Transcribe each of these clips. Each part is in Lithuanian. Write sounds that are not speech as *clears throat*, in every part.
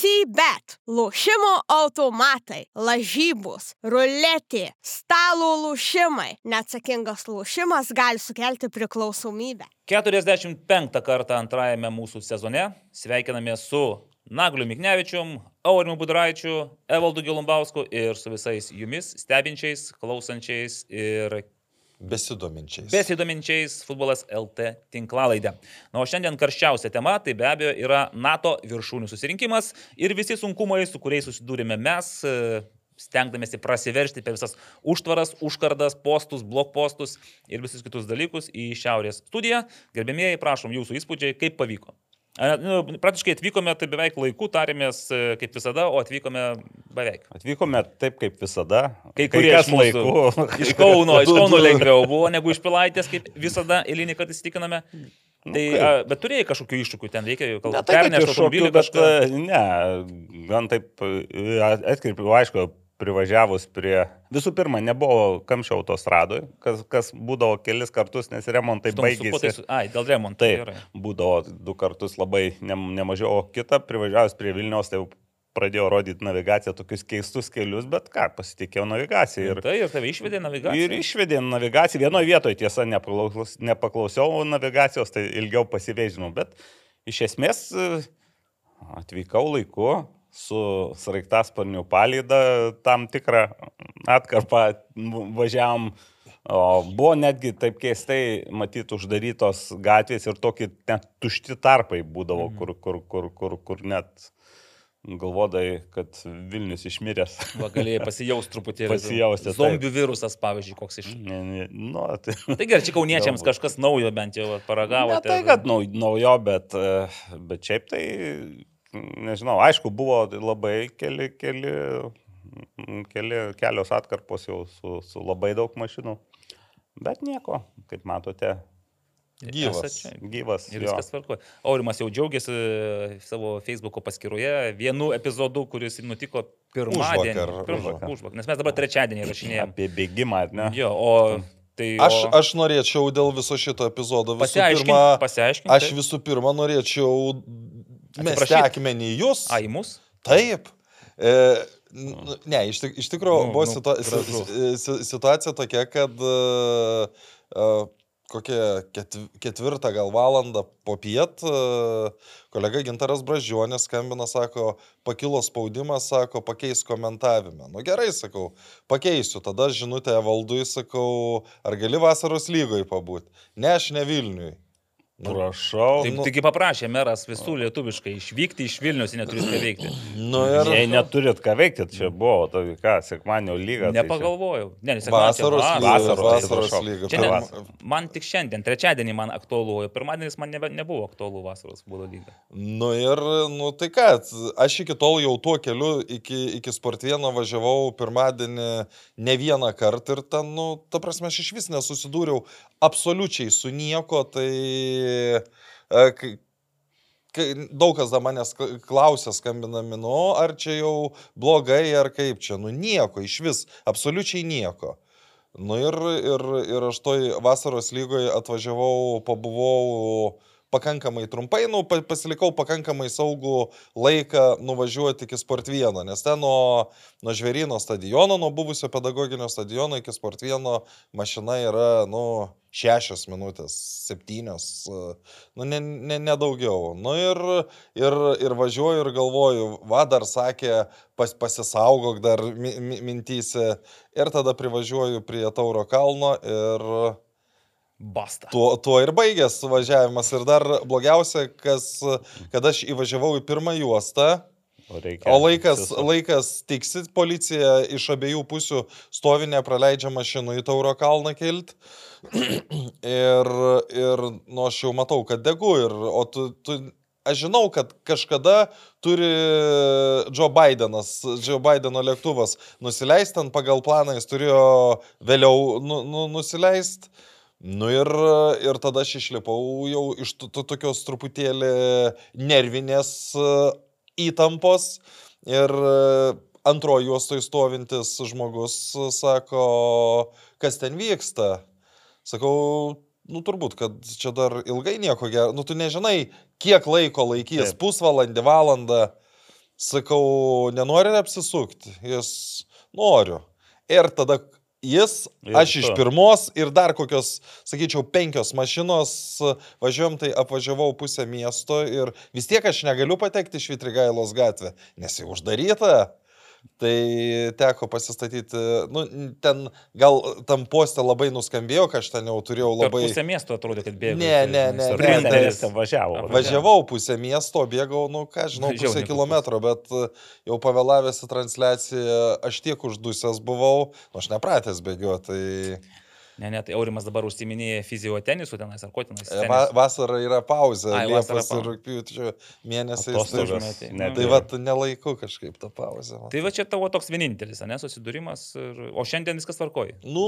CBET, lošimo automatai, lažybos, ruletė, stalo lošimai. Neatsakingas lošimas gali sukelti priklausomybę. 45 kartą antrajame mūsų sezone sveikiname su Nagliu Miknevičium, Aurimu Budraičiu, Evaldu Gilumbausku ir su visais jumis stebinčiais, klausančiais ir Besidominčiais. besidominčiais futbolas LT tinklalaidę. Na, o šiandien karščiausia tema tai be abejo yra NATO viršūnių susirinkimas ir visi sunkumai, su kuriais susidūrėme mes, e, stengdamėsi prasiveršti per visas užtvaras, užkardas, postus, blokpostus ir visus kitus dalykus į Šiaurės studiją. Gerbėmieji, prašom jūsų įspūdžiai, kaip pavyko. Nu, praktiškai atvykome tai beveik laiku, tarėmės e, kaip visada, o atvykome beveik. Atvykome taip kaip visada. Kai kurie kas iš mūsų. laiku. *laughs* Iš Kauno, iš *laughs* Kauno lengviau buvo negu iš Pilaitės, kaip visada eilinį kartą įsitikiname. Tai, kaip? a, bet turėjai kažkokių iššūkių, ten reikia jau Ne, kalbėti. tai Pernešti iššūkių, automobilį bet kažką. e, ne, gan taip e, atkreipiu, aišku, privažiavus prie... Visų pirma, nebuvo kamščio autostradoje, kas, kas būdavo kelis kartus, nes remontai tai baigėsi. Ai, dėl remonto. Taip, gerai. būdavo du kartus labai ne, nemažiau, o kitą privažiavus prie Vilniaus, tai jau pradėjo rodyti navigaciją tokius keistus kelius, bet ką, pasitikėjau navigaciją. Ir, Tai ir tave išvedė navigacija. ir išvedė navigaciją. Vienoje vietoje, tiesa, nepaklaus, nepaklausiau navigacijos, tai ilgiau pasivėžinau, bet iš esmės e, atvykau laiku su sraigtasparnių palyda tam tikrą atkarpą važiavam. O buvo netgi taip keistai matyti uždarytos gatvės ir tokie net tušti tarpai būdavo, Mhm. kur, kur, kur, kur, kur net galvodai, kad Vilnius išmiręs. Va, galėjai pasijausti truputėlį. Pasijausti, taip. Zombių virusas, pavyzdžiui, koks iš. Ne, ne, nu, *laughs* tai... Tai gerai, čia kauniečiams kažkas naujo bent jau vat, paragavote. Ne tai, kad nau, naujo, bet, e, bet šiaip tai, nežinau, aišku, buvo labai keli, keli, keli, kelios atkarpos jau su, su labai daug mašinų. Bet nieko, kaip matote, Gyvas. Gyvas. Ir viskas tvarko. Aurimas jau džiaugiasi e, savo Facebook'o paskyroje vienu epizodu, kuris nutiko pirmadienį. Užvakar, Pirmą- užvakar. Nes mes dabar trečiadienį rašinėjame. Apie bėgimą, ne? Jo, o tai... Aš, o... aš norėčiau dėl viso šito epizodo visų Pasiaiškink, pirma, pasiaiškink. aš visų pirma norėčiau mesti Atsiprašyt. akmenį į jūs. A, į mus? Taip. E, ne, iš, tik- iš tikrųjų Nu, buvo nu, situa situacija tokia, kad e, kokią ketv ketvirtą gal valandą po piet e, kolega Gintaras Bražionės skambina, sako, pakilo spaudimas, sako, pakeis komentavime. Nu gerai, sakau, pakeisiu. Tada žinutę valdui, sakau, ar gali vasaros lygoje pabūti. Ne, aš ne Vilniui. Nu, Prašau. Taip, nu- taigi paprašė meras visų lietuviškai išvykti iš Vilnius, jie neturi ką veikti. nu ir... Jei neturit ką veikti, čia buvo, tai ką, sekmanio lyga. tai čia- Nepagalvojau. Ne, sekmadienį čia Vasaros, va- vasaros, vasaros lyga. Čia ne, vasara. man tik šiandien, trečiadienį man aktualu, o pirmadienis man nebe, nebuvo aktualu vasaros futbolo lyga. Nu ir, nu tai ką, aš iki tol jau tuo keliu iki, iki Sportvieno važiavau pirmadienį ne vieną kartą ir ten, nu, ta prasme, aš iš vis nesusidūriau absoliučiai su nieko, tai e, kai, kai daug kas da manęs kla- klausia skambinami, nu, ar čia jau blogai, ar kaip čia, nu nieko, iš vis, absoliučiai nieko. Nu ir, ir, ir aš toj vasaros lygoje atvažiavau, pabuvau pakankamai trumpai, nu, pa- pasilikau pakankamai saugų laiką nuvažiuoti iki Sportvieno, nes ten nuo, nuo Žverino stadiono, nuo buvusio pedagoginio stadiono iki Sportvieno mašina yra, nu, šešios minutės, septynios, e, nu, nedaugiau. Ne, ne daugiau. nu ir, ir, ir važiuoju ir galvoju, va dar sakė, pas, pasisaugok dar mi, mi, mintysi ir tada privažiuoju prie Tauro kalno ir Basta. Tuo, tuo ir baigės suvažiavimas. Ir dar blogiausia, kas, kad aš įvažiavau į pirmą juostą, reikia o laikas, susuk- laikas tiksi, policija iš abiejų pusių stovi nepraleidžia mašinų į Tauro kalną kilt. *clears throat* ir, ir, nu, aš jau matau, kad degu. Ir, o tu, tu, aš žinau, kad kažkada turi Joe Bidenas, Joe Bideno lėktuvas nusileisti, ten pagal planą jis turėjo vėliau nu, nu, nusileisti. Nu ir, ir tada aš išlipau jau iš to, to, tokios truputėlį nervinės įtampos ir e, antrojo juostoje stovintis žmogus e, sako, kas ten vyksta. Sakau, nu turbūt, kad čia dar ilgai nieko gero, nu tu nežinai, kiek laiko laikys, Taip. pusvalandį, valandą. Sakau, nenori apsisukti. Jis noriu. Ir tada jis, Ir aš iš pirmos ir dar kokios, sakyčiau, penkios mašinos važiuojam, tai apvažiavau pusę miesto ir vis tiek aš negaliu patekti iš Vitrigailos gatvę, nes jau uždaryta. Tai teko pasistatyti, nu, ten gal tam postė labai nuskambėjo, kad aš ten jau turėjau Per labai... pusę miesto atrodo, kad bėga. Ne, ne, ne, Sprinteris važiavo. Važiavau pusę miesto, bėgau, nu ką žinau, Žiauriai pusę per kilometro, bet jau pavėlavęs į transliaciją, aš tiek uždusęs buvau, nu, aš nepratęs bėgioti, tai Ne, ne, tai Aurimas dabar užsiminėja fiziotenisų tenais, ar ko tenais. e, va, vasara yra pauzė, Ai, Liepos ir rūpiučio mėnesiais. Atostogas. Tai, ne- tai va, nelaiku kažkaip tą pauzę. va. Tai va čia tavo toks vienintelis, ne, susidūrimas, ir... o šiandien viskas tvarkoja. Nu,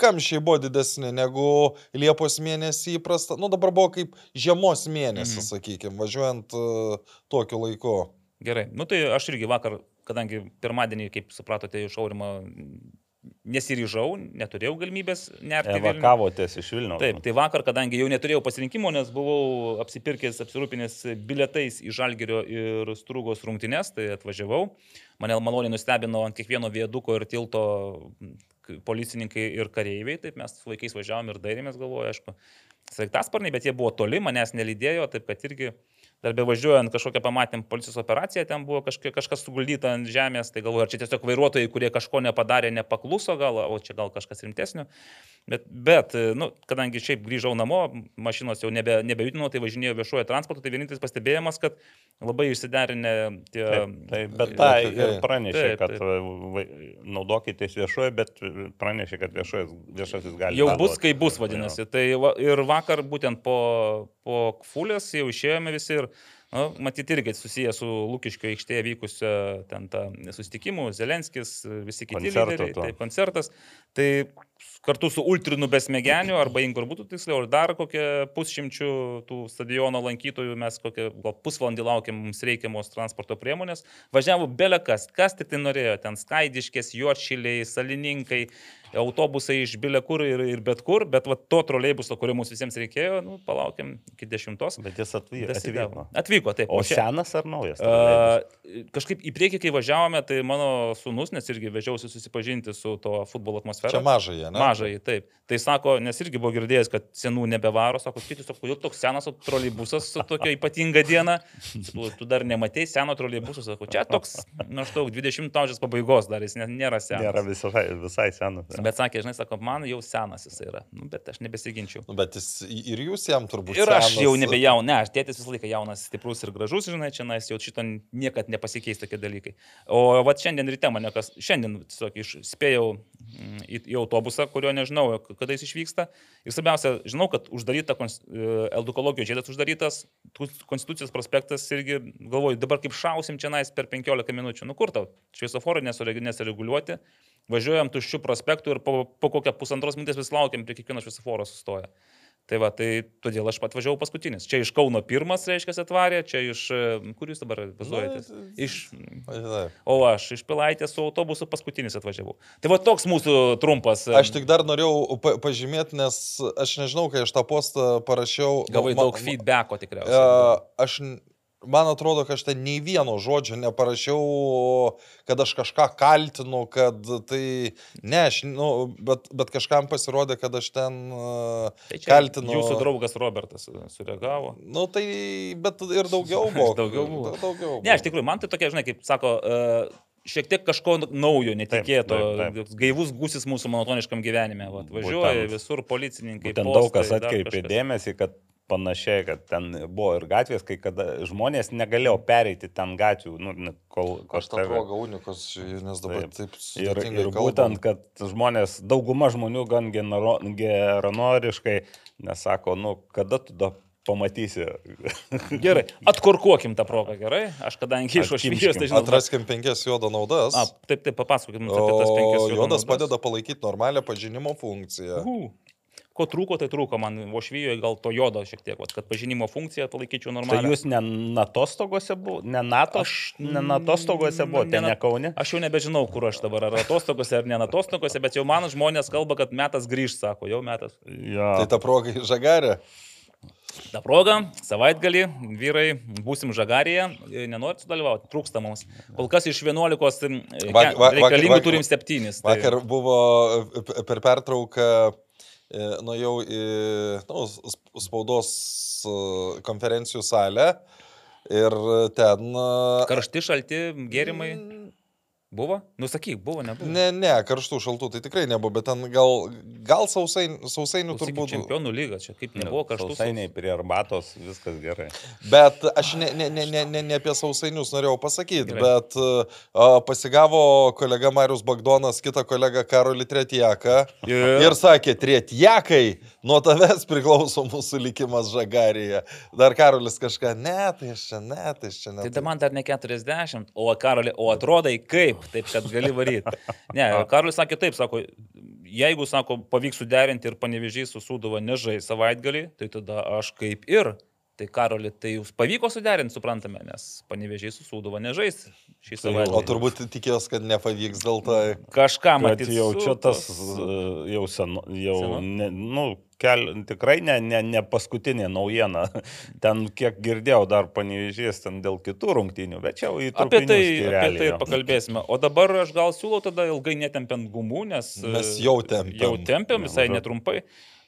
kamščiai buvo didesni negu Liepos mėnesį įprasta. Nu, dabar buvo kaip žiemos mėnesis, Mhm. mhm. sakykime, važiuojant uh, tokiu laiku. Gerai, nu tai aš irgi vakar, kadangi pirmadienį, kaip supratote, iš Aurimo nesiryžau, neturėjau galimybės nerti. Evakavotės iš Vilnių. Taip, tai vakar, kadangi jau neturėjau pasirinkimo, nes buvau apsipirkęs, apsirūpinęs biletais į Žalgerio ir Strūgos rungtynes, tai atvažiavau. Mane maloniai nustebino ant kiekvieno vieduko ir tilto policininkai ir kareiviai, taip mes su vaikais važiavom ir dairėmės, galvoju, aišku, sraigtasparniai, bet jie buvo toli, manęs nelydėjo, taip kad irgi dar be važiuojant kažkokią pamatėm policijos operaciją, ten buvo kažka, kažkas suguldyta ant žemės, tai galvoju, ar čia tiesiog vairuotojai, kurie kažko nepadarė, nepakluso gal, o čia gal kažkas rimtesnio. Bet, bet nu, kadangi šiaip grįžau namo, mašinos jau nebe, nebejudinau, tai važinėjau viešuoju transportu, tai vienintelis pastebėjimas, kad labai išsiderinę tie... Taip, taip, bet tą taip, ir pranešė, Taip, kad taip. vai- naudokitės viešoju, bet pranešė, kad viešojas, viešasis gali. Jau bus, kai bus, vadinasi. Tai va, ir vakar būtent po, po Fulės jau išėjome visi ir, nu, matyti, irgi susiję su Lūkiškio aikštėje vykusio ten tą susitikimų, Zelenskis, visi kiti Koncerto lyderiai, tai koncertas. Tai kartu su Ultrinu besmegeniu, arba Ingur būtų tiksliau, ir dar kokie pusšimčių tų stadiono lankytojų, mes kokią gal pusvalandį laukiam mums reikiamos transporto priemonės. Važiavo belekas, kas tik tai norėjo, ten skaidiškės, juočiliai, salininkai, autobusai iš bilekur ir, ir bet kur, bet va, to troleibuso, kurio mums visiems reikėjo, nu, palaukiam iki dešimtos. Bet jis atvyko. Dasidavo. Atvyko, taip. O čia- senas ar naujas? troleibusas? A, kažkaip į priekį, kai važiavome, tai mano sunus, nes irgi vežiausi susipažinti su to futbolo atmosfera. Čia mažai, ne? Mažai, taip. Tai sako, nes irgi buvo girdėjęs, kad senų nebevaro, sako, kaip tiesiog, kodėl toks senas troleibusas su tokia ypatinga diena. Sakau, tu dar nematei seno troleibusų, sako, čia toks maždaug 20 amžiaus pabaigos dar jis nėra senas. Nėra visai, visai senas. Bet sakė, žinai, sako, man jau senas jis yra. Nu, bet aš nebesiginčiau. Nu, Bet jis ir jūs jam turbūt. Ir aš senas. jau nebejau, ne, aš tėtis visą laiką jaunas, stiprus ir gražus, žinai, čia nais jau šito niekad nepasikeis tokie dalykai. O va šiandien ryte mane kas, šiandien tiesiog iš, spėjau mm, į, į autobusą, kurio nežinau, k- kada jis išvyksta. Ir svarbiausia, žinau, kad uždaryta, e, edukologijos žiedas uždarytas, Konstitucijos prospektas irgi, galvoju, dabar kaip šausim čia nais per 15 minučių. Nu kur tau, šviesoforai nesure- nesireguliuoti. Važiuojam tuščių prospektų ir po, po kokią pusantros minutės vis laukiam, prie kiekvieno šviesoforo sustoja. Tai va, tai todėl aš atvažiavau paskutinis. Čia iš Kauno pirmas, reiškia, atvarė, čia iš... e, Kur jūs dabar važiuojatės? Nu, Iš... O aš iš Pilaitės su autobusu paskutinis atvažiavau. Tai va toks mūsų trumpas. Aš tik dar norėjau pa pažymėti, nes aš nežinau, kai aš tą postą parašiau. Gavai daug feedbacko tikriausiai. E, Aš, man atrodo, kad aš ten nei vieno žodžio neparašiau, kad aš kažką kaltinu, kad tai, ne, aš, nu, bet, bet kažkam pasirodė, kad aš ten uh, Tai kaltinu. Jūsų draugas Robertas e, sureagavo. Nu tai, bet ir daugiau buvo. *laughs* Daugiau buvo. Daugiau Ne, aš tikrųjų, man tai tokia, žinai, kaip sako, e, šiek tiek kažko naujo, netikėto, taip, taip. gaivus gusis mūsų monotoniškam gyvenime. Vat, važiuoja Būtent. visur policininkai. Ten daug kas atkreipė dėmesį, kad panašiai, kad ten buvo ir gatvės, kai kada žmonės negalėjo pereiti ten gatvių, nu, kol Aš tą kažką- progą unikus, nes dabar Taip. taip, Ir, ir kalbam. būtent, kad žmonės, dauguma žmonių gan genero- geranoriškai nesako, nu, kada tu da pamatysi. *laughs* Gerai, atkurkuokim tą progą, gerai? Aš kadangi iš. Ošvijos, tai žinau. Atraskim penkias juodo naudas. A, taip, taip, papasakokim apie tas penkias juodo juodas naudas. padeda palaikyti normalią pažinimo funkciją. Uhu. Ko trūko, tai trūko man Ošvijoje gal to jodo šiek tiek, vat, kad pažinimo funkciją palaikyčiau Tai normaliai. jūs ne natostogose buvo, ne NATO, Aš- ne natostogose buvo, ne ten na- ne Kaune. Aš jau nebežinau, kur aš dabar, ar atostogose, ar ne atostogose, bet jau man žmonės kalba, kad metas grįž, sako, jau metas. Ja. Tai ta proga į žagarę. Ta proga, savaitgalį vyrai būsim žagarėje, e, nenorit sudalyvauti, trūksta mums. Kol kas iš 11 e, Vak- va- reikalingų vakar- turim 7. Vakar buvo e, p- per pertrauką, e, nuėjau į nu, spaudos e, konferencijų salę ir ten... e, Karšti, šalti gėrimai buvo? Nusakyk, buvo, nebuvo. Ne, ne, karštų šaltų tai tikrai nebuvo, bet ten gal, gal sausain, sausainių Klausyk, turbūt. Čempionų lyga, čia kaip nebuvo karštų. Sausainiai prie arbatos, viskas gerai. Bet aš ne, ne, ne, ne, ne, ne apie sausainius norėjau pasakyti, Gerai. bet uh, pasigavo kolega Marius Bagdonas kitą kolegą Karolį Tretjaką Ir- ir sakė, Tretjakai, nuo tavęs priklauso mūsų likimas žagarėje. Dar Karolis kažką, ne, tai aš čia, ne, tai aš čia ne. Tai da man dar ne 40, o Karolė, o atrodai kaip, taip kad gali varyti. Ne, Karolis sakė taip, sako, jeigu, sako, pavyks suderinti ir panevežiai su Sūduva nežai savaitgalį, tai tada aš kaip ir. Tai Karolį, tai jūs pavyko suderinti, suprantame, nes panevežiai su Sūduva nežais šį Tai savaitgalį. O turbūt tikėjos, kad nepavyks dėl to. Kažką Bet matyti. jau čia tas, e, jau senu, jau, Senu? ne, nu, kel, tikrai ne, ne, ne paskutinė naujiena. Ten, kiek girdėjau, dar panevežės ten dėl kitų rungtynių, bet čia jau į Apie tai, apie tai pakalbėsime. O dabar aš gal siūlau tada ilgai netempiant gumų, nes Mes e, jau tempiam. Jau tempiam visai netrumpai.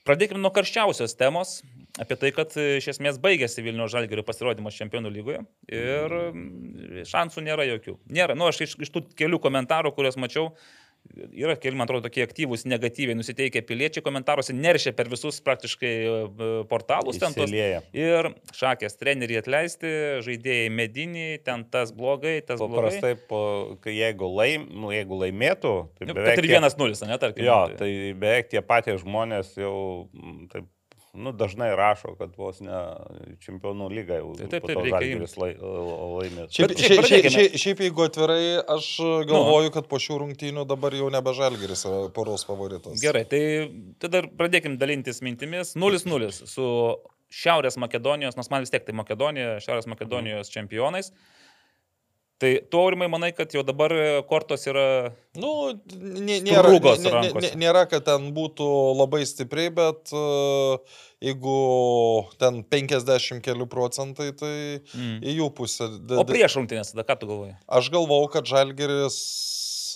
Pradėkime nuo karščiausios temos. Apie tai, kad e, iš esmės baigėsi Vilnių Žalgerio pasirodymas Čempionų lygoje ir šansų nėra jokių. Nėra. Nu, aš iš, iš tų kelių komentarų, kuriuos mačiau, yra keli, man atrodo, tokie aktyvūs, negatyviai nusiteikę piliečiai komentaruose, neršia per visus praktiškai e, portalus ten tos. Ir šakės treneriai atleisti, žaidėjai mediniai, ten tas blogai, tas blogai. Paprastai, po, kai jeigu, laim, nu, jeigu laimėtų, tai Nu, beveik Kad ir tie- vienas nulis, ne, tarkim. Jo, tai beveik tie patys žmonės jau taip, nu, dažnai rašo, kad vos ne čempionų lyga jau Tai taip, po taip, Žalgiris lai, laimės. Šiaip, šiaip šiaip, šiaip, šiaip, jeigu atvirai, aš galvoju, kad po šių rungtynių dabar jau nebe Žalgeris yra poros favoritas. Gerai, tai tada pradėkim dalintis mintimis. 0-0 su Šiaurės Makedonijos, nors man vis tiek tai Makedonija, Šiaurės Makedonijos čempionais. Tai tu, Aurimai, manai, kad jau dabar kortos yra... Nu, nė- nėra, Strugos nė- nė- rankose. nė- nėra, kad ten būtų labai stipriai, bet uh, jeigu ten 50 kelių procentai, tai Mm. į jų pusę. O prieš rungtynės, tada ką tu galvoji? Aš galvau, kad Žalgeris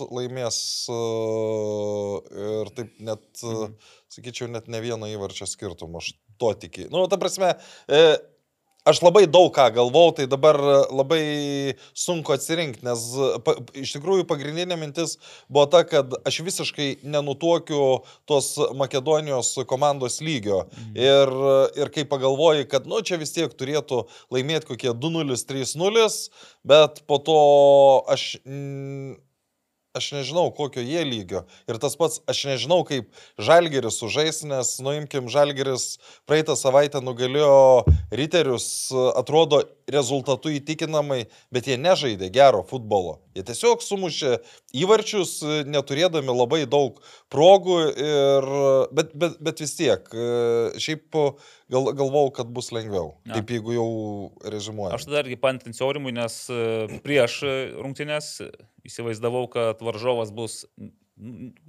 laimės uh, ir taip net, uh, Mhm. sakyčiau, net ne vieną įvarčio skirtumą. Aš to tikiu. Nu, ta prasme, e, aš labai daug ką galvau, tai dabar labai sunku atsirinkti, nes pa, iš tikrųjų pagrindinė mintis buvo ta, kad aš visiškai nenutokiu tos Makedonijos komandos lygio. Mhm. Ir, ir kai pagalvoji, kad, nu, čia vis tiek turėtų laimėti kokie 2-0, 3-0, bet po to aš... Mm, aš nežinau, kokio jie lygio. Ir tas pats, aš nežinau, kaip Žalgeris sužais, nes, nuimkim, Žalgeris praeitą savaitę nugalėjo Riterius, atrodo, rezultatu įtikinamai, bet jie nežaidė gero futbolo. Jie tiesiog sumušė įvarčius, neturėdami labai daug progų, ir, bet, bet, bet vis tiek, e, šiaip gal, galvau, kad bus lengviau. Na. Taip, jeigu jau režimuoju. Aš tada irgi pantinsiu Aurimui, nes e, prieš e, rungtynės įsivaizdavau, kad varžovas bus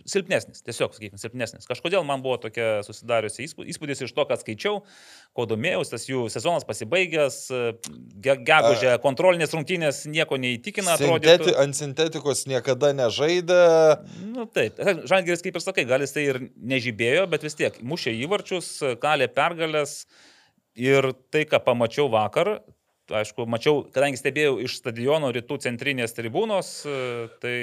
silpnesnis, tiesiog, sakykime, silpnesnis. Kažkodėl man buvo tokia susidariusi įspū- įspūdis iš to, kad skaičiau, ko domėjausi, tas jų sezonas pasibaigęs, ge- gegužė, kontrolinės rungtynės nieko neįtikina, Sinteti, atrodo. ant sintetikos niekada nežaidė. Nu, taip, Žalgeris, kaip ir sakai, gal jis tai ir nežibėjo, bet vis tiek mušė įvarčius, kalė pergalės ir tai, ką pamačiau vakar, aišku, mačiau, kadangi stebėjau iš stadiono rytų centrinės tribūnos, e, tai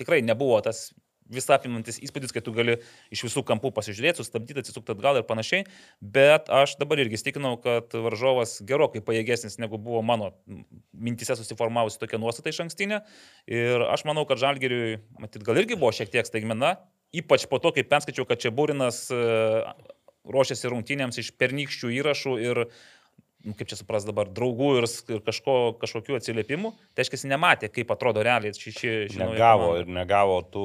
tikrai nebuvo tas visapimantis įspūdis, kai tu gali iš visų kampų pasižiūrėti, sustabdyti, atsisukti atgal ir panašiai, bet aš dabar irgi stikinau, kad varžovas gerokai pajėgesnis negu buvo mano mintise susiformavusi tokia nuostata iš ankstinė. Ir aš manau, kad Žalgeriui, matyt, gal irgi buvo šiek tiek staigmena, ypač po to, kai perskaičiau, kad čia Būrinas e, ruošiasi rungtynėms iš pernykščių įrašų ir kaip čia supras dabar, draugų ir, ir kažko, kažkokių atsiliepimų, tai aiškiai nematė, kaip atrodo realiai ši, ši, ši nauja Negavo komanda. ir negavo tų...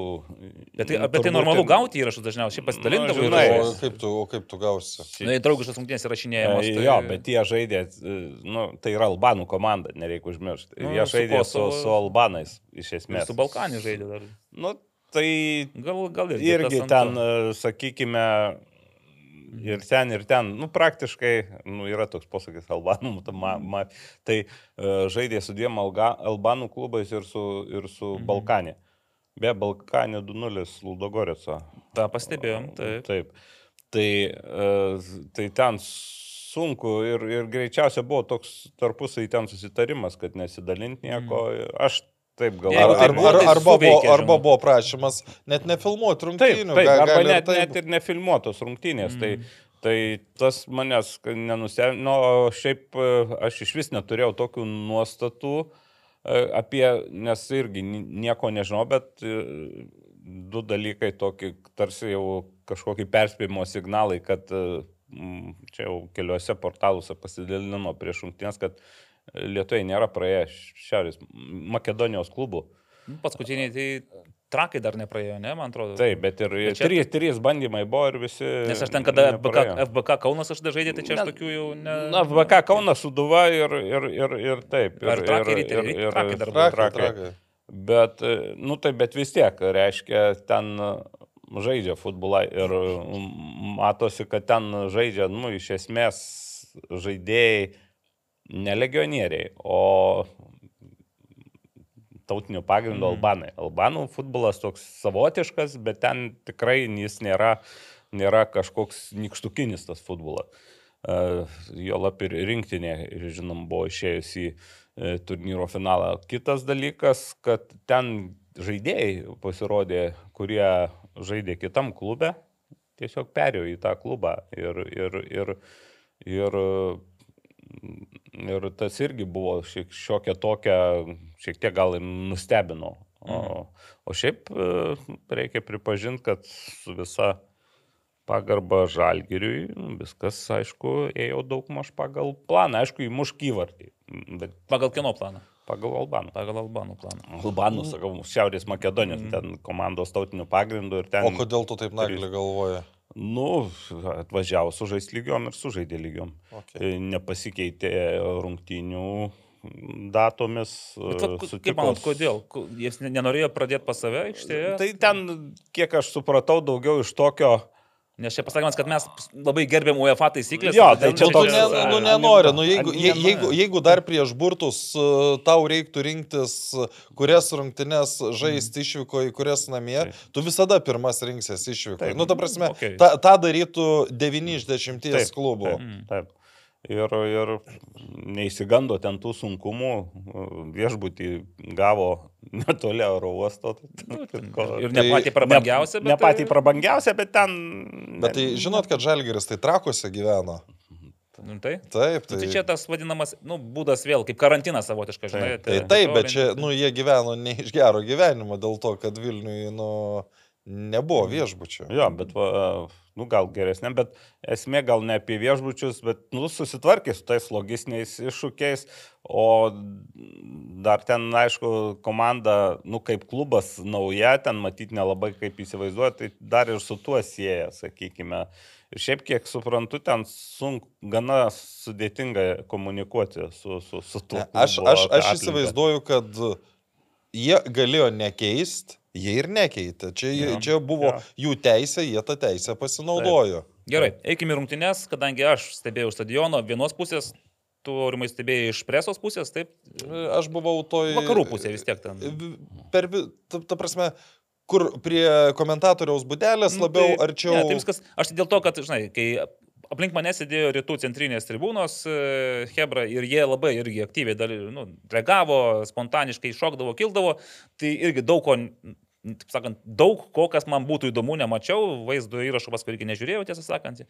Bet tai, nu, bet tai normalu ir- gauti įrašus dažniausiai, pasidalindavo Nu, ir žinai, O kaip tu, o kaip tu gausi? Nu, į draugiškas rungtynės įrašinėjamos. E, Jo, bet jie žaidė, e, nu, tai yra Albanų komanda, nereikia užmiršti. Nu, Jie su žaidė su, Kosovu- su Albanais, iš ir esmės. su Balkanį žaidė dar. Nu, tai Gal, gal irgi. irgi ten, to. e, sakykime, Ir ten, ir ten, nu, praktiškai, nu, yra toks posakis Albanų, ma, ma, tai uh, žaidė su dviem Alga, Albanų klubais ir su, ir su mhm. Balkanė. Be Balkanė 2-0 Ludogoreco. Ta pastebėjom, taip. Taip. Tai, uh, tai ten sunku ir, ir greičiausia buvo toks tarpusai ten susitarimas, kad nesidalinti nieko. Mm. Aš Taip, gal. Ar, ar, buvo, ar, tai arba, buvo, arba buvo prašymas net nefilmuoti Taip, rungtynių. taip, ga- arba gali ir net, taip. net ir nefilmuotos rungtynės. Mm. Mm. Tai, tai tas manęs nenustebino, o šiaip e, aš iš vis neturėjau tokių nuostatų e, apie, nes irgi ni- nieko nežinau, bet e, du dalykai tokie, tarsi jau kažkokie perspėjimo signalai, kad čia jau keliuose portaluose pasidalino prieš rungtynės, kad Lietuvai nėra praėję Šiaurės Makedonijos klubų. Nu, Paskutiniai tai trakai dar nepraėjo, ne, man atrodo. Taip, bet ir Bet čia- trys, trys bandymai buvo ir visi. Nes aš ten, kada FBK. FBK Kaunas aš dažaidė, tai čia aš tokių jau ne... Na, VK Kaunas Suduva ir, ir, ir, ir taip. Ir, Ar trakai riteriai? Trakai dar buvo. Trakai, trakai. Bet, nu tai, bet vis tiek, reiškia, ten e, žaidžia futbolą ir mm, matosi, kad ten žaidžia, nu, iš esmės žaidėjai ne legionieriai, o tautinių pagrindų Mhm. albanai. Albanų futbolas toks savotiškas, bet ten tikrai jis nėra, nėra kažkoks nikštukinis tas futbolas. Uh, jo lap ir rinktinė, žinom, buvo išėjus į e, turnyro finalą. Kitas dalykas, kad ten žaidėjai pasirodė, kurie žaidė kitam klube, tiesiog perėjo į tą klubą ir, ir, ir, ir, ir tas irgi buvo šiek, šiokia tokia, šiek tiek gal ir nustebino. O, o šiaip e, reikia pripažinti, kad su visa pagarba žalgiriui, nu, viskas, aišku, ėjo daug maž pagal planą, aišku, įmuš kyvartį, bet Pagal kieno planą? pagal Albanų. Pagal Albanų planą. Albanų, sakau, Šiaurės Makedonijos, mm. ten komandos tautinių pagrindų ir ten... O kodėl tu taip nagliai galvoji? Nu, atvažiavo su žais lygiom ir sužaidė lygiom. Okay. E, Nepasikeitė rungtynių datomis. Bet, e, va, ku- sutiko kaip manot, kodėl? Ko- Jis ne- nenorėjo pradėti pas save aikštėje? Tai ten, kiek aš supratau, daugiau iš tokio... Nes čia pasakymas, kad mes labai gerbėm UEFA taisyklės. Jo, tai čia Nu, tu toks, ne, a, nu, nenori, nu, jeigu, je, ne- jeigu, jeigu dar prieš burtus uh, tau reiktų rinktis, kurias rungtynes žaisti išvyko į kurias namie, Taip. tu visada pirmas rinksies išvyko. Taip. Nu, ta prasme, Okei. tą ta darytų 9 iš 10 Taip, klubų. Taip, taip. Ir, ir neįsigando ten tų sunkumų, viešbutį gavo netoli oro uosto. tai- Ir ne patį prabangiausią, bet... Ne patį prabangiausią, bet ten... Bet tai žinot, kad Žalgeris tai trakose gyveno. Nu, tai? Taip, Tai, tai, tai čia tas vadinamas, nu, būdas vėl, kaip karantinas savotiškas, žinai. tai taip, bet čia, nu, jie gyveno ne iš gero gyvenimo dėl to, kad Vilniui, nu, nebuvo viešbučių. Jo, bet, va, nu, gal geresnė, bet esmė gal ne apie viešbučius, bet, nu, susitvarkė su tais logistiniais iššūkiais, o dar ten, aišku, komanda, nu, kaip klubas nauja, ten matyti nelabai kaip įsivaizduoja, tai dar ir su tuo sieja, sakykime. Ir šiaip, kiek suprantu, ten sunku, gana sudėtinga komunikuoti su, su, su tuo. Aš, aš, aš įsivaizduoju, kad jie galėjo nekeisti, jie ir nekeitė. Čia, ja, čia buvo ja. jų teisė, jie tą teisę pasinaudojo. Gerai, eikime į rungtynes, kadangi aš stebėjau stadiono vienos pusės, tu aurimai stebėjai iš presos pusės, taip? Aš buvau toj... Vakarų pusė vis tiek ten. Per, ta, ta prasme, kur prie komentatoriaus būdelės Nu, labiau tai- arčiau... Ne, tai viskas, aš dėl to, kad, žinai, kai aplink mane sėdėjo rytų centrinės tribūnos e, Hebra ir jie labai irgi aktyviai daly, nu, reagavo, spontaniškai šokdavo, kildavo, tai irgi daug ko, taip sakant, daug ko, kas man būtų įdomu, nemačiau, vaizdo įrašų paskui irgi nežiūrėjau, tiesą sakant.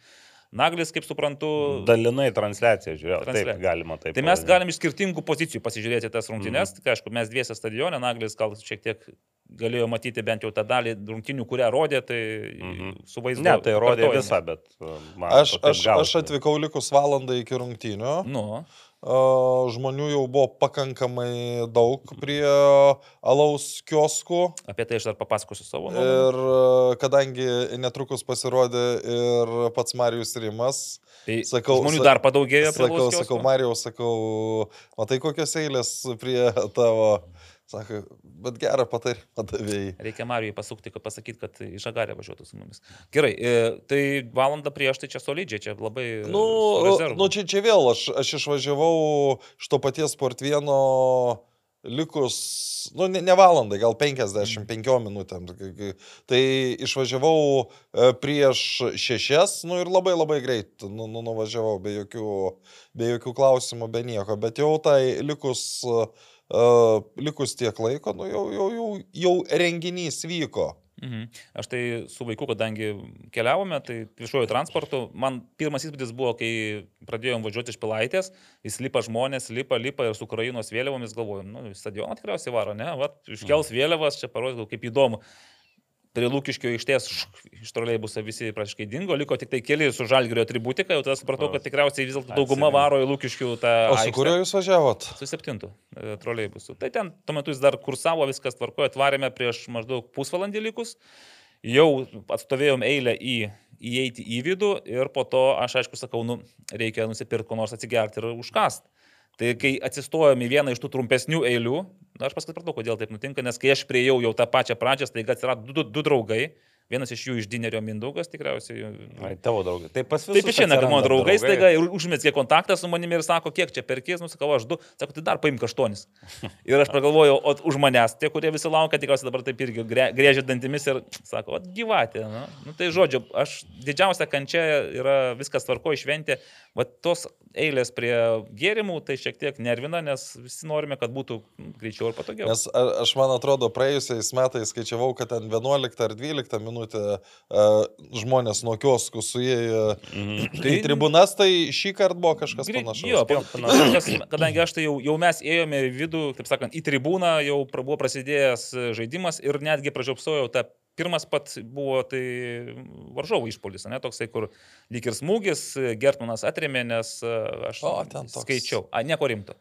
Naglis, kaip suprantu, Dalinai transliaciją žiūrėjau. Transliaciją. Taip, galima taip. Tai mes galim iš skirtingų pozicijų pasižiūrėti tas rungtynes. Mm. Tai aišku, mes dviese stadione, Naglis gal šiek tiek galėjo matyti bent jau tą dalį rungtynių, kurią rodė, tai mm. -hmm. su vaizdu. Ne, tai rodė visą, bet... man Aš, aš, gavosi. aš atvykau likus valandą iki rungtynių. Nu, Žmonių jau buvo pakankamai daug prie alaus kioskų. apie tai aš dar papasakosiu savo. Ir a, kadangi netrukus pasirodė ir pats Marijus Rimas, Tai sakau- žmonių dar padaugėjo prie sakau, sakau. Marijau, sakau, matai kokios eilės prie tavo Sako, bet gerą patarimą davėjai. Reikia Marijai pasukti, kad pasakyti, kad į Žagarę važiuotų su mumis. Gerai, e, tai valandą prieš tai čia solidžiai, čia labai... Nu, rezervu. nu čia, čia vėl, aš, aš išvažiavau iš to paties Sportvieno likus, nu, ne, ne valandai, gal 55 minutėm. Tai išvažiavau e, prieš šešias, nu ir labai labai greit nu, nu, nuvažiavau, be jokių, be jokių klausimų, be nieko. Bet jau tai likus, uh, likus tiek laiko, nu jau, jau, jau, jau renginys vyko. Mhm. Aš tai su vaiku, kadangi keliavome, tai viešuoju transportu, man pirmas įspūdis buvo, kai pradėjom važiuoti iš Pilaitės, jis lipa žmonės, lipa, lipa ir su Ukrainos vėliavomis galvojom, nu, stadioną tikriausiai varo, ne, va, iškels vėliavas, čia parodys, kaip įdomu. Prie Lūkiškio išties iš troleibusą visi praškai dingo, liko tik tai keli su žalgerio atributika, jau tada supratau, kad tikriausiai vis dėlto dauguma varo į Lūkiškių tą... O su kuriuo jūs važiavot? Su septintu e, troleibusu. Tai ten tuo metu jis dar kursavo, viskas tvarkojo, atvarėme prieš maždaug pusvalandį likus. Jau atstovėjom eilę į, įeiti į vidų ir po to aš aišku sakau, nu, reikia nusipirkti ko nors atsigerti ir užkast. Tai kai atsistojom į vieną iš tų trumpesnių eilių, na, aš paskui supratau, kodėl taip nutinka, nes kai aš prieėjau jau tą pačią pradžią, tai atsirado du, du, du draugai, vienas iš jų iš Dinerio Mindaugas tikriausiai. Ai, tavo draugai. Tai pas visus. Taip išėna, kad mano draugai staiga ir užmėtė kontaktą su manimi ir sako, kiek čia perkės, nusikavo aš du, sako, tai dar paimk aštuonis. *laughs* Ir aš pagalvojau, o už manęs, tie, kurie visi laukia, tikriausiai dabar taip irgi griežia dantimis ir sako, o gyvatė. Nu. nu tai žodžiu, aš didžiausia kančia yra viskas tvarko išventė, va tos eilės prie gėrimų tai šiek tiek nervina, nes visi norime, kad būtų greičiau ir patogiau. Nes aš man atrodo, praėjusiais metais skaičiavau, kad ten 11 ar 12 minutę uh, žmonės nuo kioskų suėjo Mhm. į tribunas, tai šį kartą buvo kažkas panašaus. Jo, panašus. Nes, kadangi aš tai jau, jau mes ėjome į vidų, taip sakant, į tribūną, jau buvo prasidėjęs e, žaidimas ir netgi pražiopsojau tą pirmas pats buvo tai varžovų išpolis, ne toksai, kur lyg ir smūgis, e, Gertmanas atrėmė, nes e, aš O, skaičiau. A, nieko rimto.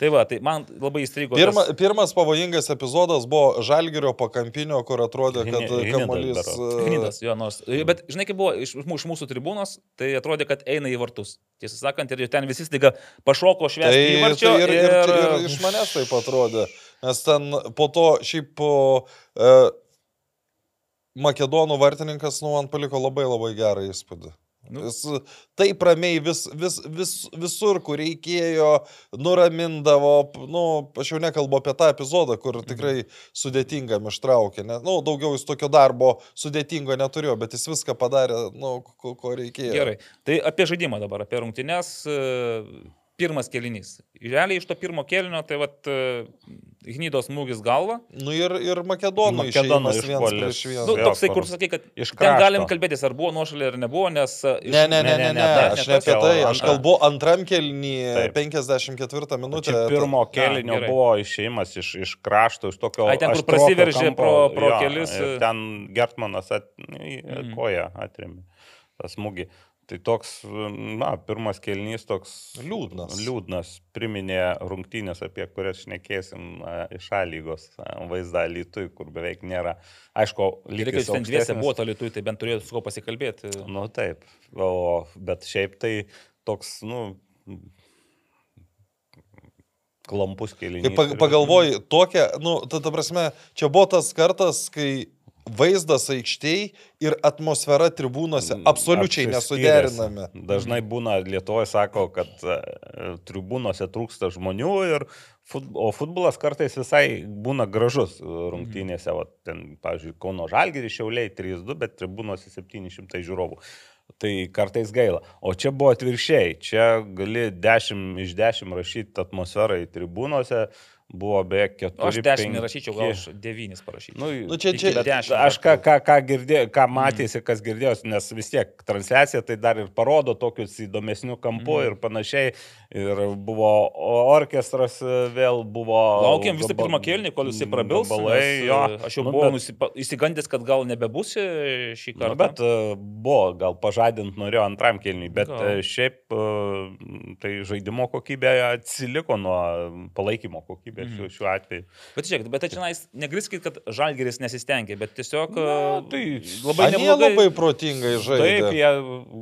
Tai va, tai man labai įstrigo. Pirma, tas- pirmas pavojingas epizodas buvo Žalgirio pakampinio, kur atrodė, kad kamuolys... Hinidas e, Gnydas, jo, nors. Bet žinai, kaip buvo iš, iš mūsų tribūnos, tai atrodė, kad eina į vartus. Tiesą sakant, ir ten visi staiga pašoko Tai, švęsti tai įvarčio. ir, ir, ir, ir iš manęs taip atrodė. Nes ten po to šiaip e, Makedonų vartininkas, nu, man paliko labai labai gerą įspūdį. Nu. Jis taip ramiai vis, vis, vis, visur, kur reikėjo, nuramindavo, nu, aš jau nekalbu apie tą epizodą, kur tikrai sudėtingam ištraukė. Ne, nu, daugiau jis tokio darbo sudėtingo neturėjo, bet jis viską padarė, nu, ko, ko reikėjo. Gerai. Tai apie žaidimą dabar, apie rungtynes. E, Pirmas kelinys. Realiai iš to pirmo kelinio, tai vad Gnydos smūgis galva. Nu ir, ir Makedonų Makedonų išpuolis. prieš vieną. Nu, toksai, kur sakai, kad iš ten galim kalbėtis, ar buvo nuošalė ar nebuvo, nes... e, iš- Ne, ne, ne, ne, ne, aš ne apie tai, aš kalbu antram kelnį Taip. 54 minutę. Čia pirmo kelinio buvo išėjimas iš, iš krašto, iš tokio... Ai, ten, kur prasiveržė pro- pro jo, kelis, ir e. Ten Gertmanas at, Mhm. koją atrėmė tą smūgį. Tai toks, na, pirmas kelnys toks Liūdnas. Liūdnas, priminė rungtynės, apie kurias šnekėsim iš lygos vaizdą lytui, kur beveik nėra. Aišku, jūs ten dviese buvo to lietuvui, tai bent turėtų su ko pasikalbėti. Nu taip, o, bet šiaip tai toks, nu, klampus kelinys. Kai pag- pagalvoji, tokia, nu, ta, ta prasme, čia buvo tas kartas, kai vaizdas aikštėje ir atmosfera tribūnose absoliučiai Apsiskyręs. nesuderinami. Dažnai būna, Lietuvoje sako, kad e, tribūnose trūksta žmonių, ir, o futbolas kartais visai būna gražus rungtynėse. Va, ten, pavyzdžiui, Kauno Žalgirį šiauliai 3-2, bet tribūnose 700 žiūrovų. Tai kartais gaila. O čia buvo atvirkščiai. Čia gali 10 iš 10 rašyti atmosferą į tribūnose. Buvo beveik 4. O aš dešimt nerašyčiau, gal aš devynis parašyčiau. Nu, Nu, čia- čia- Bet dešimt aš ką, ką, ką, girdė, ką matėsi, kas girdėjo, nes vis tiek transliacija tai dar ir parodo tokius įdomesnių kampų Mhm. ir panašiai. Ir buvo orkestras e, vėl buvo. Laukiam visą pirmą kėlinį, kol jisai prabils. gabalai, nes, jo. e, Aš jau Nu, buvau bet- įsigandęs, kad gal nebebus e, šį Nu, kartą. bet e, buvo, gal pažadint norėjo antram kelniui, bet Gal. šiaip tai žaidimo kokybė atsiliko nuo palaikymo kokybės. Šiuo, šiuo atveju. Bet žiūrėk, bet tai čia negriskit, kad žalgeris nesistengė, bet tiesiog Na, Na, tai labai neblogai. labai protingai žaidė. Taip, jie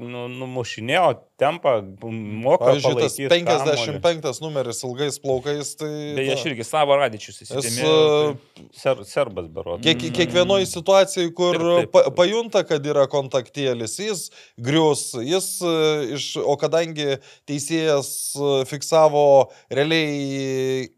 nu, numušinėjo tempą, moka. Pavyzdžiui, tas palaikyt kamuolį. 55 numeris ilgais plaukais, tai... Beje, aš irgi savo radičius įsidėmėjau. e, Ser, serbas berodas. kiek, kiekvienoje situacijoje, kur Taip, taip. pa, pajunta, kad yra kontaktėlis, jis grius, jis e, iš... O kadangi teisėjas e, fiksavo realiai...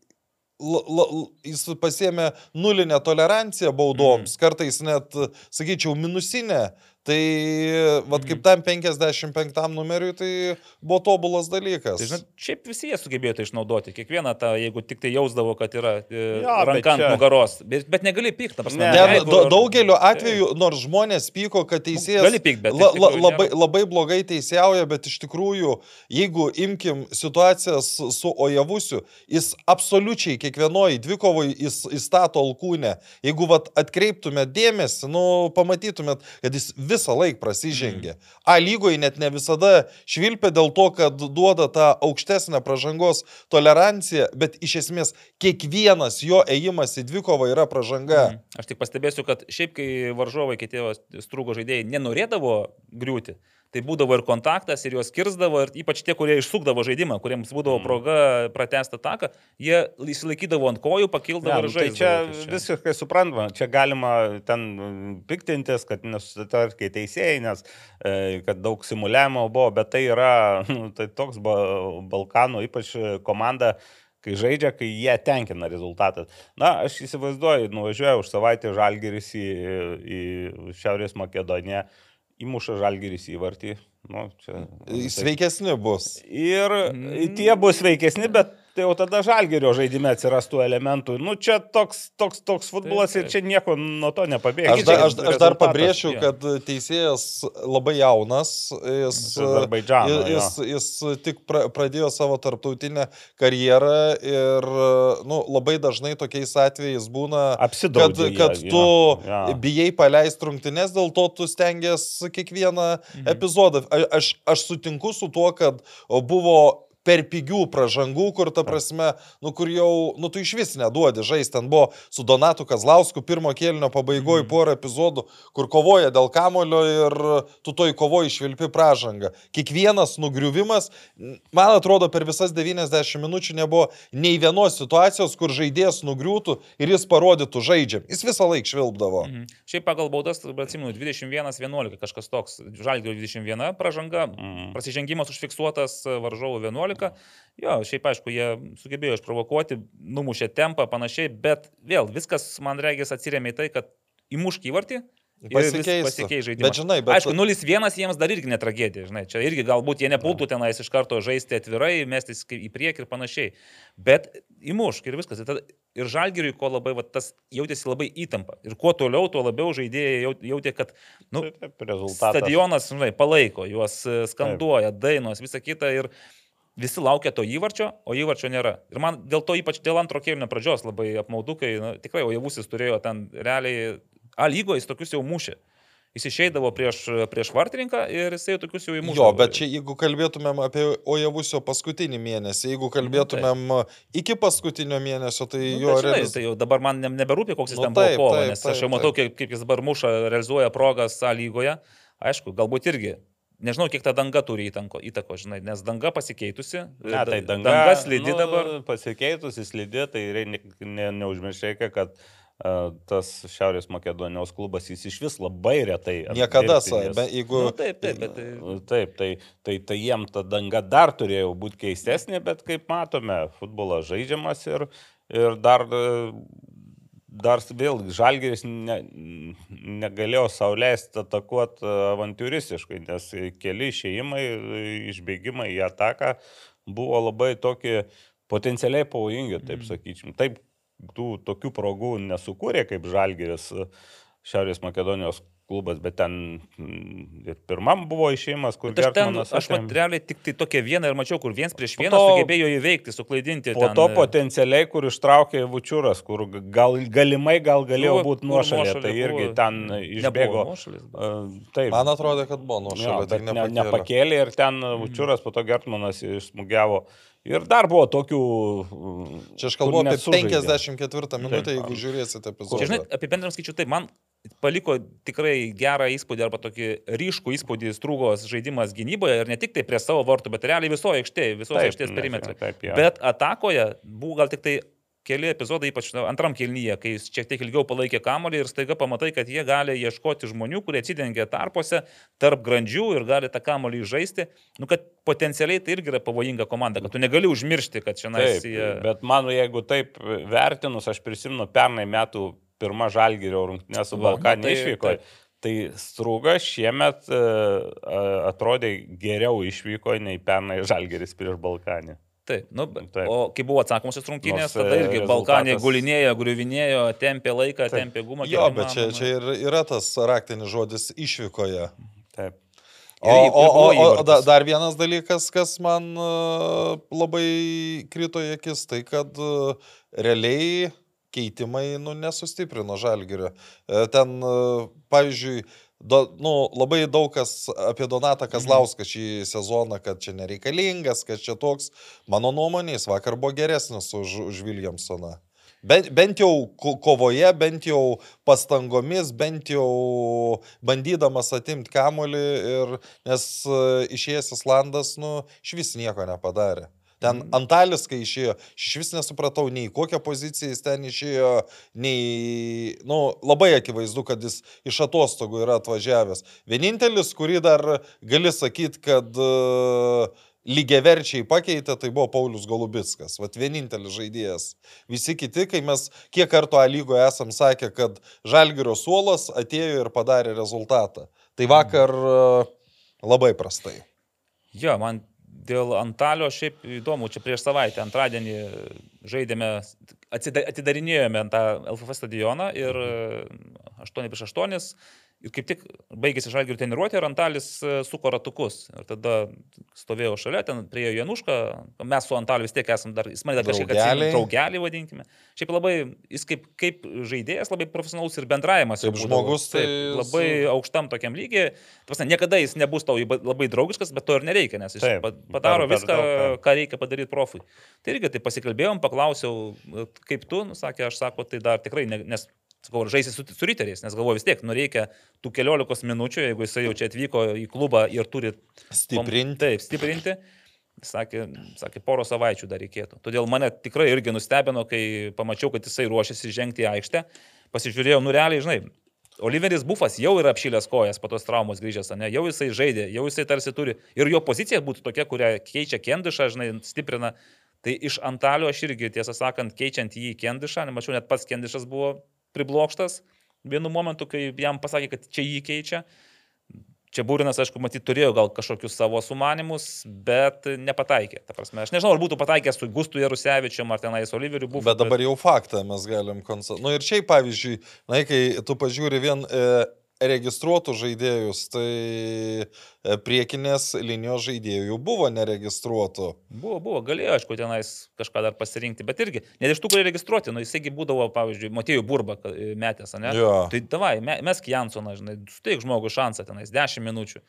La, jis pasėmė nulinę toleranciją baudoms, mm. kartais net, sakyčiau, minusinę. Tai, vad kaip tam 55 numeriui, tai buvo tobulas dalykas. Tai, žinot, šiaip visi jie sugebėjo tai išnaudoti. Kiekvieną tą, jeigu tik tai jausdavo, kad yra e, bet ranka ant čia- nugaros. Bet, bet negali pykti, prasme. Ne, Ne, jeigu- da, daugeliu atveju, nors žmonės pyko, kad teisėjas Gali pykt, bet la, la, labai, labai blogai teisėjauja, bet iš tikrųjų, jeigu imkim situacijas su Ojavusiu, jis absoliučiai kiekvienoje dvikovoje įstato alkūnę. Jeigu vat, atkreiptumėt dėmesį, nu, pamatytumėt, kad jis visą laiką prasižengė. Mhm. A lygoje net ne visada švilpia dėl to, kad duoda tą aukštesnę pažangos toleranciją, bet iš esmės kiekvienas jo ėjimas į dvikovą yra pažanga. Mhm. Aš tik pastebėsiu, kad šiaip kai varžovai, kiti strūgo žaidėjai nenorėdavo griūti, tai būdavo ir kontaktas, ir juos kirzdavo, ir ypač tie, kurie išsukdavo žaidimą, kuriems būdavo Mhm. proga pratesti ataką, jie įsilaikydavo ant kojų, pakildavo Ne, ir nu, tai žaidė. čia visiškai suprantama, čia galima ten mm, piktintis, kad nesusitarkiai teisėjai, nes e, kad daug simuliavimo buvo, bet tai yra *laughs* nu, tai toks ba, Balkanų, ypač komanda, kai žaidžia, kai jie tenkina rezultatą. Na, aš įsivaizduoju, nuvažiuoju už savaitę žalgeris į, į Šiaurės Makedoniją, įmuša žalgeris įvartį. Nu, čia, Sveikesni bus. Ir tie bus sveikesni, bet tai jau tada žalgerio žaidime atsirastų elementų. Nu, čia toks, toks, toks futbolas Taip, ir čia nieko nuo to nepabėga. Aš, da, aš, aš dar pabrėšiu, jo. kad teisėjas labai jaunas, jis, jis, jis, jis tik pra, pradėjo savo tarptautinę karjerą ir nu, labai dažnai tokiais atvejais būna, kad, Apsidraudė jie, kad jo, tu jo. bijai paleisti rungtynes, dėl to tu stengiasi kiekvieną Mhm. epizodą. Aš, aš sutinku su tuo, kad buvo per pigių pražangų, kur ta prasme, nu kur jau, nu tu iš vis neduodi žaisti. Ten buvo su Donatu Kazlausku pirmo kėlinio pabaigoje Mhm. porą epizodų, kur kovoja dėl kamulio ir tu toj kovoji išvilpi pražangą. Kiekvienas nugriuvimas, man atrodo, per visas 90 minučių nebuvo nei vienos situacijos, kur žaidėjas nugriūtų ir jis parodytų žaidžiam. Jis visą laiką švilpdavo. Mhm. Šiaip pagal baudas, atsimenu, 21-11 kažkas toks, žalgių 21 pražanga, Mhm. prasižengimas užfiksuotas varžovų 11. Jo, šiaip aišku, jie sugebėjo išprovokuoti, numušė tempą panašiai, bet vėl viskas, man regis, atsiriamė į tai, kad įmušk įvartį. Pasikeis žaidimas. Bet žinai, bet- Aišku, 0-1 jiems dar irgi netragedija, žinai, čia irgi galbūt jie nepultų tenais iš karto žaisti atvirai, mestis į priekį ir panašiai. Bet įmušk ir viskas. Ir, tada, ir žalgiriui, ko labai, va, tas jautėsi labai įtampa. Ir kuo toliau, tuo labiau žaidėjai jaut- jautė, kad nu, Taip, taip, rezultatas. stadionas, žinai, palaiko, juos e, skanduoja, dainos, visa kita ir visi laukia to įvarčio, o įvarčio nėra. Ir man dėl to ypač dėl antro kėlinio pradžios labai apmaudu, kai nu, tikrai, o javusis turėjo ten realiai, A lygo jis tokius jau mušė. Jis išeidavo prieš, prieš vartininką ir jisai tokius jau įmušė. Jo, bet čia jeigu kalbėtumėm apie Ojavusio paskutinį mėnesį, jeigu kalbėtumėm iki paskutinio mėnesio, tai Nu, jo bet, žinai, realis... tai jau dabar man ne- neberūpi, koks jis Nu, ten buvo taip, kovo, taip, nes taip, aš jau matau, kaip, kaip jis dabar muša, realizuoja progas A lygoje. Aišku, galbūt irgi. Nežinau, kiek ta danga turi įtanko, įtako, žinai, nes danga pasikeitusi. Ne, tai danga, danga slidi nu, dabar. Pasikeitusi slidi, tai rei- ne, ne, neužmirškite, kad uh, tas Šiaurės Makedonijos klubas jis iš vis labai retai. Niekada, nes- be- jeigu... Nu, taip, taip, bet tai... Taip, tai, tai, tai jiem ta danga dar turėjo būti keistesnė, bet kaip matome, futbolas žaidžiamas ir, ir dar, e, dar vėl žalgeris ne, negalėjo sauliaisti atakuoti avantūristiškai, nes keli išėjimai, išbėgimai į ataką buvo labai tokie potencialiai pavojingi, taip sakyčiau. Taip, tų tokių progų nesukūrė kaip žalgeris Šiaurės Makedonijos klubas, bet ten mm, ir pirmam buvo išėjimas, kur Bet aš ten, aš materialiai tik tai tokią vieną ir mačiau, kur viens prieš vieną to- sugebėjo įveikti, suklaidinti. Po ten, to e, potencialiai, kur ištraukė Vučiūras, kur gal, galimai gal galėjo Buvo, būti nuošalė, nuošalė tai irgi buvo. ten išbėgo. nuošalės, Uh, Taip. Man atrodo, kad buvo nuo Jo, šalia, bet tik ne, nepakėlė. nepakėlė ir ten Vučiūras, po to Gertmanas išsmugiavo. Ir dar buvo tokių... Čia aš kalbu apie nesužaidė. 54 minutę, jeigu žiūrėsite epizodą. žinai, apibendrinant skaičiu, tai man paliko tikrai gerą įspūdį arba tokį ryškų įspūdį strūgos žaidimas gynyboje ir ne tik tai prie savo vartų, bet realiai visoje aikštėje, visoje aikštės perimetre. jo. Bet atakoje buvo gal tik tai keli epizodai, ypač antram kelnyje, kai jis šiek tiek ilgiau palaikė kamolį ir staiga pamatai, kad jie gali ieškoti žmonių, kurie atsidengia tarpuose, tarp grandžių ir gali tą kamolį žaisti. Nu, kad potencialiai tai irgi yra pavojinga komanda, kad tu negali užmiršti, kad čia Taip, jie... bet man, jeigu taip vertinus, aš prisimenu pernai metų pirmą žalgyrio rungtynę su Balkanė nu, tai- išvyko. Tai Strūga šiemet e, atrodė geriau išvyko nei pernai žalgeris prieš Balkanį. Taip, nu, Taip. o kai buvo atsakomosios rungtynės, Nors, tada e, irgi rezultatas- Balkanė gulinėjo, griuvinėjo, tempė laiką, Taip. tempė gumą. Jo, kiek bet čia, čia ir yra tas raktinis žodis išvykoje. Taip. O, o, o, o da, dar vienas dalykas, kas man uh, labai krito į akis, tai kad realiai keitimai nu, nesustiprino žalgerio. E, Ten, uh, pavyzdžiui, do, nu, labai daug kas apie Donatą Kazlauską šį sezoną, kad čia nereikalingas, kad čia toks, mano nuomonė, jis vakar buvo geresnis už, už Williamsoną. Bent, bent jau ko- kovoje, bent jau pastangomis, bent jau bandydamas atimti kamolį, ir, nes e, išėjęs Islandas, nu, iš vis nieko nepadarė. Ten Antalis, kai išėjo, iš vis nesupratau nei kokią poziciją jis ten išėjo, nei, nu, labai akivaizdu, kad jis iš atostogų yra atvažiavęs. Vienintelis, kurį dar gali sakyti, kad uh, lygiaverčiai pakeitė, tai buvo Paulius Golubitskas. Vat vienintelis žaidėjas. Visi kiti, kai mes kiek kartų A lygoje esam sakę, kad Žalgirio suolas atėjo ir padarė rezultatą. Tai vakar uh, labai prastai. Jo, man dėl Antalio šiaip įdomu, čia prieš savaitę, antradienį žaidėme, atidarinėjome tą LFF stadioną ir 8 prieš 8 ir kaip tik baigėsi žalgių treniruotė ir Antalis e, suko ratukus. Ir tada stovėjau šalia, ten prie Janušką, mes su Antaliu vis tiek esame dar, jis mane dar kažkiek atsimena, draugelį vadinkime. Šiaip labai, jis kaip, kaip žaidėjas labai profesionalus ir bendravimas. Kaip žmogus, tai Taip, labai su- aukštam tokiam lygiai. Prasme, niekada jis nebus tau labai draugiškas, bet to ir nereikia, nes jis Taip, pa- padaro per- per viską, daug, taip. ką reikia padaryti profui. Tai irgi tai pasikalbėjom, paklausiau, kaip tu, nu, sakė, aš sako, tai dar tikrai, ne, nes, sakau, žaisi su, su riteriais, nes galvoju vis tiek, nu reikia tų keliolikos minučių, jeigu jisai jau čia atvyko į klubą ir turi Stiprinti. Taip, stiprinti. Sakė, sakė, poro savaičių dar reikėtų. Todėl mane tikrai irgi nustebino, kai pamačiau, kad jisai ruošiasi žengti į aikštę. Pasižiūrėjau, nu realiai, žinai, Oliveris Bufas jau yra apšylęs kojas po tos traumos grįžęs, ne? jau jisai žaidė, jau jisai tarsi turi. Ir jo pozicija būtų tokia, kurią keičia Kendišą, žinai, stiprina. Tai iš Antalio aš irgi, tiesą sakant, keičiant jį į Kendišą, nemačiau, net pats Kendišas buvo priblokštas vienu momentu, kai jam pasakė, kad čia jį keičia. Čia Būrinas, aišku, matyt, turėjo gal kažkokius savo sumanimus, bet nepataikė. Ta prasme, aš nežinau, ar būtų pataikęs su Gustu Jarusevičiu ar tenais Oliveriu buvo. Bet dabar jau faktą mes galim konstatuoti. Nu ir šiaip, pavyzdžiui, na, kai tu pažiūri vien e, registruotų žaidėjus, tai e, priekinės linijos žaidėjų buvo neregistruotų. Buvo, buvo, galėjo, aišku, tenais kažką dar pasirinkti, bet irgi, net iš tų, kurie registruoti, nu jisaigi būdavo, pavyzdžiui, Matėjų Burba metęs, ne? Jo. Tai davai, me- mesk Jansoną, žinai, suteik žmogui šansą tenais, 10 minučių.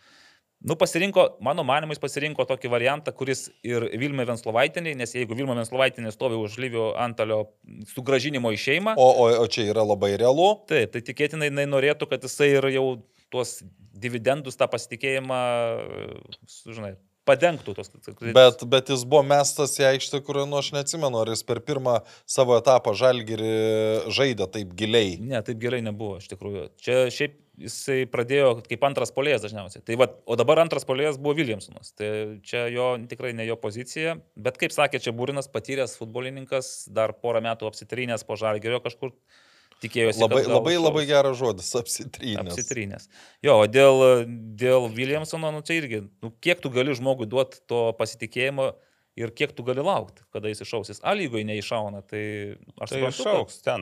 Nu, pasirinko, mano manimais pasirinko tokį variantą, kuris ir Vilmė Venslovaitinė, nes jeigu Vilmė Venslovaitinė stovi už Lyvio Antalio sugražinimo į šeimą, O, o, o čia yra labai realu. Taip, tai tikėtinai jinai norėtų, kad jisai ir jau tuos dividendus, tą pasitikėjimą, žinai, padengtų tos. Bet, bet jis buvo mestas į aikštę, kur, nu, aš neatsimenu, ar jis per pirmą savo etapą žalgirį žaidė taip giliai. Ne, taip gerai nebuvo, iš tikrųjų. Čia šiaip jisai pradėjo kaip antras polėjas dažniausiai. Tai va, o dabar antras polėjas buvo Williamsonas. Tai čia jo tikrai ne jo pozicija. Bet kaip sakė, čia Būrinas patyręs futbolininkas, dar porą metų apsitrynęs po žalgerio kažkur. Tikėjosi. Labai, labai, šaus. labai geras žodis - apsitrynęs. Apsitrynęs. Jo, o dėl, dėl Williamsono, nu čia irgi, nu, kiek tu gali žmogui duoti to pasitikėjimo, ir kiek tu gali laukti, kada jis iššausis. A lygoje neiššauna, tai aš Tai suprantu, kad- išauks ten.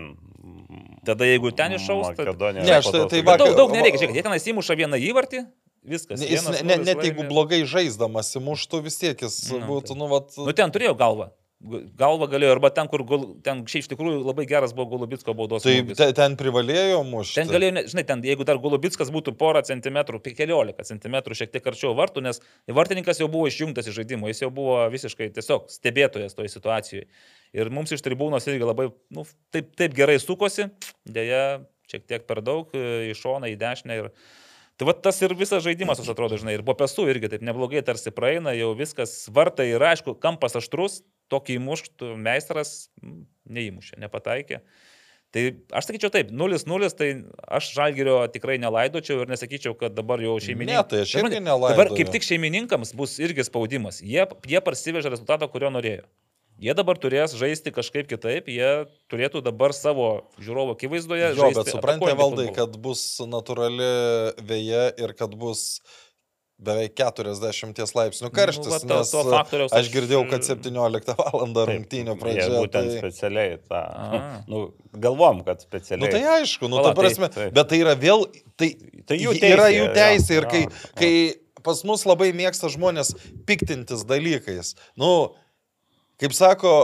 Tada jeigu ten iššaus, tai... Makedonija. Ne, aš tai- tai vakar- daug, daug nereikia, žiūrėk, jie tenais įmuša vieną įvartį, viskas. Jis, vienas ne, ne, net jeigu blogai žaisdamas įmuštų, vis tiek jis Nu, būtų, tai- nu, vat, Nu, ten turėjo galvą. Galva galėjo, arba ten, kur, ten šiaip iš tikrųjų labai geras buvo Golubitsko baudos. tai smūgis. te, ten privalėjo mušti. Ten galėjo, žinai, ten, jeigu dar Golubitskas būtų porą centimetrų, pe- keliolika centimetrų šiek tiek arčiau vartų, nes vartininkas jau buvo išjungtas iš žaidimo, jis jau buvo visiškai tiesiog stebėtojas toje situacijoje. Ir mums iš tribūnos irgi labai, nu, taip, taip gerai sukosi, dėja, šiek tiek per daug, e, į šoną, į dešinę. Ir... Tai va tas ir visas žaidimas, aš atrodo, žinai, ir po pesų irgi taip neblogai tarsi praeina, jau viskas vartai yra, aišku, kampas aštrus, tokį įmuštų meistras neįmušė, nepataikė. Tai aš sakyčiau taip, 0-0, tai aš žalgerio tikrai nelaidočiau ir nesakyčiau, kad dabar jau šeimininkai. Ne, tai aš irgi Dabar nelaidoju. kaip tik šeimininkams bus irgi spaudimas. Jie, jie parsivežė rezultatą, kurio norėjo. Jie dabar turės žaisti kažkaip kitaip, jie turėtų dabar savo žiūrovo akivaizdoje. Jo, bet suprantate, valdai, futbolą. kad bus natūrali vėja ir kad bus beveik 40 laipsnių karštis. Nu, va, Nu, to- nes to faktoriaus aš aš- girdėjau, kad 17 val. Rungtynio Jie pradžia. būtent Tai... specialiai tą. *laughs* Nu, galvom, kad Nu specialiai. tai aišku, nu Pala, ta prasme, tai- taip. bet tai yra vėl, tai, Tai jų ji- yra teisė, jų teisė ir jo, kai, jo. kai pas mus labai mėgsta žmonės piktintis dalykais, nu, kaip sako,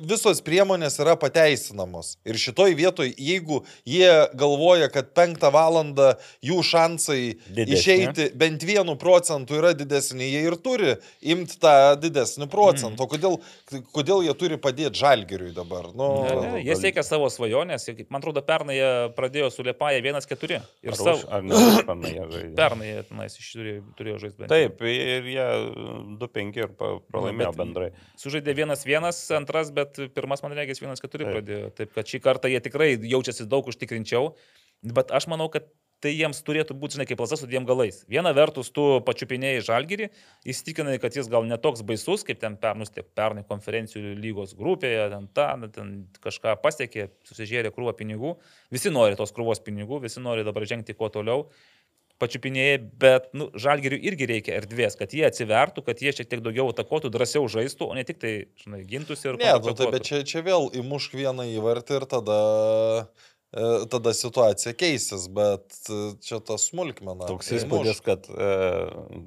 visos priemonės yra pateisinamos. Ir šitoj vietoj, jeigu jie galvoja, kad penktą valandą jų šansai Didesni. išeiti bent vienu procentu yra didesni, jie ir turi imti tą didesnį procentą. O kodėl, kodėl jie turi padėti žalgeriui dabar? Nu, Ne, ne, jie siekia savo svajonės. Man atrodo, pernai jie pradėjo su Liepaja 1-4. Ir Ar, savo... ar ne užpernai jie žaidė? Pernai jie tenais iš- turėjo, turėjo žaisti bent. Taip, ir jie 2-5 ir pralaimėjo bet- bendrai. Sužaidė 1-1, antras, bet pirmas, man regis, 1-4 Taip. pradėjo. Taip kad šį kartą jie tikrai jaučiasi daug užtikrinčiau. Bet aš manau, kad tai jiems turėtų būti, žinai, kaip lasas su dviem galais. Viena vertus, tu pačiupinėjai žalgyrį, įstikinai, kad jis gal netoks baisus, kaip ten pernus, tiek pernai konferencijų lygos grupėje, ten, ta, ten kažką pasiekė, susižėrė krūvą pinigų. Visi nori tos krūvos pinigų, visi nori dabar žengti kuo toliau. Pačiupinėjai, bet nu, žalgeriui irgi reikia erdvės, kad jie atsivertų, kad jie šiek tiek daugiau atakuotų, drąsiau žaistų, o ne tik tai, žinai, gintųsi ir... Ne, nu, tai, bet čia, čia vėl įmušk vieną įvartį ir tada, e, tada situacija keisis, bet e, čia tas smulkmena. Toks įspūdis, kad e,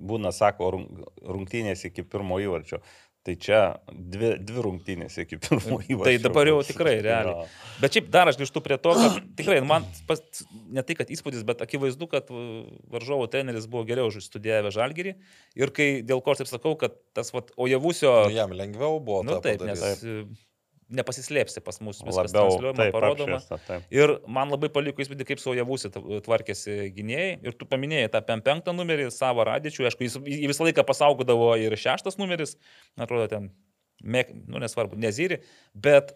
būna, sako, rung- rungtynės iki pirmo įvarčio. Tai čia dvi, dvi rungtynės iki pirmo įvarčio. Tai dabar jau tikrai, realiai. Bet šiaip dar aš grįžtu prie to, kad tikrai man pas, ne tai, kad įspūdis, bet akivaizdu, kad uh, varžovo treneris buvo geriau užstudijavę žalgerį. Ir kai dėl ko aš taip sakau, kad tas, vat, ojavusio... Nu, jam lengviau buvo. Nu taip, padaryt. nes uh, nepasislėpsi pas mus viskas Labiau transliuojama, taip, parodoma. apšviesta, taip. Ir man labai paliko įspūdį, kaip su Ojavusi tvarkėsi gynėjai. Ir tu paminėjai tą penktą numerį, savo radičių. Aišku, jis visą laiką pasaugodavo ir šeštas numeris. Atrodo, ten, mek, nu nesvarbu, nezyri. Bet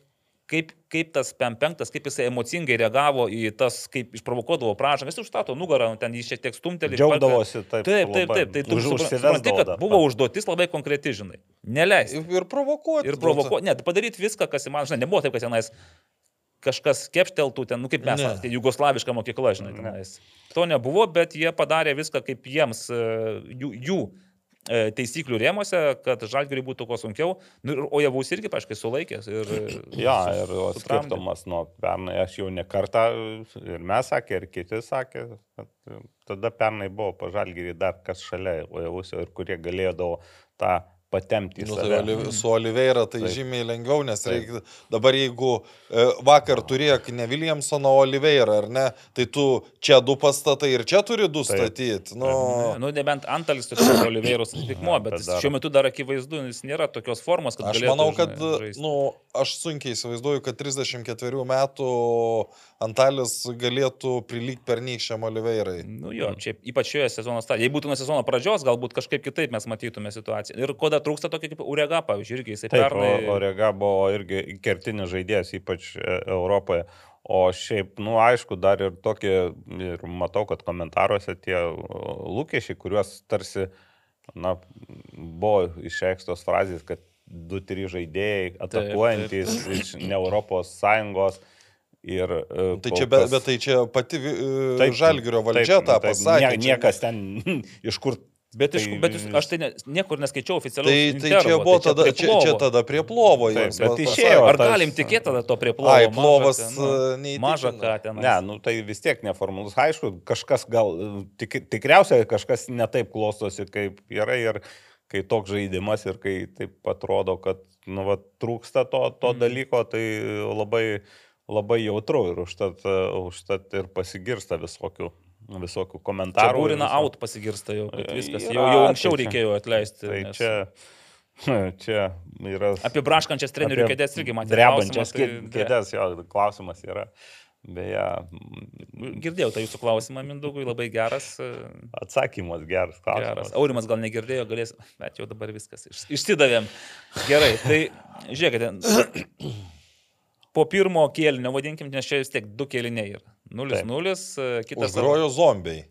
kaip, kaip tas penktas, kaip jisai emocingai reagavo į tas, kaip išprovokuodavo pražangą. Jis užstato nugarą, nu, ten jį šiek tiek stumtelį. Džiaugdavosi taip. Taip, taip, taip. Tai tu supranti, kad buvo užduotis labai konkreti, žinai. Neleisti. Ir, ir provokuoti. Ir provokuoti, net padaryti viską, kas įmanoma. Žinai, nebuvo taip, kad tenais kažkas kepšteltų ten, nu kaip mes, Ne. tai jugoslaviška mokykla, žinai, Ne. tenais. To nebuvo, bet jie padarė viską kaip jiems, e, jų, jų taisyklių rėmose, kad žalgiriui būtų kuo sunkiau. Nu, ir- o javus irgi, paaiškiai, sulaikęs. Ir, *clears throat* Ja, ir o sutramdė. skirtumas nuo pernai, aš jau ne kartą ir mes sakė, ir kiti sakė, kad tada pernai buvo pažalgyrį dar kas šalia Ojavusio ir kurie galėdavo tą patemti į Nu, tai save. Oli- su Oliveira tai Taip. žymiai lengviau, nes Taip. reikia, dabar jeigu e, vakar turėk ne Williamsoną, o Oliveira, ar ne, tai tu čia du pastatai ir čia turi du Taip. statyti. Nu, Nu, nebent Antalis toks Oliveirus atitikmo, bet dar- šiuo metu dar akivaizdu, jis nėra tokios formos, kad Aš galėtų, manau, kad, žinai, nu, aš sunkiai įsivaizduoju, kad 34 metų Antalis galėtų prilygti pernykščiam Oliveirai. Nu jo, čia ypač šioje sezono stadijoje. Jei būtų nuo sezono pradžios, galbūt kažkaip kitaip mes matytume situaciją. Ir ko dar trūksta tokio kaip Urega, pavyzdžiui, irgi jisai Taip, pernai... o Orega buvo irgi kertinis žaidėjas, ypač e, Europoje. O šiaip, nu, aišku, dar ir tokie, ir matau, kad komentaruose tie lūkesčiai, kuriuos tarsi, na, buvo išreikštos frazės, kad du, trys žaidėjai atakuojantis iš ne Europos Sąjungos. Ir, e, Tai kol čia, bet, bet tai čia pati Taip, taip, Žalgirio valdžia taip, tą taip, pasakė. Nie, čia- niekas ten *laughs* iš kur Bet, iš, Tai bet jūs, aš tai ne, niekur neskaičiau oficialiai. Tai, tai čia buvo tada, čia, čia tada prie plovo. Jiems bet išėjo. Ar galim tikėti tada to prie plovo? Ai, plovas e, neįtikina. Maža ką ten. Ne, nu tai vis tiek neformalus. Aišku, kažkas gal, tik, tikriausiai kažkas netaip klostosi, kaip yra ir kai toks žaidimas ir kai taip atrodo, kad nu, va, trūksta to, to Mhm. dalyko, tai labai, labai jautru ir užtat, e, užtat ir pasigirsta visokių, visokių komentarų. būrina viso- out pasigirsta jau, kad viskas. Yra, Jau, jau anksčiau tai reikėjo atleisti. Tai nes čia, *laughs* čia yra. Apie braškančias trenerių kėdės irgi matėte. Drebančias tai- kėdės, jo, klausimas yra. Beje, Girdėjau tą jūsų klausimą, Mindugui, labai geras. e, atsakymas geras klausimas. Geras. Aurimas gal negirdėjo, galės, bet jau dabar viskas. iš- Išsidavėm. Gerai, tai žiūrėkite. *clears throat* Po pirmo kėlinio, vadinkim, nes čia vis tiek du kėliniai yra. 0-0, e, kitas. Užgrojo zombiai.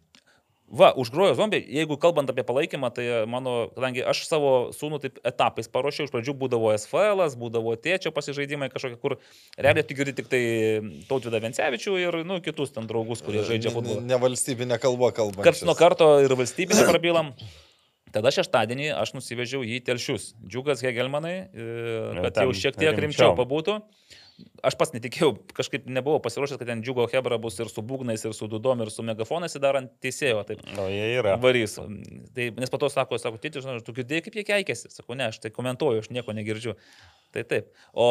Va, užgrojo zombiai. Jeigu kalbant apie palaikymą, tai mano, kadangi aš savo sūnų taip etapais paruošiau, iš pradžių būdavo SFL, būdavo tėčio pasižaidimai kažkokie, kur realiai tu girdi tik tai Tautvidą Vencevičių ir, nu, kitus ten draugus, kurie žaidžia Ne- futbolą. Ne valstybinė kalba kalba. Karts nuo karto ir valstybinį prabylam. Tada šeštadienį aš nusivežiau jį į telšius. Džiugas Hegelmanai, e, kad ten jau šiek tiek rimčiau. rimčiau pabūtų. Aš pats netikėjau, kažkaip nebuvau pasiruošęs, kad ten Džiugo Hebra bus ir su būgnais, ir su dudom, ir su megafonais įdarant teisėjo. Taip. O jie yra. Varys. Tai, nes po to sako, sako, tėti, žinai, tu girdėjai, kaip jie keikėsi. Sakau, ne, aš tai komentuoju, aš nieko negirdžiu. Tai taip. O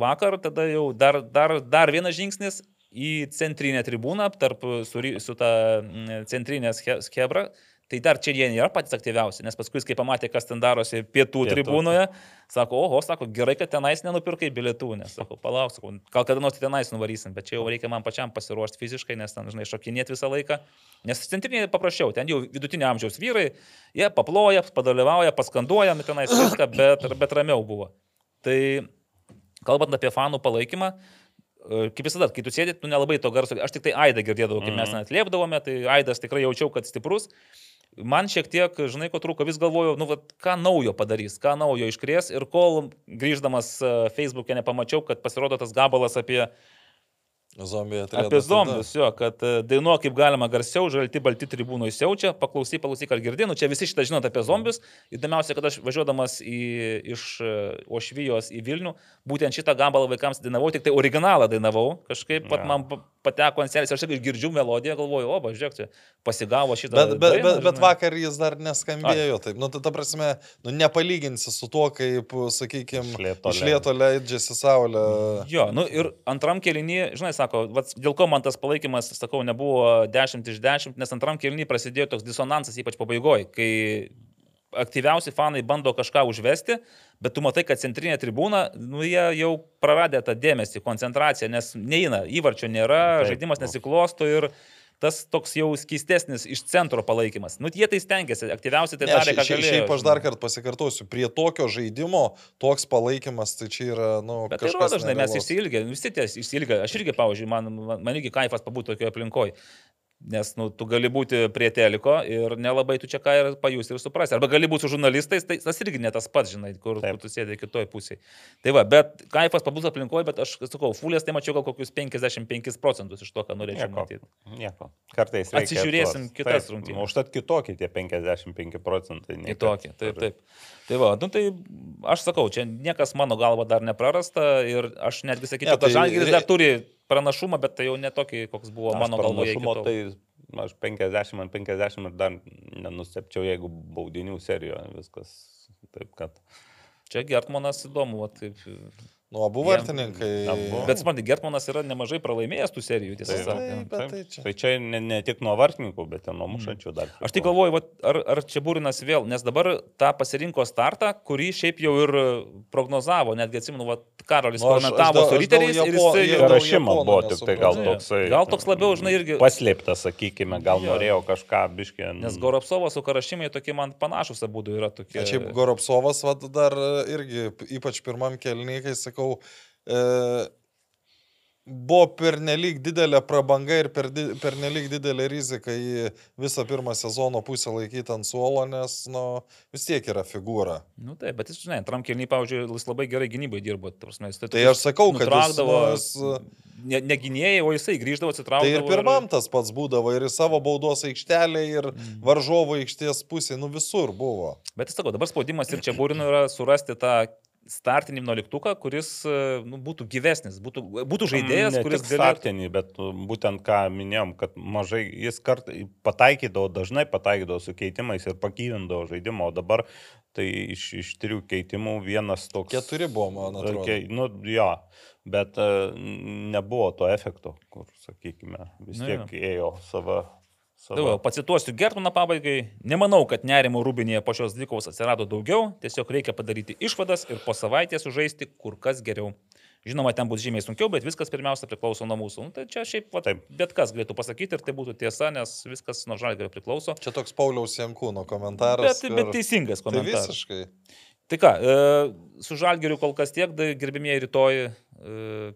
vakar tada jau dar, dar, dar vienas žingsnis į centrinę tribūną tarp su, su ta centrinė ske- skebra. Tai dar čia jie nėra patys aktyviausi, nes paskui, kai pamatė, kas ten darosi pietų, Pietų. tribūnoje, sako, oho, sako, gerai, kad tenais nenupirkai bilietų, nes, sako, palauk, sako, gal kada nors tenais nuvarysim, bet čia jau reikia man pačiam pasiruošti fiziškai, nes ten, žinai, šokinėti visą laiką. Nes centrinėje paprasčiau, ten jau vidutinio amžiaus vyrai, jie paploja, padalyvauja, paskanduoja, nu, tenais viską, *coughs* bet, bet ramiau buvo. Tai kalbant apie fanų palaikymą, e, kaip visada, kai tu sėdėt, tu nelabai to garso, aš tik tai Aidą girdėdavau, kai mes net liepdavome, tai Aidas tikrai jaučiau, kad stiprus. Man šiek tiek, žinai, ko trūko, vis galvojau, nu, vat, ką naujo padarys, ką naujo iškrės ir kol grįždamas e, Facebook'e nepamačiau, kad pasirodo tas gabalas apie Zombiai atrodo. Apie zombius, jo, kad e, dainuo kaip galima garsiau, žalti balti tribūnai siaučia, paklausy, paklausy, ar girdė, nu čia visi šitą žinot apie zombius. Įdomiausia, kad aš važiuodamas į, iš e, Ošvijos į Vilnių, būtent šitą gabalą vaikams dainavau, tik tai originalą dainavau, kažkaip pat Jo. man pateko ant selės, aš tik girdžiu melodiją, galvoju, o, va, žiūrėk, čia pasigavo šitą. Bet, bet, dainą, bet, bet žinai. vakar jis dar neskambėjo taip. Nu, ta, ta prasme, nu, nepalyginsi su tuo, kaip, sakykime, Išlieto iš lieto leidžiasi saulė. Jo, nu ir antram kelnyje, žinai, sako, vat, dėl ko man tas palaikymas, sakau, nebuvo 10 iš 10, nes antram kelnyje prasidėjo toks disonansas, ypač pabaigoje, kai aktyviausi fanai bando kažką užvesti, bet tu matai, kad centrinė tribūna, nu jie jau praradė tą dėmesį, koncentraciją, nes neina, įvarčio nėra, Taip, žaidimas nu. nesiklosto ir tas toks jau skistesnis iš centro palaikymas. Nu, jie tai stengiasi, aktyviausiai tai Ne, darė, ką galėjo. Šiaip aš dar kartą pasikartosiu, prie tokio žaidimo toks palaikymas, tai čia yra, nu, Bet tai kažkas. rodo, žinai, mes išsilgę, visi tie išsilgę, aš irgi, pavyzdžiui, man, man, man irgi kaifas pabūti tokioje aplinkoje. Nes, nu, tu gali būti prie teliko ir nelabai tu čia ką ir pajusi ir suprasi. Arba gali būti su žurnalistais, tai tas irgi ne tas pats, žinai, kur, Taip. tu sėdė kitoje pusėje. Tai va, bet kaifas pabūti aplinkoje, bet aš sakau, fulės tai mačiau gal kokius 55 procentus iš to, ką norėčiau Nieko. matyti. Nieko. Kartais Atsižiūrėsim tuos- kitas rungtynes. nu, Užtat kitokie tie 55 procentai. Kitokie, taip, taip. Tai va, nu tai aš sakau, čia niekas mano galva dar neprarasta ir aš netgi sakyčiau, Ne, tai kad Žalgiris re- dar turi pranašumą, bet tai jau netokį, koks buvo Aš mano galvoje. Tai aš 50 ant 50 ir dar nenustepčiau, jeigu baudinių serijoje viskas. Taip kad. Čia Gertmanas įdomu, va, taip. Nu, abu vartininkai. abu. Bet suprantate, Gertmanas yra nemažai pralaimėjęs tų serijų, tiesą sakant. taip, tai čia- tai čia ne, ne tik nuo vartininkų, bet ir nuo mušančių dar. Aš tik galvoju, vat, ar, ar čia būrinas vėl, nes dabar tą pasirinko startą, kurį šiaip jau ir prognozavo, netgi atsimenu, vat, Karolis Nu, komentavo su riteriais ir jisai jau... Rašymo buvo tik tai gal toksai. Gal toks labiau, žinai, irgi... Paslėptas, sakykime, gal Jo. norėjau kažką biškį. Nes Goropsovas su Karašymai tokie man panašus abu yra tokie. Šiaip Goropsovas vat, dar irgi, ypač pirmam kelnykai, sakau, e, buvo pernelyg didelė prabanga ir per, pernelyg didelė rizika į visą pirmą sezono pusę laikyti ant suolo, nes, nu, vis tiek yra figūra. Nu taip, bet jis, žinai, antram kelniui, pavyzdžiui, jis labai gerai gynybai dirbo. prasme, jis Tai aš sakau, kad jis, jis- ne, ne gynėjai, o jisai grįždavo, Tai atsitraukdavo. ir pirmam tas pats būdavo, ir savo baudos aikštelę, ir varžovo aikštės pusė, nu visur buvo. Bet jis sako, dabar spaudimas ir čia būrinu yra surasti tą startinį nuoliktuką, kuris e, nu, būtų gyvesnis, būtų, būtų žaidėjas, ne kuris galėtų... startinį, bet uh, būtent ką minėjom, kad mažai jis kartą pataikydavo, dažnai pataikydavo su keitimais ir pakyvindavo žaidimą, o dabar tai iš, iš trijų keitimų vienas toks. Keturi buvo, man atrodo. Okay, nu, jo, bet uh, nebuvo to efekto, kur, sakykime, vis Nu, tiek ėjo sava. Tai va, pacituosiu Gertmaną pabaigai. Nemanau, kad nerimo rūbinėje po šios dvikovos atsirado daugiau, tiesiog reikia padaryti išvadas ir po savaitės sužaisti kur kas geriau. Žinoma, ten bus žymiai sunkiau, bet viskas pirmiausia priklauso nuo mūsų. Nu, tai čia šiaip va, Taip. bet kas galėtų pasakyti ir tai būtų tiesa, nes viskas nuo žalgerio priklauso. Čia toks Pauliaus Jankūno komentaras. Bet, bet kur- teisingas Tai komentaras. visiškai. Tai ką, e, su žalgeriu kol kas tiek, da, gerbimieji rytoj e,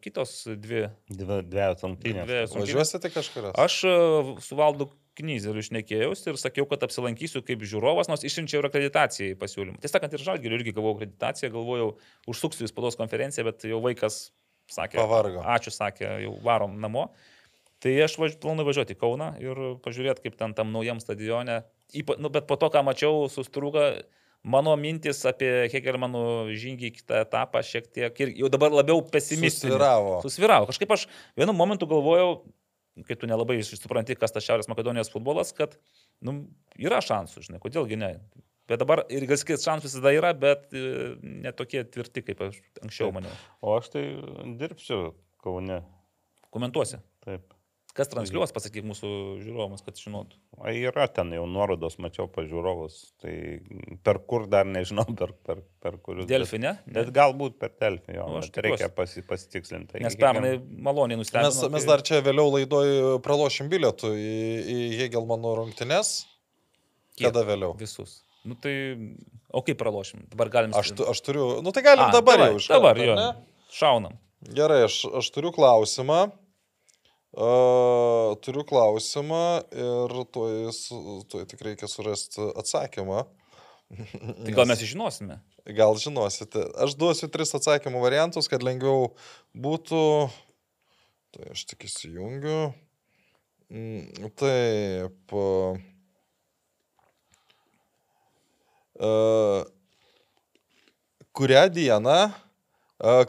kitos dvi. Dvi, dvi rungtynės. Važiuosite kažkur? Aš e, su valdu Knyzeriu išnekėjausi ir sakiau, kad apsilankysiu kaip žiūrovas, nors išsiunčiau ir akreditaciją į pasiūlymą. Tiesą sakant, ir žalgeriu irgi gavau akreditaciją, galvojau, užsuksiu į spaudos konferenciją, bet jau vaikas sakė, Pavargo. ačiū, sakė, jau varom namo. Tai aš važ, planuoju važiuoti į Kauną ir pažiūrėti, kaip ten tam naujam stadione. Ypa, nu, bet po to, ką mačiau, sustrūga mano mintis apie Hegelmanų žingį kitą etapą šiek tiek ir jau dabar labiau pesimistinis. Susvyravo. Susviravo. Kažkaip aš vienu momentu galvojau, kai tu nelabai supranti, kas tas Šiaurės Makedonijos futbolas, kad nu, yra šansų, žinai, kodėlgi ne. Bet dabar ir gal sakyti, šansų visada yra, bet e, netokie tvirti, kaip aš anksčiau maniau. O aš tai dirbsiu Kaune. Komentuosi. Taip. Kas transliuos, pasakyk mūsų žiūrovams, kad žinotų. O yra ten jau nuorodos, mačiau pažiūrovus. Tai per kur dar nežinau, *laughs* per, per, per kurius. Delfi, ne? Bet, bet galbūt per Delfi, jo. Nu, aš bet reikia pasi, pasitikslinti. Nes pernai maloniai nustebino. Mes, mes kai- dar čia vėliau laidoj pralošim bilietų į, į Hegelmano rungtynes. Kiek? Kada vėliau? Visus. Nu tai, o kaip pralošim? Dabar galim. Aš, tu- aš turiu, nu tai galim A, dabar davai, jau iš Dabar jo. ne? Šaunam. Gerai, aš, aš turiu klausimą. Uh, turiu klausimą ir tuoj, tuoj tik reikia surasti atsakymą. Tai gal mes žinosime. Gal žinosite. Aš duosiu tris atsakymų variantus, kad lengviau būtų. Tai aš tik įsijungiu. Mm, Taip. Uh, kurią dieną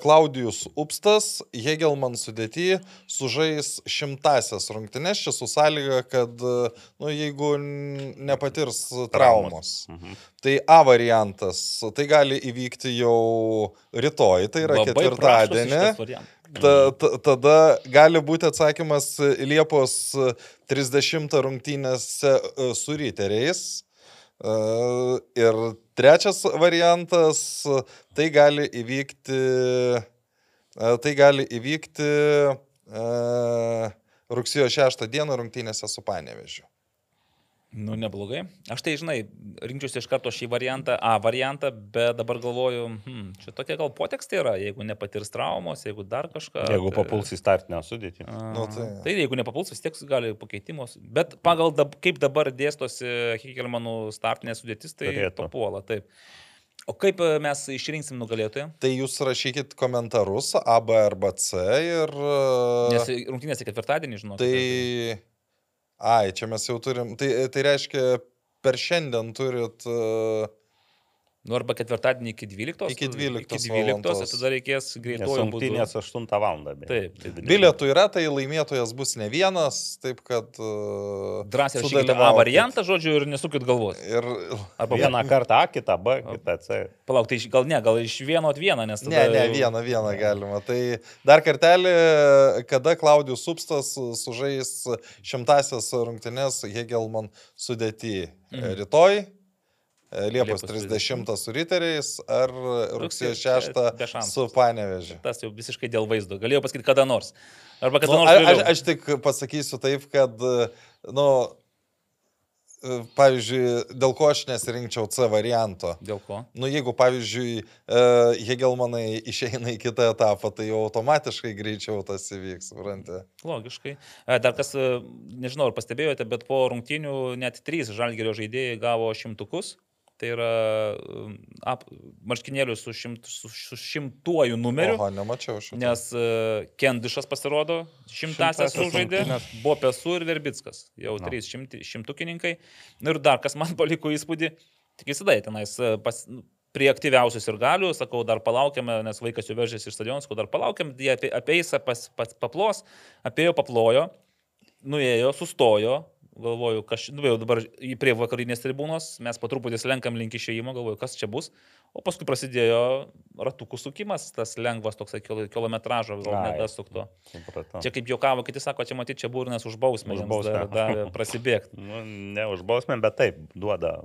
Klaudijus Upstas Hegelman sudėti sužais šimtasias rungtynes, čia su sąlyga, kad, uh, nu, jeigu nepatirs traumos. Mhm. Tai A variantas, tai gali įvykti jau rytoj, tai yra Labai ketvirtadienį. Ta, ta, tada gali būti atsakymas Liepos 30 rungtynėse e, su ryteriais. Ir trečias variantas, tai gali įvykti, e, tai gali įvykti e, rugsėjo 6 dieną rungtynėse su Panevežiu. Nu, neblogai. Aš tai, žinai, rinkčiausi iš karto šį variantą, A variantą, bet dabar galvoju, hmm, čia tokia gal potekstė yra, jeigu nepatirs traumos, jeigu dar kažką. Jeigu tai- papuls į startinę sudėtį. A, Nu, tai- tai jeigu nepapuls, vis tiek gali pakeitimus. Bet pagal dab, kaip dabar dėstosi Hikelmanų startinė sudėtis, tai Turėtų. papuola. Taip. O kaip e, mes išrinksim nugalėtoją? Tai jūs rašykit komentarus A, B arba C ir... e, Nes rungtynėse ketvirtadienį, žinau. Tai... Ai, čia mes jau turim. Tai, tai reiškia, per šiandien turit. Uh, Nu, arba ketvirtadienį iki 12. Iki 12 Iki 12, valandos. tada reikės Nes greituoju būdu. rungtynės 8 val. Taip, taip. bilietų yra, tai laimėtojas bus ne vienas, taip kad... Uh, Drąsiai rašykite A variantą, žodžiu, ir nesukit galvos. Ir... Arba Vieną kartą A, kitą B, kitą C. Palauk, tai gal ne, gal iš vieno at vieną, nes tada... Ne, ne, vieną, vieną galima. Tai dar kartelį, kada Klaudijus Supstas sužais šimtasias rungtynes Hegelman sudėti Mhm. rytoj, Liepos Liepos 30 su riteriais ar rugsėjo Rugsėjo 6 be šansų. su Panevežiu. Tas jau visiškai dėl vaizdo. Galėjau pasakyti kada nors. Arba kada Nu, nors. a- aš, vėliau. aš tik pasakysiu taip, kad, nu, e, pavyzdžiui, dėl ko aš nesirinkčiau C varianto. Dėl ko? Nu, jeigu, pavyzdžiui, e, Hegelmanai išeina į kitą etapą, tai jau automatiškai greičiau tas įvyks, suprantate. Logiškai. E, Dar kas, e, nežinau, ar pastebėjote, bet po rungtynių net trys žalgerio žaidėjai gavo šimtukus. Tai yra um, ap, marškinėlius su, šimt, su, su šimtuoju numeriu. Oho, nemačiau šito. Nes uh, Kendišas pasirodo, šimtasias sužaidė, rungtynes. Bopesų ir Verbickas, jau Na. trys šimti, šimtukininkai. Nu Ir dar kas man *laughs* paliko įspūdį, tik visada tenais e, pas, nu, prie aktyviausių ir galių, sakau, dar palaukiame, nes vaikas jau vežėsi iš stadiono, sakau, dar palaukiam, jie apie, apeis, pas, pas, paplos, apėjo, paplojo, nuėjo, sustojo. Galvoju, kas, nu, jau dabar prie vakarinės tribūnos, mes po truputį slenkam link išėjimo, galvoju, kas čia bus. O paskui prasidėjo ratukų sukimas, tas lengvas toksai kilo- kilometražo, gal nedasukto. Supratau. Čia kaip juokavo, kiti sako, čia matyti, čia būrinas už bausmę, Už bausmę. dar davė prasibėgti. *laughs* Nu, ne už bausmę, bet taip, duoda.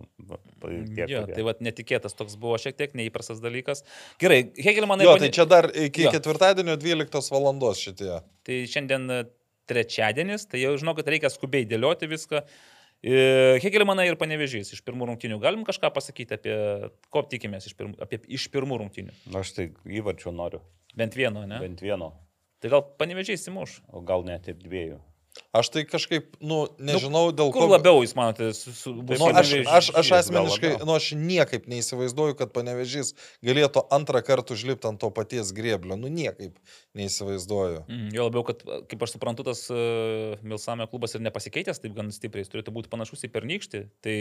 Tie, Jo, tai vad netikėtas toks buvo šiek tiek neįprastas dalykas. Gerai, Hegelmanai, Jo, tai čia dar iki Jo. ketvirtadienio 12 val. šitie. tai šiandien trečiadienis, tai jau žinau, kad reikia skubiai dėlioti viską. Hegelmanai ir panevežys iš pirmų rungtynių. Galim kažką pasakyti apie, ko tikimės iš pirmų, apie, iš pirmų rungtynių? Aš tai įvarčio noriu. Bent vieno, ne? Bent vieno, Tai gal panevežys įmuš. o gal net ir dviejų. Aš tai kažkaip, nu, nežinau, dėl Kur ko. labiau jūs manote? Su, su, Nu, aš, aš, aš asmeniškai, nu, aš niekaip neįsivaizduoju, kad panevežys galėtų antrą kartą užlipti ant to paties grėblio. Nu, niekaip neįsivaizduoju. Mm, jo labiau, kad, kaip aš suprantu, tas uh, Milsamio klubas ir nepasikeitęs taip gan stipriai, jis turėtų būti panašus į pernykštį. Tai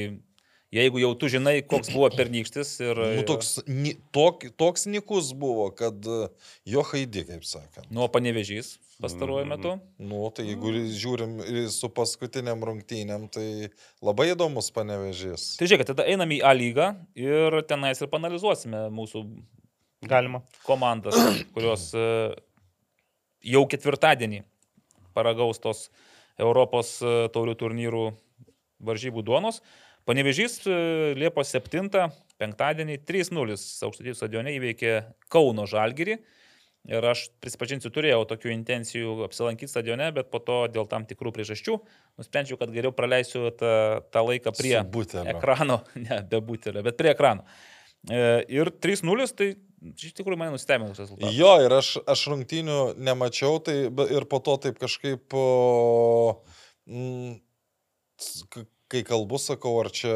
jeigu jau tu žinai, koks buvo pernykštis ir... Nu, toks, ni, tok, toks nikus buvo, kad e, jo haidi, kaip sakant. Nuo panevežys pastaruoju Mhm. metu. Nu, tai jeigu žiūrim su paskutiniam rungtynėm, tai labai įdomus panevežys. Tai žiūrėk, tada einam į A lygą ir tenais ir panalizuosime mūsų Galima. komandas, *coughs* kurios e, jau ketvirtadienį paragaus tos Europos e, taurių turnyrų varžybų duonos. Panevežys e, Liepos 7, penktadienį 3-0 aukštatijų stadione įveikė Kauno Žalgirį. Ir aš prisipažinsiu, turėjau tokių intencijų apsilankyti stadione, bet po to dėl tam tikrų priežasčių nusprendžiau, kad geriau praleisiu tą, tą laiką prie ekrano, *laughs* ne, be butelio, bet prie ekrano. E, Ir 3-0, tai iš tikrųjų mane nustebino tas rezultatas. Jo, ir aš, aš rungtynių nemačiau, tai ir po to taip kažkaip, o, mm, kai kalbu, sakau, ar čia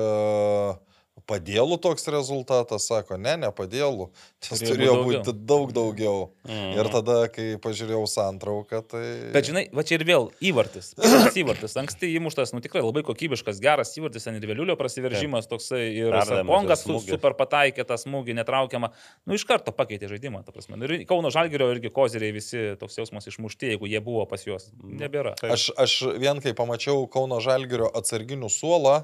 padėlų toks rezultatas, sako, ne, ne padėlų, tas Turėjo turėjo būt būti daug daugiau. Mhm. Ir tada, kai pažiūrėjau santrauką, tai... Bet žinai, va čia ir vėl įvartis. *coughs* Pirmas įvartis. Anksti įmuštas, nu tikrai labai kokybiškas, geras įvartis, ten ir vėliulio prasiveržimas toksai, ir Pongas su super pataikė tą smūgį, netraukiamą. Nu iš karto pakeitė žaidimą, ta prasme. Nu, Ir Kauno Žalgirio irgi kozeriai visi toks jausmas išmušti, jeigu jie buvo pas juos. Nebėra. Taip. Aš, aš vien kai pamačiau Kauno Žalgirio atsarginių suolą,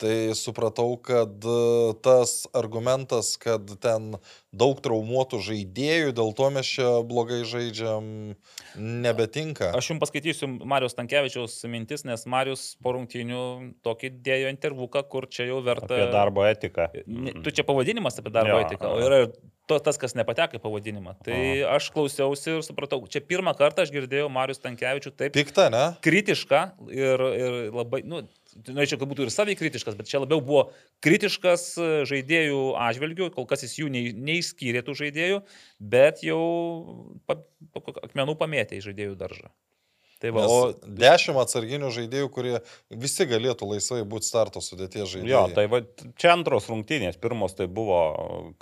tai supratau, kad e, tas argumentas, kad ten daug traumuotų žaidėjų, dėl to mes čia blogai žaidžiam, nebetinka. Aš jums paskaitysiu Marijos Tankievičiaus mintis, nes Marijos po rungtynių tokį dėjo intervuką, kur čia jau verta... Apie darbo etiką. Tu čia pavadinimas apie darbo Jo, etiką, o yra ir to, tas, kas nepateko į pavadinimą. Tai aš klausiausi ir supratau, čia pirmą kartą aš girdėjau Marijos Tankievičių taip Pikta, ne? kritišką ir, ir labai, nu, norėčiau, kad būtų ir savai kritiškas, bet čia labiau buvo kritiškas e, žaidėjų atžvilgių, kol kas jis jų nei, neišskyrė tų žaidėjų, bet jau pa, pa, akmenų pamėtė į žaidėjų daržą. Tai va, O o dešimt atsarginių žaidėjų, kurie visi galėtų laisvai būti starto sudėties žaidėjai. Jo, tai va, čia antros rungtynės. Pirmos tai buvo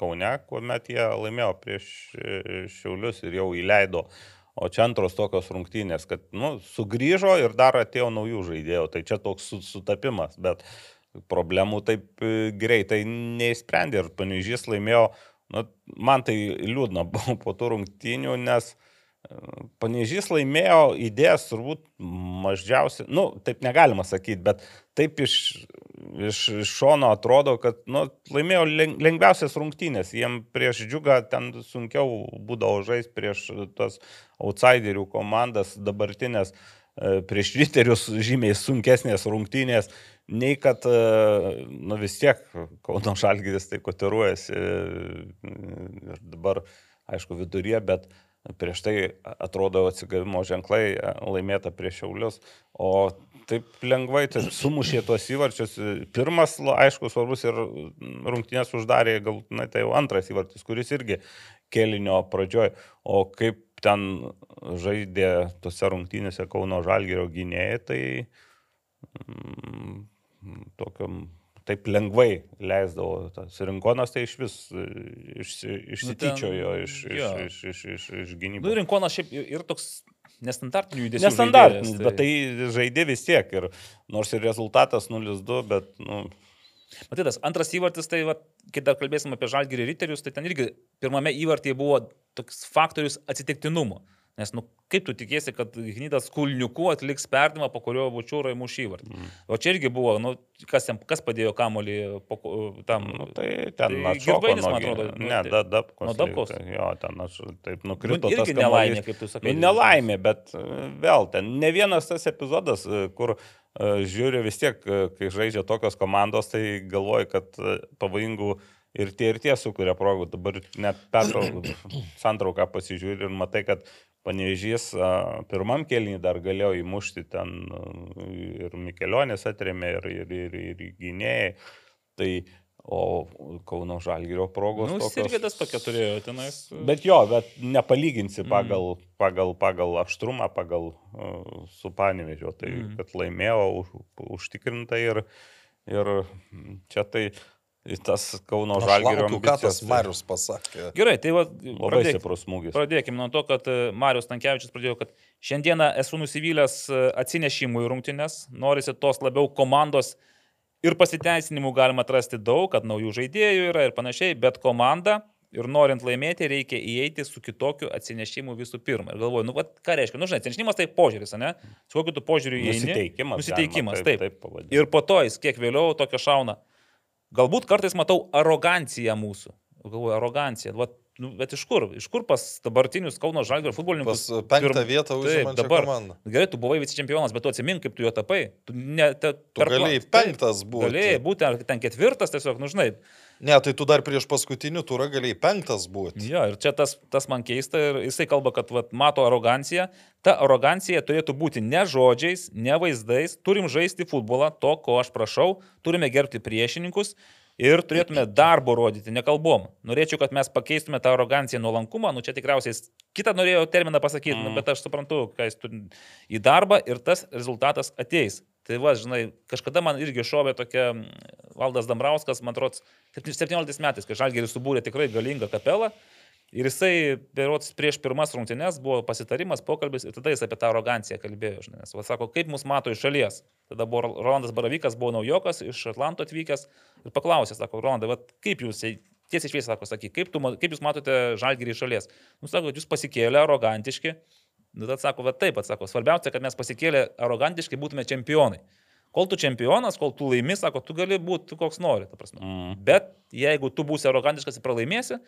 Kaune, kuomet jie laimėjo prieš e, Šiaulius ir jau įleido. O čia antros tokios rungtynės, kad nu, sugrįžo ir dar atėjo naujų žaidėjų. Tai čia toks su- sutapimas, bet problemų taip e, greitai neįsprendė ir Panežys laimėjo. Nu, man tai liūdna buvo *laughs* po tų rungtynių, nes Panežys laimėjo idėjas turbūt mažiausiai, nu, taip negalima sakyti, bet taip iš, iš, iš šono atrodo, kad nu, laimėjo len- lengviausias rungtynės. Jiem prieš džiugą ten sunkiau būdavo žaisti prieš tas outsiderių komandas dabartinės, e, prieš riterius žymiai sunkesnės rungtynės, nei kad, e, nu vis tiek, Kauno Žalgiris tai kotiruojasi e, ir dabar, aišku, viduryje, bet prieš tai atrodo atsigavimo ženklai e, laimėta prieš Šiaulius, o taip lengvai taip, sumušė tuos įvarčius. Pirmas, aišku, svarbus ir rungtynės uždarė, gal, na, tai jau antras įvartis, kuris irgi kelinio pradžioj. O kaip ten žaidė tose rungtynėse Kauno Žalgėrio gynėjai, tai mm, tokiam taip lengvai leisdavo. Tas rinkonas tai iš vis iš, išsityčiojo iš, iš, iš, iš, iš, iš Nu, gynybos. rinkonas šiaip ir toks nestandartinių judesių. Nestandartinis, žaidėjas, bet tai žaidė vis tiek. Ir nors ir rezultatas 0-2, bet, nu, Matai, tas antras įvartis, tai, va, kai dar kalbėsim apie žalgyrį riterius, tai ten irgi pirmame įvartyje buvo toks faktorius atsitiktinumo. Nes, nu, kaip tu tikėsi, kad Gnydas kulniuku atliks perdimą, po kurio bučiūrai mušį įvartį. Mm. O čia irgi buvo, nu, kas, jam, kas padėjo kamolį po, tam. nu tai ten Tai Girbainis, man atrodo, nu, Ne, tai- da, Dabkos. nuo Dabkos? lyg Jo, ten aš taip nu, nukrito. tas irgi nelaimė, kaip tu sakai. Nu, nelaimė, bet e, vėl ten ne vienas tas epizodas, e, kur e, žiūri vis tiek, kai žaidžia tokios komandos, tai galvoji, kad pavojingų ir tie ir tie sukuria progų. Dabar net pertrauką, *clears throat* santrauką pasižiūri ir matai, kad Panežys pirmam kelnį dar galėjo įmušti ten ir Mikelionės atrėmė, ir, ir, ir, ir gynėjai. Tai, o Kauno Žalgirio progos. Nu, tokios- Sirgėdas tokia turėjo tenais. Bet jo, bet nepalyginsi Mm. pagal, pagal, pagal aštrumą, pagal uh, su panevežio. Tai, Mm. mm. kad laimėjo už, užtikrintai ir, ir čia tai tas Kauno Žalgirio laukiu, ką tas Marius pasakė. Gerai, tai va, Labai stiprus smūgis. pradėkime nuo to, kad e, Marius Tankievičius pradėjo, kad šiandieną esu nusivylęs e, atsinešimų į rungtynes, norisi tos labiau komandos ir pasiteisinimų galima atrasti daug, kad naujų žaidėjų yra ir panašiai, bet komanda ir norint laimėti reikia įeiti su kitokiu atsinešimu visų pirma. Ir galvoju, nu, vat, ką reiškia, nu, žinai, atsinešimas tai požiūris, ne? Su kokiu tu požiūriu įeini? Nusiteikimas. Nusiteikimas, galima taip. taip pavadinti. Ir po to jis kiek vėliau tokia šauna. Galbūt kartais matau aroganciją mūsų. Galvoju, arogancija. Vat, nu, bet iš kur? Iš kur pas dabartinius Kauno Žalgirio futbolininkus? Pas penktą pirm- vietą užimančią dabar. komandą. Gerai, tu buvai vice čempionas, bet tu atsimink, kaip tu jo tapai. Tu, ne, te, Tu galėjai penktas būti. Galėjai būti, ar ten ketvirtas tiesiog, nu žinai. Ne, tai tu dar prieš paskutinį turą galėjai penktas būti. Jo, ir čia tas, tas man keista ir jisai kalba, kad vat, mato aroganciją. Ta arogancija turėtų būti ne žodžiais, ne vaizdais. Turim žaisti futbolą, to, ko aš prašau, turime gerbti priešininkus ir turėtume darbo rodyti, nekalbom. Norėčiau, kad mes pakeistume tą aroganciją nuolankumą, nu čia tikriausiai kitą norėjo terminą pasakyti, mm. bet aš suprantu, ką jis turi į darbą ir tas rezultatas ateis. Tai va, žinai, kažkada man irgi šovė tokia Valdas Dambrauskas, man atrodo, 17 metais, kai Žalgeris subūrė tikrai galingą kapelą. Ir jisai, berots, prieš pirmas rungtynes buvo pasitarimas, pokalbis ir tada jis apie tą aroganciją kalbėjo. Žinai, nes, va, sako, kaip mus mato iš šalies. Tada buvo Rolandas Baravykas, buvo naujokas iš Atlanto atvykęs ir paklausė, sako, Rolandai, va, kaip jūs, tiesiai šviesiai sako, sakyk, kaip, tu, kaip jūs matote Žalgerį iš šalies. Nu, sako, jūs pasikėlė arogantiški. Nu, tad sako, va taip, atsako, svarbiausia, kad mes pasikėlė arogantiškai būtume čempionai. Kol tu čempionas, kol tu laimi, sako, tu gali būti koks nori, ta prasme. Mm. Bet jeigu tu būsi arogantiškas ir pralaimėsi,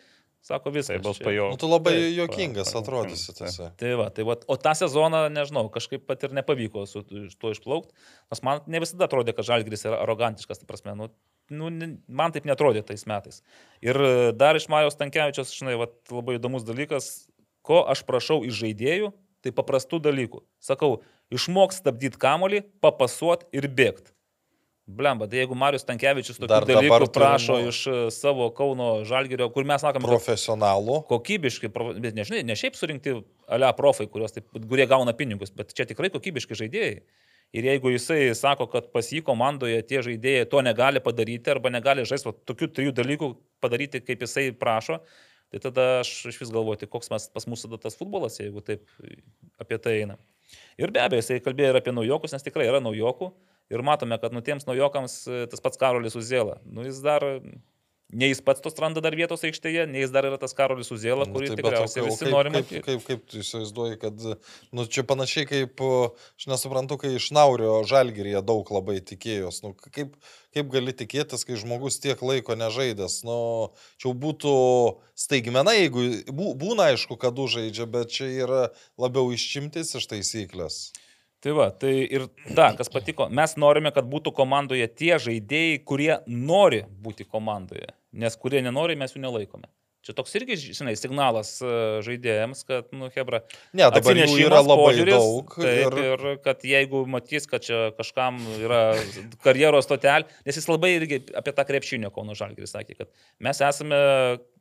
sako viskas. Tai bus pajo. Nu, tu labai Taip, juokingas pa- atrodysi tiesiog. Tai va, tai va, o tą sezoną, nežinau, kažkaip pat ir nepavyko su to išplaukti, nes man ne visada atrodė, kad Žalgris yra arogantiškas, tai prasme, nu, nu, man taip netrodė tais metais. Ir e, dar iš Marijos Tankievičios, žinai, va, labai įdomus dalykas, ko aš prašau iš žaidėjų, tai paprastų dalykų. Sakau, išmok stabdyti kamolį, papasuot ir bėgti. Blemba, tai jeigu Marijos Tankievičius tokių Dar dalykų turim, prašo nu, iš e, savo Kauno Žalgirio, kur mes sakome, Profesionalų. kokybiški, bet nežinai, ne šiaip surinkti alia profai, kurios taip, kurie gauna pinigus, bet čia tikrai kokybiški žaidėjai. Ir jeigu jisai sako, kad pas jį komandoje tie žaidėjai to negali padaryti arba negali žaisti tokių trijų dalykų padaryti, kaip jisai prašo, tai tada aš iš vis galvoju, tai koks mes, pas mūsų tada tas futbolas, jeigu taip apie tai eina. Ir be abejo, jisai kalbėjo ir apie naujokus, nes tikrai yra naujokų. Ir matome, kad nu tiems naujokams tas pats Karolis Uzėla. Nu jis dar, ne jis pats tos randa dar vietos aikštėje, ne jis dar yra tas Karolis Uzėla, Nu, kurį tai tai bet o tikriausiai kaip- visi kaip, nori kaip, matyti. kaip, kaip tu įsivaizduoji, kad, nu, čia panašiai kaip, o, aš nesuprantu, kai iš Naurio žalgyrėje daug labai tikėjos. Nu, kaip, kaip gali tikėtis, kai žmogus tiek laiko nežaidęs? Nu, čia būtų staigmena, jeigu bū, būna aišku, kad užaidžia, bet čia yra labiau iščimtis iš taisyklės. Tai va, tai ir ta, kas patiko, mes norime, kad būtų komandoje tie žaidėjai, kurie nori būti komandoje, nes kurie nenori, mes jų nelaikome. Čia toks irgi, žinai, signalas e, žaidėjams, kad, nu, Hebra. Ne, dabar jų yra labai požiūris, daug. Taip, ir- ir... kad jeigu matys, kad čia kažkam yra karjeros stotelė, nes jis labai irgi apie tą krepšinio Kauno Žalgiris sakė, kad mes esame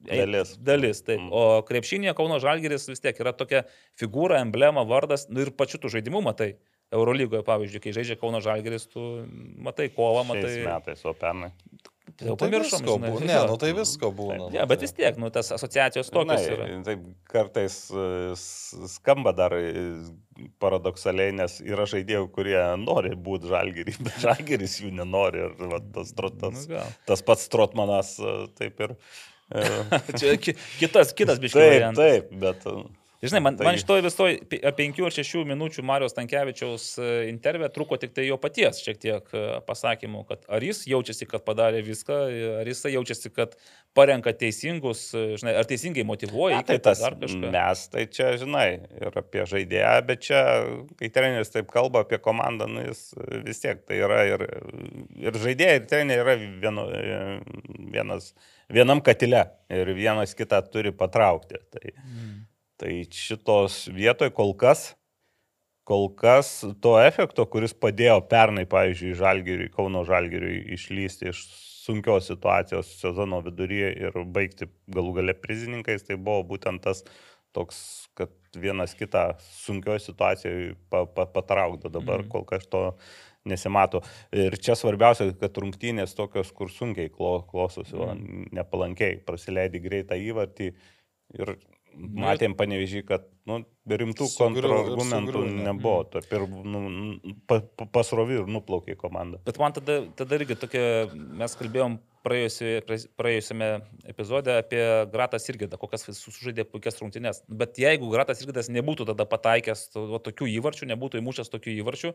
Dalis. Dalis, taip. Mm. O krepšinėje Kauno Žalgiris vis tiek yra tokia figūra, emblema, vardas, nu ir pačiu tų žaidimų matai. Eurolygoje, pavyzdžiui, kai žaidžia Kauno Žalgiris, tu matai kovą, matai. Šiais metais, o pernai. Jau Tai pamiršom, visko žinai, būna. Ne, nu tai visko būna. Ne, ja, bet vis tiek, nu, tas asociacijos tokios yra. Na, taip, kartais e, skamba dar e, paradoksaliai, nes yra žaidėjų, kurie nori būti žalgerį, *laughs* bet žalgeris jų nenori. Ir va, tas, tas, Nu, gal. tas pats Trotmanas e, taip ir. *laughs* Čia ki- kitas, kitas biškiai. Taip, variantas. taip, bet. E, Žinai, man, Tai- man šitoj visoje 5 ar 6 minučių Marijos Tankievičiaus e, intervė truko tik tai jo paties šiek tiek e, pasakymų, kad ar jis jaučiasi, kad padarė viską, ar jis jaučiasi, kad parenka teisingus, e, žinai, ar teisingai motivuoja, Na, tai tas dar kažką. mes, tai čia, žinai, ir apie žaidėją, bet čia, kai treneris taip kalba apie komandą, nu, jis vis tiek tai yra ir, ir žaidėjai, ir treneriai yra vieno, vienas, vienam katile ir vienas kitą turi patraukti. Tai, Mm. Tai šitos vietoj kol kas, kol kas to efekto, kuris padėjo pernai, pavyzdžiui, žalgiriui, Kauno žalgiriui išlysti iš sunkios situacijos sezono viduryje ir baigti galų gale prizininkais, tai buvo būtent tas toks, kad vienas kitą sunkioje situacijoje pa, pa, patraukdo. Dabar Mhm. kol kas to nesimato. Ir čia svarbiausia, kad rungtynės tokios, kur sunkiai klo- klostosi, va, nepalankiai, prasileidai greitą įvartį ir matėm panevežį, kad nu, rimtų kontrargumentų nebuvo. Mm. Ir nu, pa, pa, pasrovi ir nuplaukė komanda. Bet man tada, tada irgi tokia, mes kalbėjom praėjusiame epizode apie Gratas Irgidą, kokias su- sužaidė puikias rungtynes. Bet jeigu Gratas Irgidas nebūtų tada pataikęs to, va, tokių įvarčių, nebūtų įmušęs tokių įvarčių,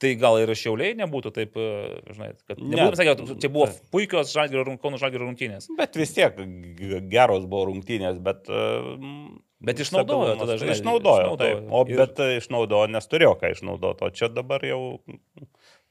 tai gal ir šiauliai nebūtų taip, e, žinai, kad Ne. nebūtų, sakė, čia buvo puikios žalgerio, Kauno žalgerio rungtynės. Bet vis tiek geros buvo rungtynės, bet... Uh, Bet išnaudojo tada, žinai, Išnaudojo, išnaudojo. taip. O Ir- bet išnaudojo, nes turėjo ką išnaudoti. O čia dabar jau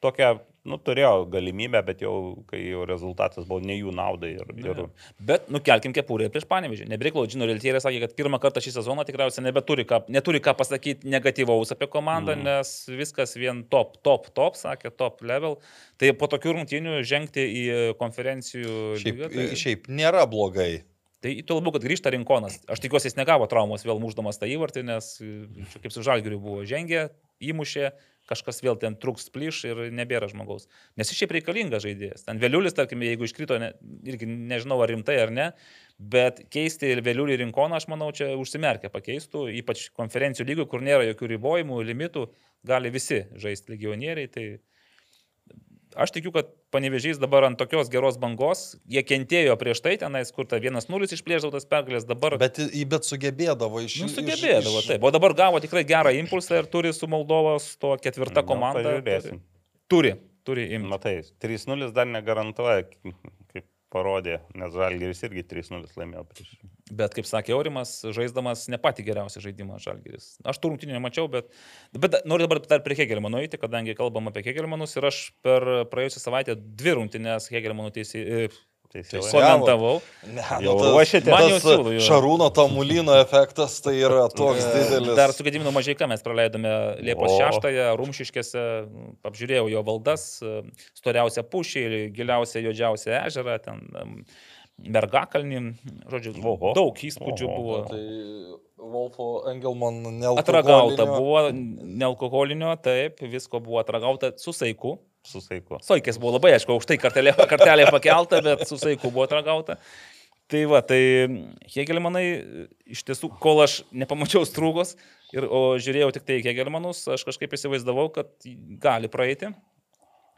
tokia, nu, turėjo galimybę, bet jau, kai jau rezultatas buvo ne jų naudai. Ir, ir, Bet nukelkim kepurę prieš panevežį. Nebriklau, Džino Reltierė sakė, kad pirmą kartą šį sezoną tikriausiai nebeturi ką, neturi ką pasakyti negatyvaus apie komandą, mm. nes viskas vien top, top, top, sakė, top level. Tai po tokių rungtynių žengti į konferencijų Šiaip, lygą. Tai, šiaip nėra blogai. tai tuo labiau, kad grįžta rinkonas. Aš tikiuosi, jis negavo traumos vėl muždamas tą įvartį, nes čia kaip su žalgiriu buvo žengė, įmušė, kažkas vėl ten truks plyš ir nebėra žmogaus. Nes jis šiaip reikalingas žaidėjas. Ten vėliulis, tarkim, jeigu iškrito, ne, irgi nežinau ar rimtai ar ne, bet keisti vėliulį rinkoną, aš manau, čia užsimerkia pakeistų, ypač konferencijų lygų, kur nėra jokių ribojimų, limitų, gali visi žaisti legionieriai. Tai aš tikiu, kad panevežys dabar ant tokios geros bangos, jie kentėjo prieš tai tenais, kur ta 1-0 išplėžautas pergalės, dabar... Bet, bet sugebėdavo iš Nu, iš- sugebėdavo, iš- taip. O dabar gavo tikrai gerą impulsą ir turi su Moldovos to ketvirta Nu, komanda. pažiūrėsim. Turi, turi imti. Matai, 3-0 dar negarantuoja, kaip parodė, nes Žalgiris irgi 3-0 laimėjo prieš. Bet, kaip sakė Aurimas, žaisdamas ne pati geriausia žaidimą Žalgiris. Aš tų rungtynių nemačiau, bet, bet noriu dabar dar prie Hegelmano eiti, kadangi kalbam apie Hegelmanus ir aš per praėjusią savaitę dvi rungtynės Hegelmanų teisė, Teisėjau. Teisėjau. komentavau. Ne, Jau nu, tas- ruošiatės? Man jau jo. Šarūno Tamulino efektas tai yra toks didelis. Dar su Gediminu Mažieika mes praleidome Liepos O. 6-ąją, Rumšiškėse, apžiūrėjau jo valdas, storiausią pušį, giliausią, juodžiausią ežerą, ten Mergakalnį, žodžiu, Oho. daug įspūdžių Oho. buvo. Tai Wolfo Engelman nealkoholinio. Atragauta buvo, nealkoholinio, taip, visko buvo atragauta su saiku. Su saiku. Soikės buvo labai, aišku, aukštai kartelė, kartelė pakelta, bet su saiku buvo atragauta. Tai va, tai Hegelmanai, iš tiesų, kol aš nepamačiau strūgos, ir, o žiūrėjau tik tai Hegelmanus, aš kažkaip įsivaizdavau, kad gali praeiti.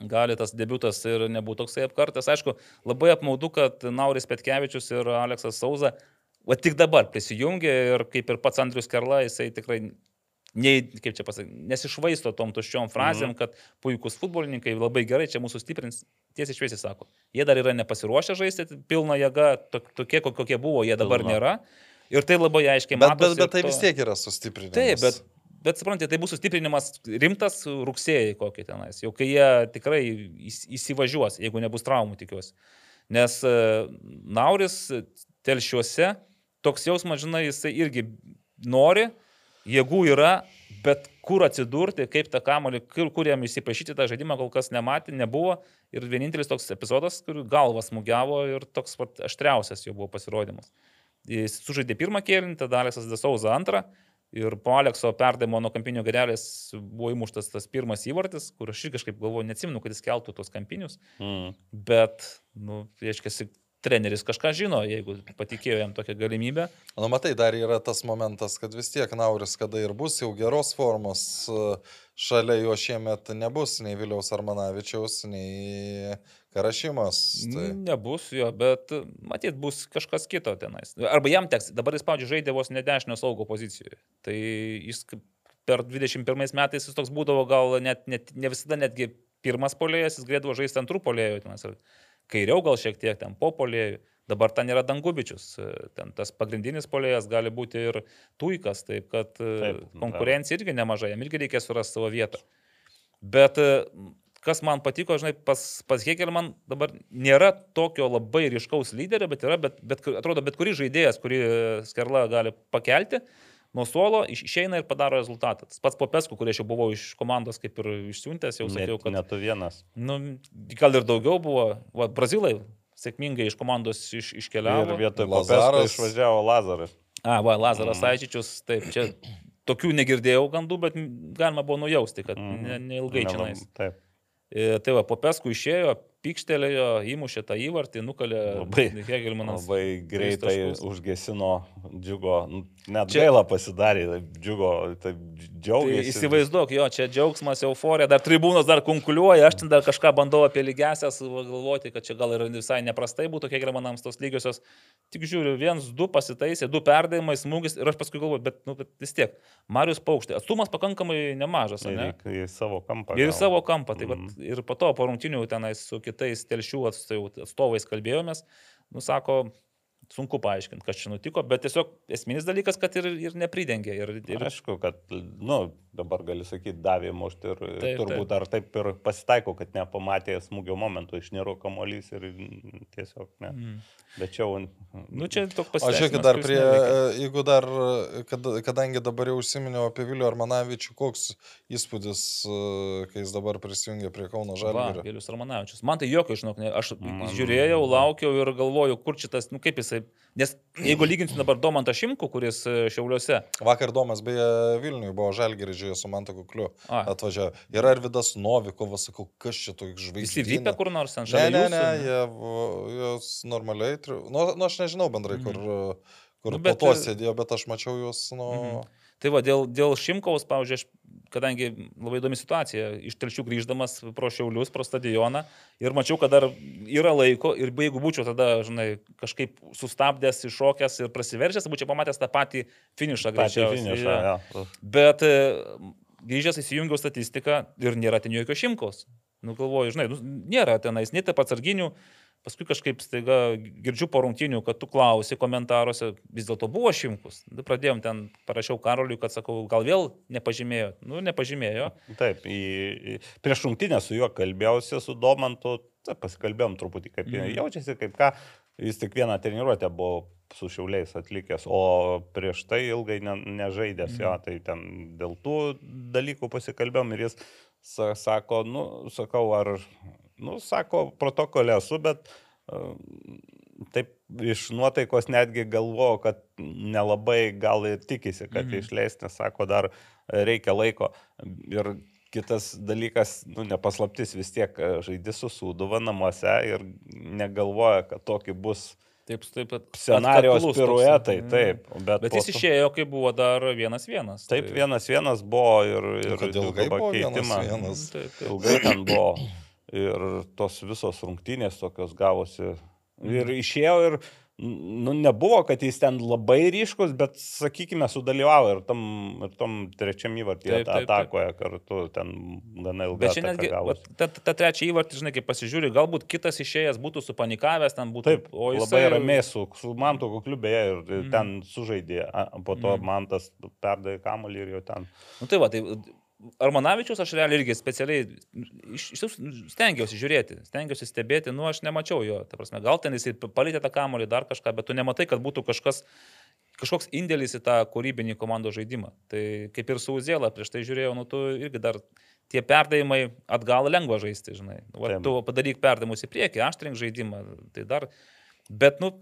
Gali tas debutas ir nebūtų toksai apkartas. Aišku, labai apmaudu, kad Nauris Petkevičius ir Aleksas Sauza va tik dabar prisijungė ir kaip ir pats Andrius Kerla, jisai tikrai nei, kaip čia pasakyti, nesišvaisto tom tuščiom frazėm, mm -hmm. kad puikūs futbolininkai labai gerai čia mūsų stiprins, tiesiai šviesiai sako. Jie dar yra nepasiruošę žaisti pilną jėgą, tok- tokie ko- kokie buvo, jie dabar Pilna. nėra. Ir tai labai aiškiai Bet, matosi. bet, bet ir tai to- vis tiek yra sustiprinimas. Taip, bet, bet suprantate, tai bus sustiprinimas rimtas rugsėjai kokį tenais, jau kai jie tikrai įs- įsivažiuos, jeigu nebus traumų, tikiuosi. Nes e, Nauris telšiuose toks jausmas, žinai, jisai irgi nori, jėgų yra, bet kur atsidurti, kaip tą kamolį, kur, kur jam įsipašyti tą žaidimą, kol kas nematė, nebuvo. Ir vienintelis toks epizodas, kur galvas smūgiavo ir toks pat aštriausias jo buvo pasirodymas. Jis sužaidė pirmą kėlinį, tada Aleksas Desauza antrą. Ir po Alekso perdavimo nuo kampinio garelės buvo įmuštas tas pirmas įvartis, kur aš ir kažkaip galvoju, neatsimenu, kad jis keltų tos kampinius. Mm. Bet, nu, reiškia, treneris kažką žino, jeigu patikėjo jam tokią galimybę. Nu, matai, dar yra tas momentas, kad vis tiek Nauris, kada ir bus jau geros formos, e, šalia jo šiemet nebus nei Viliaus Armanavičiaus, nei Karašymas. Tai... Nebus jo, bet matyt bus kažkas kito tenais. Arba jam teks, dabar jis, pavyzdžiui, žaidė vos ne dešinio saugo pozicijoje. Tai jis per 21 metais jis toks būdavo gal net, net ne visada netgi pirmas polėjas, jis galėdavo žaisti antrų polėjų. Tenais, kairiau gal šiek tiek ten po polėjų. Dabar ten yra Dangubičius, ten tas pagrindinis polėjas gali būti ir Tuikas, taip kad Taip, konkurencija irgi nemažai, jam irgi reikės surasti savo vietą. Bet kas man patiko, žinai, pas, pas Hegelman dabar nėra tokio labai ryškaus lyderio, bet yra, bet, bet atrodo, bet kuris žaidėjas, kurį Skerla gali pakelti, nuo suolo iš- išeina ir padaro rezultatą. Tas pats Popesku, kurį aš jau buvau iš komandos kaip ir išsiuntęs, jau sakiau, kad... net tu vienas. Nu, gal ir daugiau buvo. Va, Brazilai sėkmingai iš komandos iš, Ir iškeliavo. vietoj Lazaras. Išvažiavo Lazaras. A, va, Lazaras Aičičius, taip, čia tokių negirdėjau gandų, bet galima buvo nujausti, kad ne, neilgai čia Nela- nais. Taip. E, Tai va, Popesku išėjo, pykštelėjo, įmušė tą įvartį, nukalė Labai- Hegelmanas. Labai greitai užgesino džiugo. Nu, Net Čia- gaila pasidarė, džiugo, Tai džiaugiasi. įsivaizduok, jo, čia džiaugsmas, euforija, dar tribūnos dar konkuliuoja, aš ten dar kažką bandau apie lygesias galvoti, kad čia gal ir visai neprastai būtų, kiek yra manams tos lygiosios. Tik žiūriu, viens, du pasitaisė, du perdavimai, smūgis ir aš paskui galvoju, bet, nu, bet vis tiek, Marius Paukštė, atstumas pakankamai nemažas, ne? Ir į savo kampą. Ir į savo kampą. Tai Mhm. vat, ir po to, po rungtinių tenais su kitais telšių atstovai- atstovais kalbėjomės, nusako, sunku paaiškinti, kas čia nutiko, bet tiesiog esminis dalykas, kad ir, ir nepridengė. Ir, ir, Aišku, kad, nu, dabar gali sakyti, davė mušti ir Taip, turbūt taip. ar taip ir pasitaiko, kad nepamatė smūgio momentų, išniro kamuolys ir tiesiog ne. Mm. Bet čia. Nu, čia toks O pasiteisinimas. žiūrėkit, dar prie, neveikia. jeigu dar, kad, kadangi dabar jau užsiminiau apie Vilių Armanavičių, koks įspūdis, e, kai jis dabar prisijungė prie Kauno Žalgirio. Vėlius Romanavičius. Man tai jokio, žinok, ne, aš Man- žiūrėjau, laukiau ir galvoju, kur šitas, nu kaip jisai. Nes jeigu lyginsim dabar Domantą Šimku, kuris e, Šiauliuose. Vakar Domas beje Vilniui buvo Žalgiris, žiūrėjo su Manto Kukliu. Atvažiavo. Yra ir Vidas Novikovas, sakau, kas čia toks žvaigždė. visi vypia kur nors ant Ne, šalia. ne, jūsų, ne, jie, jos normaliai. Nu, nu, aš nežinau bendrai, kur, kur Nu, bet, po to e, sėdėjo, bet aš mačiau juos, nu... Mhm. Tai va, dėl, dėl Šimkaus, pavyzdžiui, aš, kadangi labai įdomi situacija, iš telšių grįždamas pro Šiaulius, pro stadioną ir mačiau, kad dar yra laiko ir jeigu būčiau tada, žinai, kažkaip sustabdęs, iššokęs ir prasiveržęs, būčiau pamatęs tą patį finišą greičiausiai. Jo. jo. Bet e, grįžęs įsijungiau statistiką ir nėra ten jokio šimkaus. Nu, galvoju, žinai, nu, nėra tenais, nei taip atsarginių. Paskui kažkaip staiga girdžiu po rungtinių, kad tu klausi komentaruose, vis dėlto buvo šimkus. Nu, Pradėjom ten, parašiau Karoliui, kad sakau, gal vėl nepažymėjo. Nu, nepažymėjo. Taip, į, prieš rungtynę su juo kalbėjausi su Domantu, tai pasikalbėjom truputį, kaip Mhm. mm. jaučiasi, kaip ką. Jis tik vieną treniruotę buvo su šiauliais atlikęs, o prieš tai ilgai ne, nežaidęs, Mhm. jo, tai ten dėl tų dalykų pasikalbėjom ir jis sa, sako, nu, sakau, ar, nu, sako, protokolė esu, bet uh, taip iš nuotaikos netgi galvoju, kad nelabai gal ir tikisi, kad Mhm. mhm. išleis, nes sako, dar reikia laiko. Ir kitas dalykas, nu, nepaslaptis vis tiek e, žaidži su Sūduva namuose ir negalvoja, kad tokį bus Taip, taip, pat. scenarijos piruetai, Mhm. taip. Bet, Bet po jis to- išėjo, kai buvo dar vienas vienas. Taip, vienas vienas buvo ir, ir kad ilgai buvo vienas keitimą. vienas. Taip, taip. Ilgai ten buvo. Ir tos visos rungtynės tokios gavosi. Ir Mhm. išėjo ir, nu, nebuvo, kad jis ten labai ryškus, bet, sakykime, sudalyvavo ir tam, ir tam trečiam taip. atakoje kartu, ten gana ilgai. Bet čia netgi, ta, ta trečia įvartį, žinai, kai pasižiūri, galbūt kitas išėjęs būtų supanikavęs, ten būtų. Taip, o jis labai ramiai su, su Mantu Kukliu beje ir mm. ten sužaidė, po to mm. Mantas perdavė kamuolį ir jau ten. Nu, tai va, tai Armanavičius aš realiai irgi specialiai iš, iš, stengiausi žiūrėti, stengiausi stebėti, nu aš nemačiau jo, ta prasme, gal ten jis palėtė tą kamolį dar kažką, bet tu nematai, kad būtų kažkas kažkoks indėlis į tą kūrybinį komandos žaidimą. Tai kaip ir su Uzėla, prieš tai žiūrėjau, nu tu irgi dar tie perdavimai atgal lengva žaisti, žinai. Va, Taip. tu padaryk perdavimus į priekį, aštrink žaidimą, tai dar, bet, nu,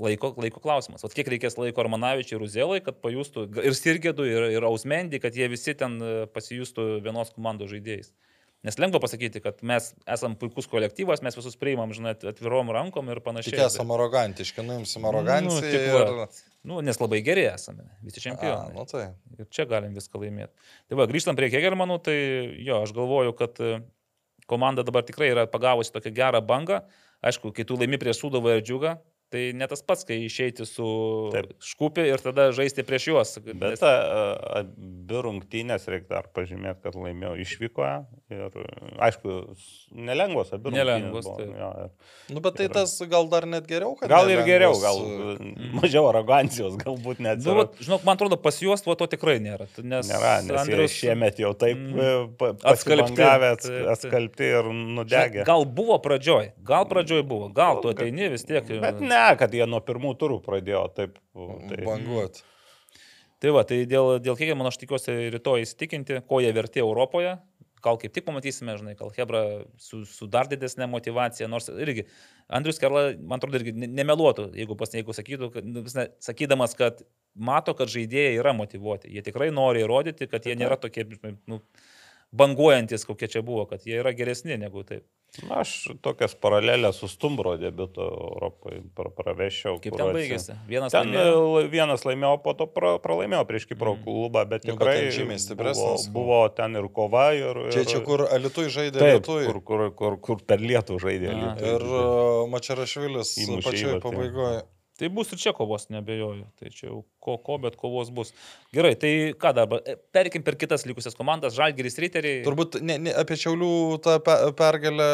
laiko, laiko klausimas. O kiek reikės laiko Armanavičiui ir Uzėlai, kad pajustų ir Sirgėdų, ir, ir Ausmendį, kad jie visi ten e, pasijustų vienos komandos žaidėjais. Nes lengva pasakyti, kad mes esame puikus kolektyvas, mes visus priimam, žinai, atvirom rankom ir panašiai. Tik esame arogantiški, nuimsim aroganciją. Nu, tik ir... Nu, nes labai geri esame, visi A, čempionai. nu tai. Ir čia galim viską laimėti. Tai va, grįžtant prie Kegermanų, tai jo, aš galvoju, kad e, komanda dabar tikrai yra pagavusi tokią gerą bangą. Aišku, kai tu laimi prieš Sudovą ir Džiugą, tai ne tas pats, kai išeiti su Taip. škupė ir tada žaisti prieš juos. Bet Nes- a, a, abi rungtynės reikia dar pažymėti, kad laimėjo išvykoje. Ir aišku, nelengvos abi rungtynės. Nelengvos, buvo, taip. jo, ir- Nu, bet tai Ir- tas gal dar net geriau, kad. Gal ir nelengvos, geriau, gal e, mažiau arogancijos, galbūt net. Nu, vat, žinok, man atrodo, pas juos to, to tikrai nėra. Nes Nėra, nes Andrius... Šiemet jau taip Mm. mm. Atskalbti. atskalbti, ir nudegė. Gal buvo pradžioj, gal pradžioj buvo, gal tu ateini vis tiek. Bet ne, kad jie nuo pirmų turų pradėjo taip. Tai... Banguot. Tai va, tai dėl, dėl kiek man aš tikiuosi rytoj įsitikinti, ko jie vertė Europoje. Gal kaip tik pamatysime, žinai, gal Hebra su, su dar didesnė motivacija, nors irgi Andrius Kerla, man atrodo, irgi ne- nemeluotų, jeigu, pas, jeigu sakytų, kad, nu, ne- sakydamas, kad mato, kad žaidėjai yra motivuoti. Jie tikrai nori įrodyti, kad jie nėra tokie nu, banguojantis, kokie čia buvo, kad jie yra geresni negu taip. Na, aš tokias paralelės su Stumbro debitu Europoje pra- praveščiau. Kaip ten baigėsi? Vienas Ten laimėjo. e, vienas laimėjo, po to pra, pralaimėjo prieš Kipro Mm. klubą, bet Nu, bet tikrai ten žymiai buvo, stipresnis. buvo ten ir kova. Ir, Čia, ir, čia kur Alitui žaidė Taip, Lietuvai. kur, kur, kur, kur per lietų žaidė. Alytui. Ir Mačerašvilis Įmušė pačioje pabaigoje. Tai bus ir čia kovos, nebejoju. Tai čia jau ko, ko, bet kovos bus. Gerai, tai ką dabar? E, Perkim per kitas likusias komandas. Žalgiris Riteriai. Turbūt ne, ne, apie Čiaulių tą pe, pergalę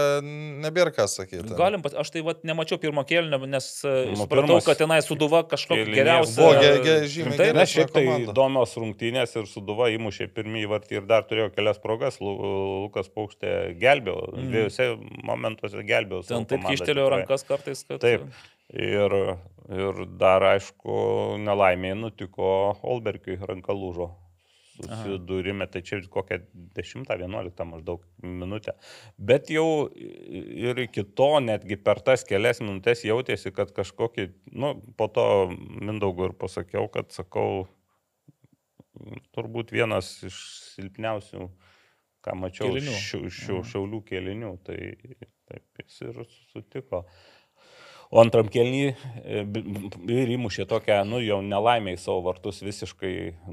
nebėra ką sakyti. Galim, aš tai vat, nemačiau pirmo kėlinio, nes Nu, nu, supratau, kad tenai suduva kažkokia geriausia. buvo ge- ge- žymiai geresnė. Na, šiaip tai įdomios rungtynės ir Suduva įmušė pirmąjį vartį ir dar turėjo kelias progas. Lu- Lukas Paukštė gelbėjo, Mm. dviejose momentuose gelbėjo. Ten taip tikrai. rankas kartais, kad... Taip. Ir, ir dar, aišku, nelaimė nutiko Olbergiui ranka lūžo. Susidūrime, tai čia kokią 10-11 maždaug minutę. Bet jau ir iki to, netgi per tas kelias minutės jautėsi, kad kažkokį, nu, po to Mindaugų ir pasakiau, kad sakau, turbūt vienas iš silpniausių, ką mačiau, šių, šių, Mhm. šiaulių kėlinių. Tai taip jis ir sutiko. O antram kelnį ir įmušė tokią, nu jau nelaimė į savo vartus visiškai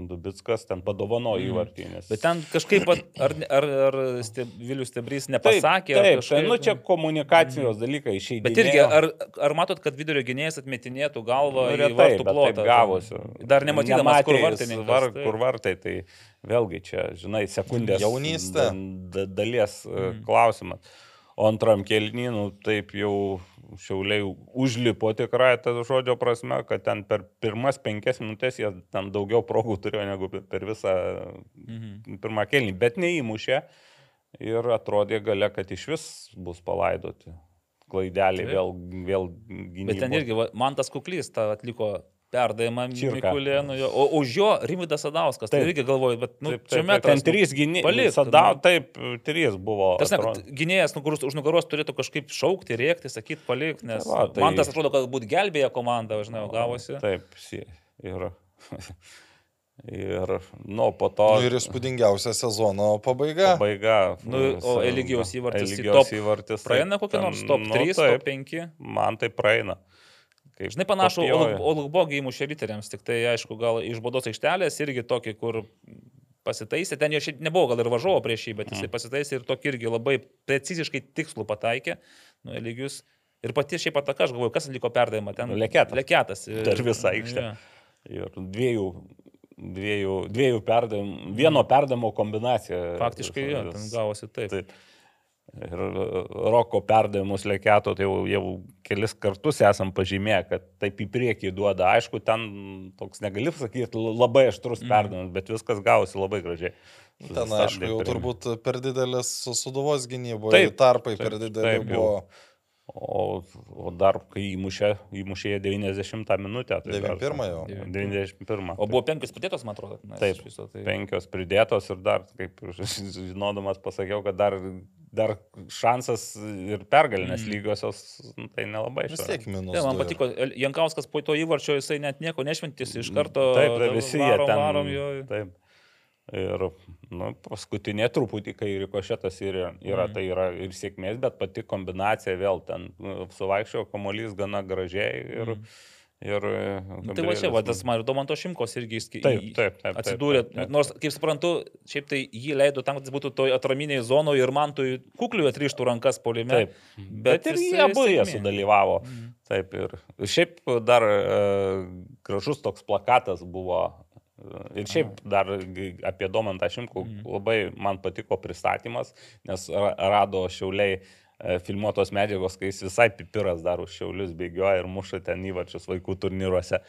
Dubitskas, ten padovanojo įvartį. Nes... Bet ten kažkaip, ar, ar, ar steb, Vilius Stebrys nepasakė, Taip, ar taip kažkaip... tai, nu čia komunikacijos dalykai išeidė. Bet irgi, ar, ar matot, kad vidurio gynėjas atmetinėtų galvą Nu, į retai, vartų bet taip plotą? gavosi. Dar nematydamas, kur vartininkas. Var, taip. kur vartai, tai vėlgi čia, žinai, sekundės Jaunystė. da- da- dalies mm. klausimas. O antram kelnynų taip jau šiauliai užlipo tikrai tą žodžio prasme, kad ten per pirmas penkias minutės jie ten daugiau progų turėjo negu per visą Mhm. pirmą kelnį, bet neįmušė ir atrodė gale, kad iš vis bus palaidoti. Klaidelį Taip. vėl, vėl gynybos. Bet ten irgi, man tas kuklys tą atliko perdavimą jo, o už jo Rimvidas Sadauskas. Tai Taip. irgi galvoju, bet nu, Taip, čia taip, metras. ten trys gynėjai. palik, Sada, nu. taip, trys buvo. Tas ne, gynėjas nugarus, už nugaros turėtų kažkaip šaukti, rėkti, sakyti, palik, nes Tai va, tai- man tas atrodo, kad būt gelbėja komanda, žinai, gavosi. Taip, si- ir. *laughs* Ir, nu, po to. Nu, ir įspūdingiausia sezono pabaiga. Pabaiga. Nu, o Eligijaus įvartis top įvartis. Praeina taip, kokie ten, nors top nu, 3, taip, top 5. Man tai praeina. Kaip Žinai, panašu. Olugbogi įmušė riteriams, tik tai aišku, gal iš bodos aikštelės irgi tokį, kur pasitaisė, ten jo šiaip nebuvo gal ir važiavo prieš jį, bet jisai Mhm. pasitaisė ir tokį irgi labai preciziškai tikslų pataikė, nu, lygius. Ir pati šiaip ataka, aš galvoju, kas atliko perdavimą ten. Nu, Leketas. Leketas. Per visą aikštę. Jo. Ir dviejų, dviejų, dviejų perdavimų, vieno perdavimo kombinacija. Faktiškai, jo, ten gavosi taip. Taip. Ir e, Roko perdavimus lėkėto, tai jau, jau kelis kartus esam pažymėję, kad taip į priekį duoda. Aišku, ten toks negali sakyti labai aštrus mm. perdavimas, bet viskas gavosi labai gražiai. Ten, Sustabdė aišku, jau turbūt per didelis suduvos gynyboje, Taip, tarpai per taip, dideli taip, jau. buvo. O, o dar, kai įmušė, įmušė jie 90 minutę. Tai dar- 91 jau. 91. O buvo penkios pridėtos, man atrodo. Na, Taip, viso, tai... penkios pridėtos ir dar, kaip *laughs* žinodamas, pasakiau, kad dar, dar šansas ir pergalinės Mm. lygiosios, nu, tai nelabai Vis šio. tiek minus. Ne, man patiko, El- Jankauskas po to įvarčio jisai net nieko nešventis, iš karto Taip, tai dabar visi jie varom, ten. varom jo. Taip. Ir nu, paskutinė truputį, kai rikošetas yra, yra Mhm. tai yra ir sėkmės, bet pati kombinacija vėl ten nu, suvaikščiojo kamuolys gana gražiai ir... Mhm. Ir Nu, tai va čia, va, tas man ir Domanto Šimkos irgi Taip, į- taip, taip. atsidūrė. Taip, taip, taip. Nors, kaip suprantu, šiaip tai jį leido tam, kad jis būtų toj atraminiai zonoje ir man toj kukliui atrištų rankas polime. Taip. Bet, bet ir jie abu jie sudalyvavo. Mhm. Taip ir šiaip dar e, gražus toks plakatas buvo. e, Ir šiaip dar apie Domantą Šimkų Mhm. labai man patiko pristatymas, nes ra- rado šiauliai e, filmuotos medžiagos, kai jis visai pipiras dar už šiaulius bėgioja ir muša ten įvarčius vaikų turnyruose.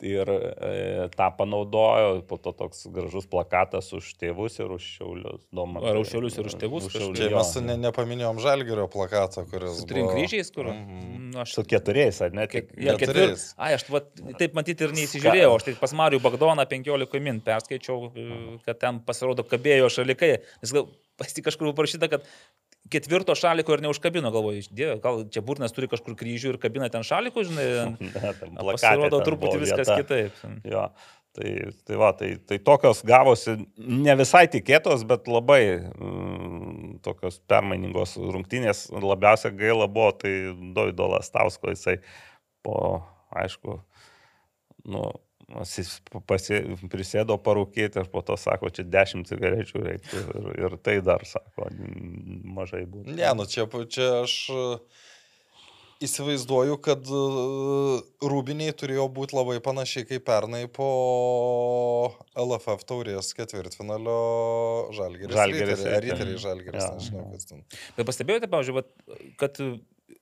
Ir e, tą panaudojo, po to toks gražus plakatas už tėvus ir už šiaulius. Domantą. Ar už Šiaulius ir už tėvus Už? Šiaulius, Čia mes ne, nepaminėjom Žalgerio plakato, kuris. Su trim buvo- kryžiais, kur? Mhm. Nu, aš Su keturiais, ar ne? Tik, Ja, keturiais. Ai, aš vat, taip matyti ir neįsižiūrėjau. Aš taip pas Mariu Bagdoną 15 min perskaičiau, e, kad ten pasirodo kabėjo šalikai. Nes gal pasti kažkur buvo parašyta, kad ketvirto šaliko ir neužkabino, galvoju, dieve, gal čia burnas turi kažkur kryžių ir kabina ten šaliko, žinai. *laughs* Ne, plakate Pasirodo ten truputį viskas vieta. kitaip. Jo, tai, tai va, tai, tai tokios gavosi ne visai tikėtos, bet labai mm, tokios permainingos rungtynės. Labiausia gaila buvo, tai Doido Lastausko, jisai po, aišku, nu, jis pasi, prisėdo parūkėti ir po to sako, čia 10 cigarečių reiktų ir, ir tai dar sako, mažai būtų. Ne, nu čia, čia aš e, įsivaizduoju, kad e, rūbiniai turėjo būti labai panašiai kaip pernai po LFF taurės ketvirtfinalio Žalgeris. Žalgiris, Riteriai, Žalgeris, nežinau, kas ten. Bet pastebėjote, pavyzdžiui, vat, kad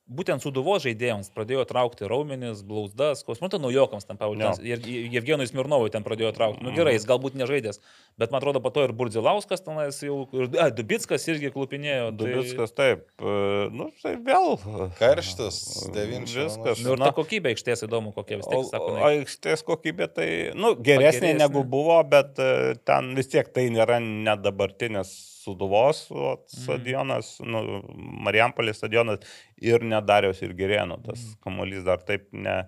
būtent suduvos žaidėjams pradėjo traukti raumenis, blauzdas, kosmonto naujokams ten, pavyzdžiui, ir Jevgenui Smirnovui ten pradėjo traukti. Na nu, gerai, jis galbūt nežaidęs, bet man atrodo, po to ir Burdzilauskas tenais jau, ir a, Dubitskas irgi klupinėjo. tai- Dubitskas taip, e, nu tai vėl. Karštis, *laughs* devinčio, Viskas. Nu, ir na, ta kokybė aikštės įdomu, kokia vis tiek, sako, o. Aikštės kokybė tai, nu, geresnė Pageresnė. negu buvo, bet e, ten vis tiek tai nėra net dabartinės Suduvos o, stadionas, nu, Marijampolės stadionas ir nedariaus ir gerėno. Tas kamuolys dar taip ne,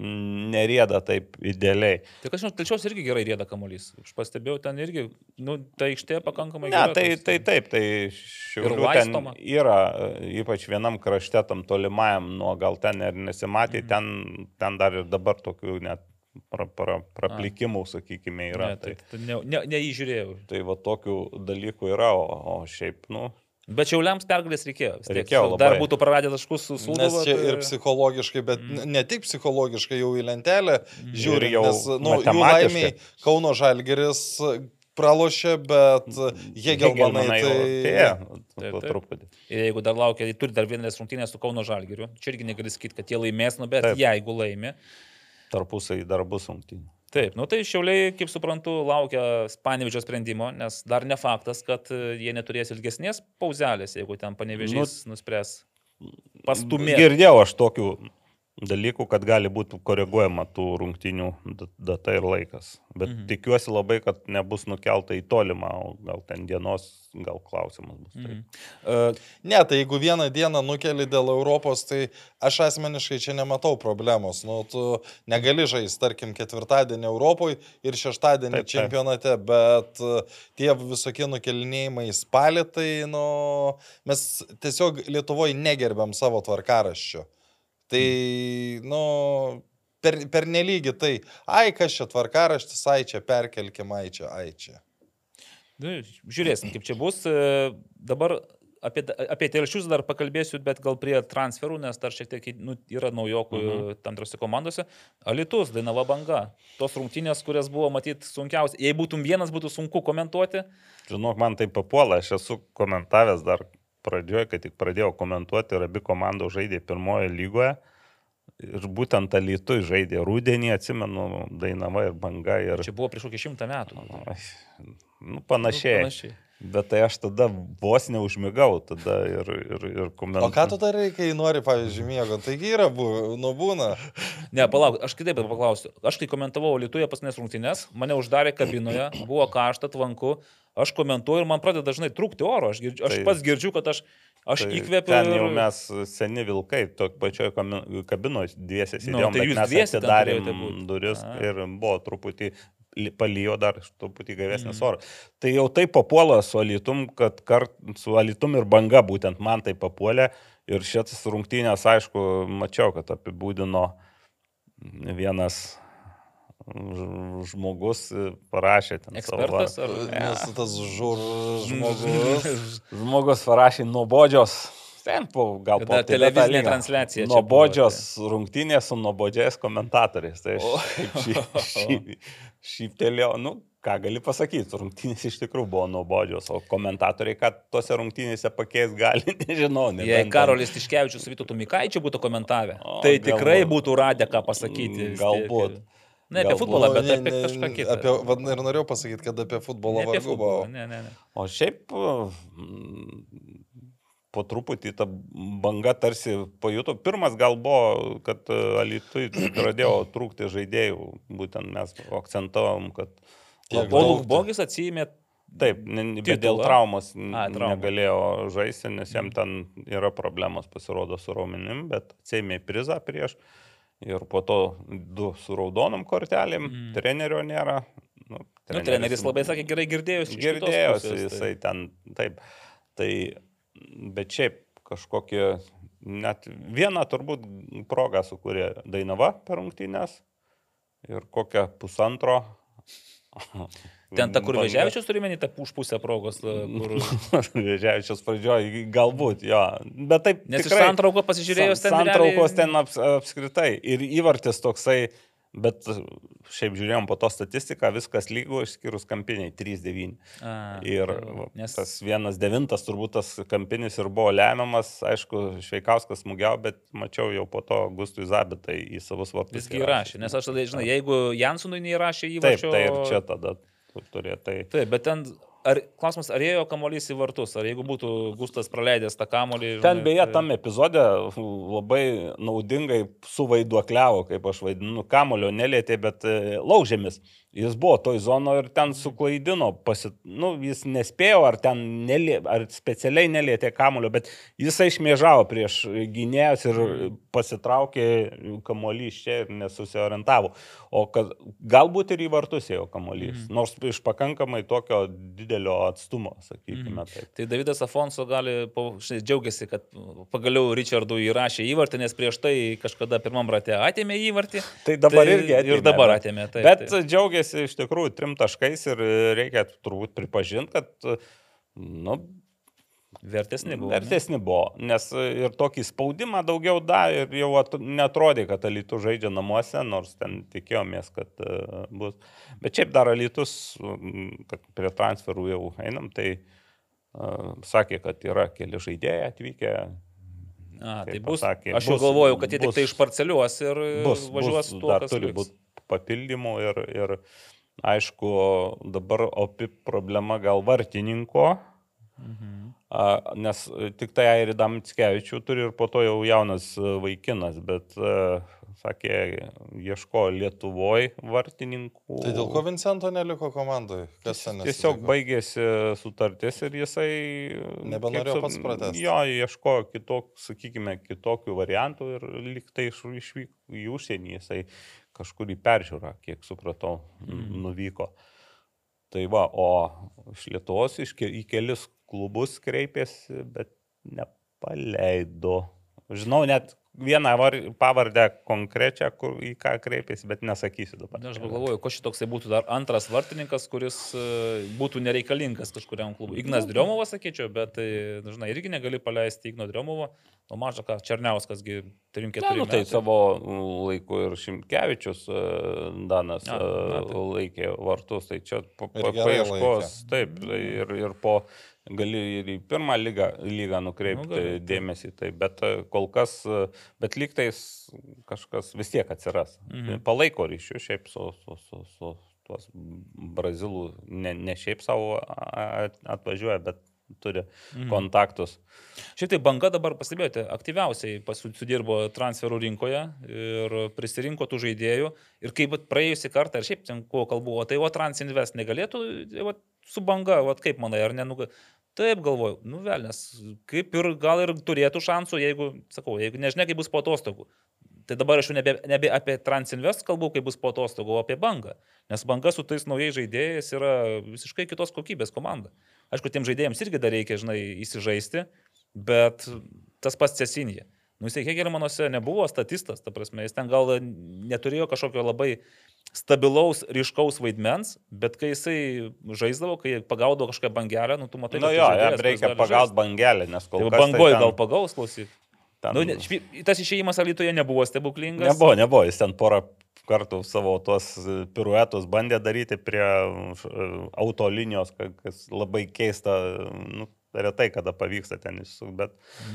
nerėda taip idealiai. Tai kažkaip, telčios irgi gerai rėda kamuolys. Aš pastebėjau ten irgi, nu, ta aikštė pakankamai Ne, gera. tai, toks- tai taip, tai šiaulių ten yra, ypač vienam krašte, tam tolimajam, nuo gal ten ir nesimatė, Mhm. ten, ten dar ir dabar tokių net pra, pra, praplikimų, sakykime, yra. Ne, tai, tai ne, ne, neįžiūrėjau. Tai va tokių dalykų yra, o, o šiaip, nu, Bet šiauliams pergalės reikėjo. vis tiek. Reikėjo Dar labai. būtų praradę taškus su Sūduva. Nes čia tai- ir psichologiškai, bet mm. ne tik psichologiškai jau į lentelę žiūri, Ir jau nes nu, jų matematiškai. laimiai Kauno Žalgeris pralošė, bet Hegelmanai tai... Taip, Taip, truputį. Ir jeigu dar laukia, tai turi dar vienas rungtynės su Kauno Žalgiriu. Čia irgi negali sakyti, kad jie laimės, nu, bet. Taip. jeigu laimė. Tarpusai dar bus rungtynių. Taip, nu tai šiauliai, kaip suprantu, laukia Panevežio sprendimo, nes dar ne faktas, kad e, jie neturės ilgesnės pauzelės, jeigu ten Panevežys nu, nuspręs pastumėti. Girdėjau aš tokių dalykų, kad gali būti koreguojama tų rungtynių da- data ir laikas. Bet mhm. tikiuosi labai, kad nebus nukelta į tolimą, gal ten dienos, gal klausimas bus. Mhm. Mhm. Uh, Ne, tai jeigu vieną dieną nukeli dėl Europos, tai aš asmeniškai čia nematau problemos. Nu, tu negali žaisti, tarkim, ketvirtadienį Europoje ir šeštadienį Taip, taip. čempionate, bet uh, tie visokie nukelinėjimai spalį, tai nu, mes tiesiog Lietuvoje negerbiam savo tvarkaraščio. Tai, nu, per, per nelygį tai, ai, kas čia tvarkaraštis, ai čia perkelkim, ai čia, ai čia. nu, žiūrėsim, kaip čia bus. E, Dabar apie, apie telšius dar pakalbėsiu, bet gal prie transferų, nes dar šiek tiek nu, yra naujokų mhm. tam tikrose komandose. Alitus, Dainava banga. Tos rungtynės, kurias buvo matyti sunkiausia. Jei būtum vienas, būtų sunku komentuoti. Žinok, man tai papuola, aš esu komentavęs dar pradžioje, kai tik pradėjau komentuoti ir abi komandos žaidė pirmoje lygoje. Ir būtent Alitui žaidė rūdienį, atsimenu, Dainava ir Banga. Ir... Čia buvo prieš kokį šimtą metų. Nu, panašiai. Nu, panašiai. Bet tai aš tada vos neužmigau, tada ir, ir, ir komentavau. O ką tu darai, kai nori, pavyzdžiui, miego? Taigi yra, bu- nu būna. Ne, palauk, aš kitaip paklausiu. Aš kai komentavau Lietuvoje pasnės rungtynės, mane uždarė kabinoje, buvo karšta, tvanku, aš komentuoju ir man pradeda dažnai trūkti oro. Aš, girdžiu, aš Tai- pats girdžiu, kad aš, aš Tai įkvepiu. Ten jau ir- mes seni vilkai, to pačioje kabinoje dviesiai Nu, tai jūs turėjote būt. duris A. ir buvo truputį palijo dar truputį gavesnis Mhm. oras. Tai jau taip papuola su alitum, kad kart, su alitum ir banga būtent man tai papuolė. Ir šitas rungtynės, aišku, mačiau, kad apibūdino vienas žmogus, parašė ten. savo Ekspertas vardą. ar... Nes tas žur žmogus. *laughs* Žmogus parašė nuobodžios. Ten po, gal po tai televizinė transliacija čia Nuobodžios rungtynės su nuobodžiais komentatoriais. Tai aš šiaip šy- šy- šyptelėjau, nu, ką gali pasakyti, rungtynės iš tikrųjų buvo nuobodžios, o komentatoriai, kad tose rungtynėse pakeis gali, *laughs* nežinau. Jei nebent ten- Karolis Tiškevičius su Vytautu Mikaičiu būtų komentavę, O, tai tikrai galbūt. būtų radę ką pasakyti. tiek. Galbūt. Ne apie Galbūt. futbolą, bet Ne, apie ne, kažką kitą. Apie, vad, ir norėjau pasakyti, kad apie futbolą vargu buvo. Ne, ne, ne. O šiaip mm, po truputį ta banga tarsi pajuto. Pirmas gal buvo, kad e, Alitui pradėjo *clears throat* trūkti žaidėjų. Būtent mes akcentavom, kad O. Lukbogis atsijėmė taip, bet dėl traumos A, trauma. negalėjo žaisti, nes jam ten yra problemos pasirodo su raumenim, bet atsėmė prizą prieš. Ir po to du su raudonom kortelėm, Mm. trenerio nėra. Nu, Nu, treneris labai sakė, gerai kitos Girdėjosi pusės, tai- jisai ten, taip. Tai, bet šiaip kažkokie, net vieną turbūt progą sukūrė Dainava per rungtynės ir kokią pusantro. *laughs* Ten ta, kur Veževičius turi menį, ta už pusę progos, ta, kur... *laughs* Vėžiavičius pradžioje galbūt, jo. Bet taip. Nes iš tikrai, santraukos pasižiūrėjus ten... Santraukos realiai- ten aps, apskritai. Ir įvartis toksai, bet šiaip žiūrėjom po to statistiką, viskas lygu, išskyrus kampiniai 3-9. A, Ir va, nes tas vienas devintas turbūt tas kampinis ir buvo lemiamas, aišku, Šveikauskas smūgiau, bet mačiau jau po to Gustui Zabitai į savus vartus. visgi įrašė. Nes aš tada, žinai, jeigu Jansonui neįrašė Taip, įvarčio... tai ir čia tada turėjo. Tai... Taip, bet ten... Ar, klausimas, ar ėjo kamuolys į vartus, ar jeigu būtų Gustas praleidęs tą kamuolį... Ten beje, tai- tam epizode labai naudingai suvaiduokliavo, kaip aš vaidinu, kamulio nelėtė, bet e, laužėmis. Jis buvo toj zono ir ten suklaidino, pasi... nu, jis nespėjo, ar nelė... ar specialiai nelėtė kamulio, bet jisai šmėžavo prieš gynėjus ir pasitraukė kamuolį iš čia ir nesusiorientavo. O kad galbūt ir į vartus ėjo kamuolys, nors iš pakankamai tokio didelio atstumo, sakykime taip. Tai Davidas Afonso gali, džiaugiasi, kad pagaliau Richardui įrašė įvartį, nes prieš tai kažkada pirmam rate atėmė įvartį. Tai dabar Tai irgi atėmė, ir dabar atėmė, taip, Bet taip. džiaugiasi iš tikrųjų trim taškais ir reikia turbūt pripažinti, kad nu, Vertesni buvo. vertesni buvo, nes ir tokį spaudimą daugiau davė ir jau at- netrodė, kad Alytus žaidžia namuose, nors ten tikėjomės, kad uh, bus. Bet šiaip dar Alytus, mm, kad prie transferų jau einam, tai uh, sakė, kad yra keli žaidėjai atvykę. A, tai kaip bus. pasakė, Aš jau bus- galvojau, kad jie tik bus- tai išparceliuos ir bus, važiuos bus, tuo, dar kas turi būti papildymų ir, ir aišku, dabar opi problema gal vartininko, Mhm. a, nes tik tai Airidam Mitskevičių turi ir po to jau jaunas vaikinas, bet, a, sakė, ieško Lietuvoje vartininkų. Tai dėl ko Vincento neliko komandoje? Kas ten Tiesiog nesitiko? baigėsi sutartis ir jisai... Nebenorėjo kiek pats pratęst. Jo, ieškojo kitok, sakykime, kitokių variantų ir liktai išvyko į užsienį, jisai kažkur į peržiūrą, kiek supratau, Mhm. nuvyko. Tai va, o iš Lietuvos iš ke- į kelis klubus kreipėsi, bet nepaleido. Žinau net vieną var, pavardę konkrečią, kur, į ką kreipėsi, bet nesakysiu dabar. Na, Aš galvoju, ko šitoksai būtų dar antras vartininkas, kuris e, būtų nereikalingas kažkuriam klubui. Ignas Driomovas, sakyčiau, bet, tai, žinai, irgi negali paleisti Igno Driomovo. O maža ką, Černiauskas, 3-4 Ne, nu, tai savo laiku ir Šimkevičius e, Danas A, a, na, tai. laikė vartus, tai čia paieškos, taip, tai ir, ir po gali ir į pirmą lygą, lygą nukreipti Nu, gali, dėmesį, tai, bet e, kol kas, e, bet lygtais kažkas vis tiek atsiras. Mhm. Palaiko ryšių šiaip su, su, su, su tuos brazilų ne, ne šiaip savo atvažiuoja, bet turi Mhm. kontaktus. Šiaip tai banga dabar pastebėjote, aktyviausiai sudirbo transferų rinkoje ir prisirinko tų žaidėjų. Ir kaip vat praėjusį kartą, ir šiaip ten kuo kalbu, o tai o Transinvest negalėtų tai vat, su banga, vat, kaip manai, ar nenuga. Taip galvoju, nu velnės, kaip ir gal ir turėtų šansų, jeigu, sakau, jeigu nežinia, kaip bus po atostogų. Tai dabar aš jau nebe, nebe apie Transinvest kalbu, kai bus po atostogų, o apie bangą. Nes banga su tais naujais žaidėjais yra visiškai kitos kokybės komanda. Aišku, tiem žaidėjams irgi dar reikia, žinai, įsižaisti, bet tas pats Cesinė. Nu, jisai Hegelmanuose nebuvo statistas, ta prasme, jis ten gal neturėjo kažkokio labai stabilaus, ryškaus vaidmens, bet kai jisai žaisdavo, kai pagaudavo kažkokią bangelę, nu, tu matai, Na kad jo, tai jam žaidėjas, kuris reikia pagauti bangelę, nes kol Tai kas bangoje ten- gal pagaus, klausyk. ten- Nu, ne, tas išėjimas Alytoje nebuvo stebuklingas. Nebuvo, nebuvo, jis ten porą kartų savo tuos e, piruetus bandė daryti prie e, autolinijos, ka- kas labai keista, nu, retai kada pavyksta ten išsukti, bet,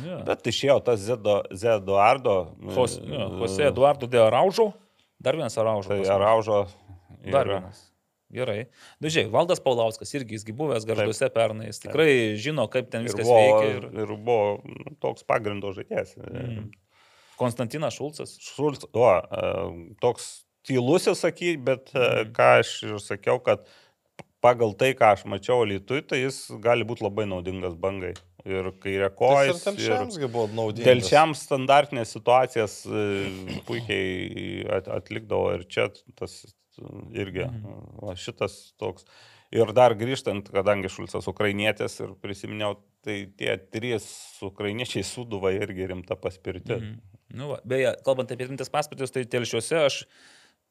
Jo. bet išėjo tas Zedo, Zeduardo. Jos, jo, Jose Eduardo de Araužo, dar vienas Araužo. Tai mus. Araužo. Dar yra- vienas. Gerai. Nu, žiūrėk, Valdas Paulauskas irgi, jisgi buvęs garžduose pernai, jis tikrai žino, kaip ten Ir viskas buvo, veikia. Ir... ir buvo nu, toks pagrindo žaidėjas. Mm. Konstantinas Šulcas. Šulc, o, e, toks tylusis, saky, bet e, Mhm. ką aš ir sakiau, kad pagal tai, ką aš mačiau Lietuvui, tai jis gali būti labai naudingas bangai. Ir kairė kojas. ir telšiamsgi buvo naudingas. Telšiams standartinės situacijas e, puikiai at- atlikdavo ir čia tas irgi, Mhm. va, šitas toks. Ir dar grįžtant, kadangi Šulcas ukrainietis ir prisiminiau, tai tie trys ukrainiečiai suduva irgi rimta paspirti. Mhm. Nu, va. Beje, kalbant apie rimtas paspirtis, tai telšiuose aš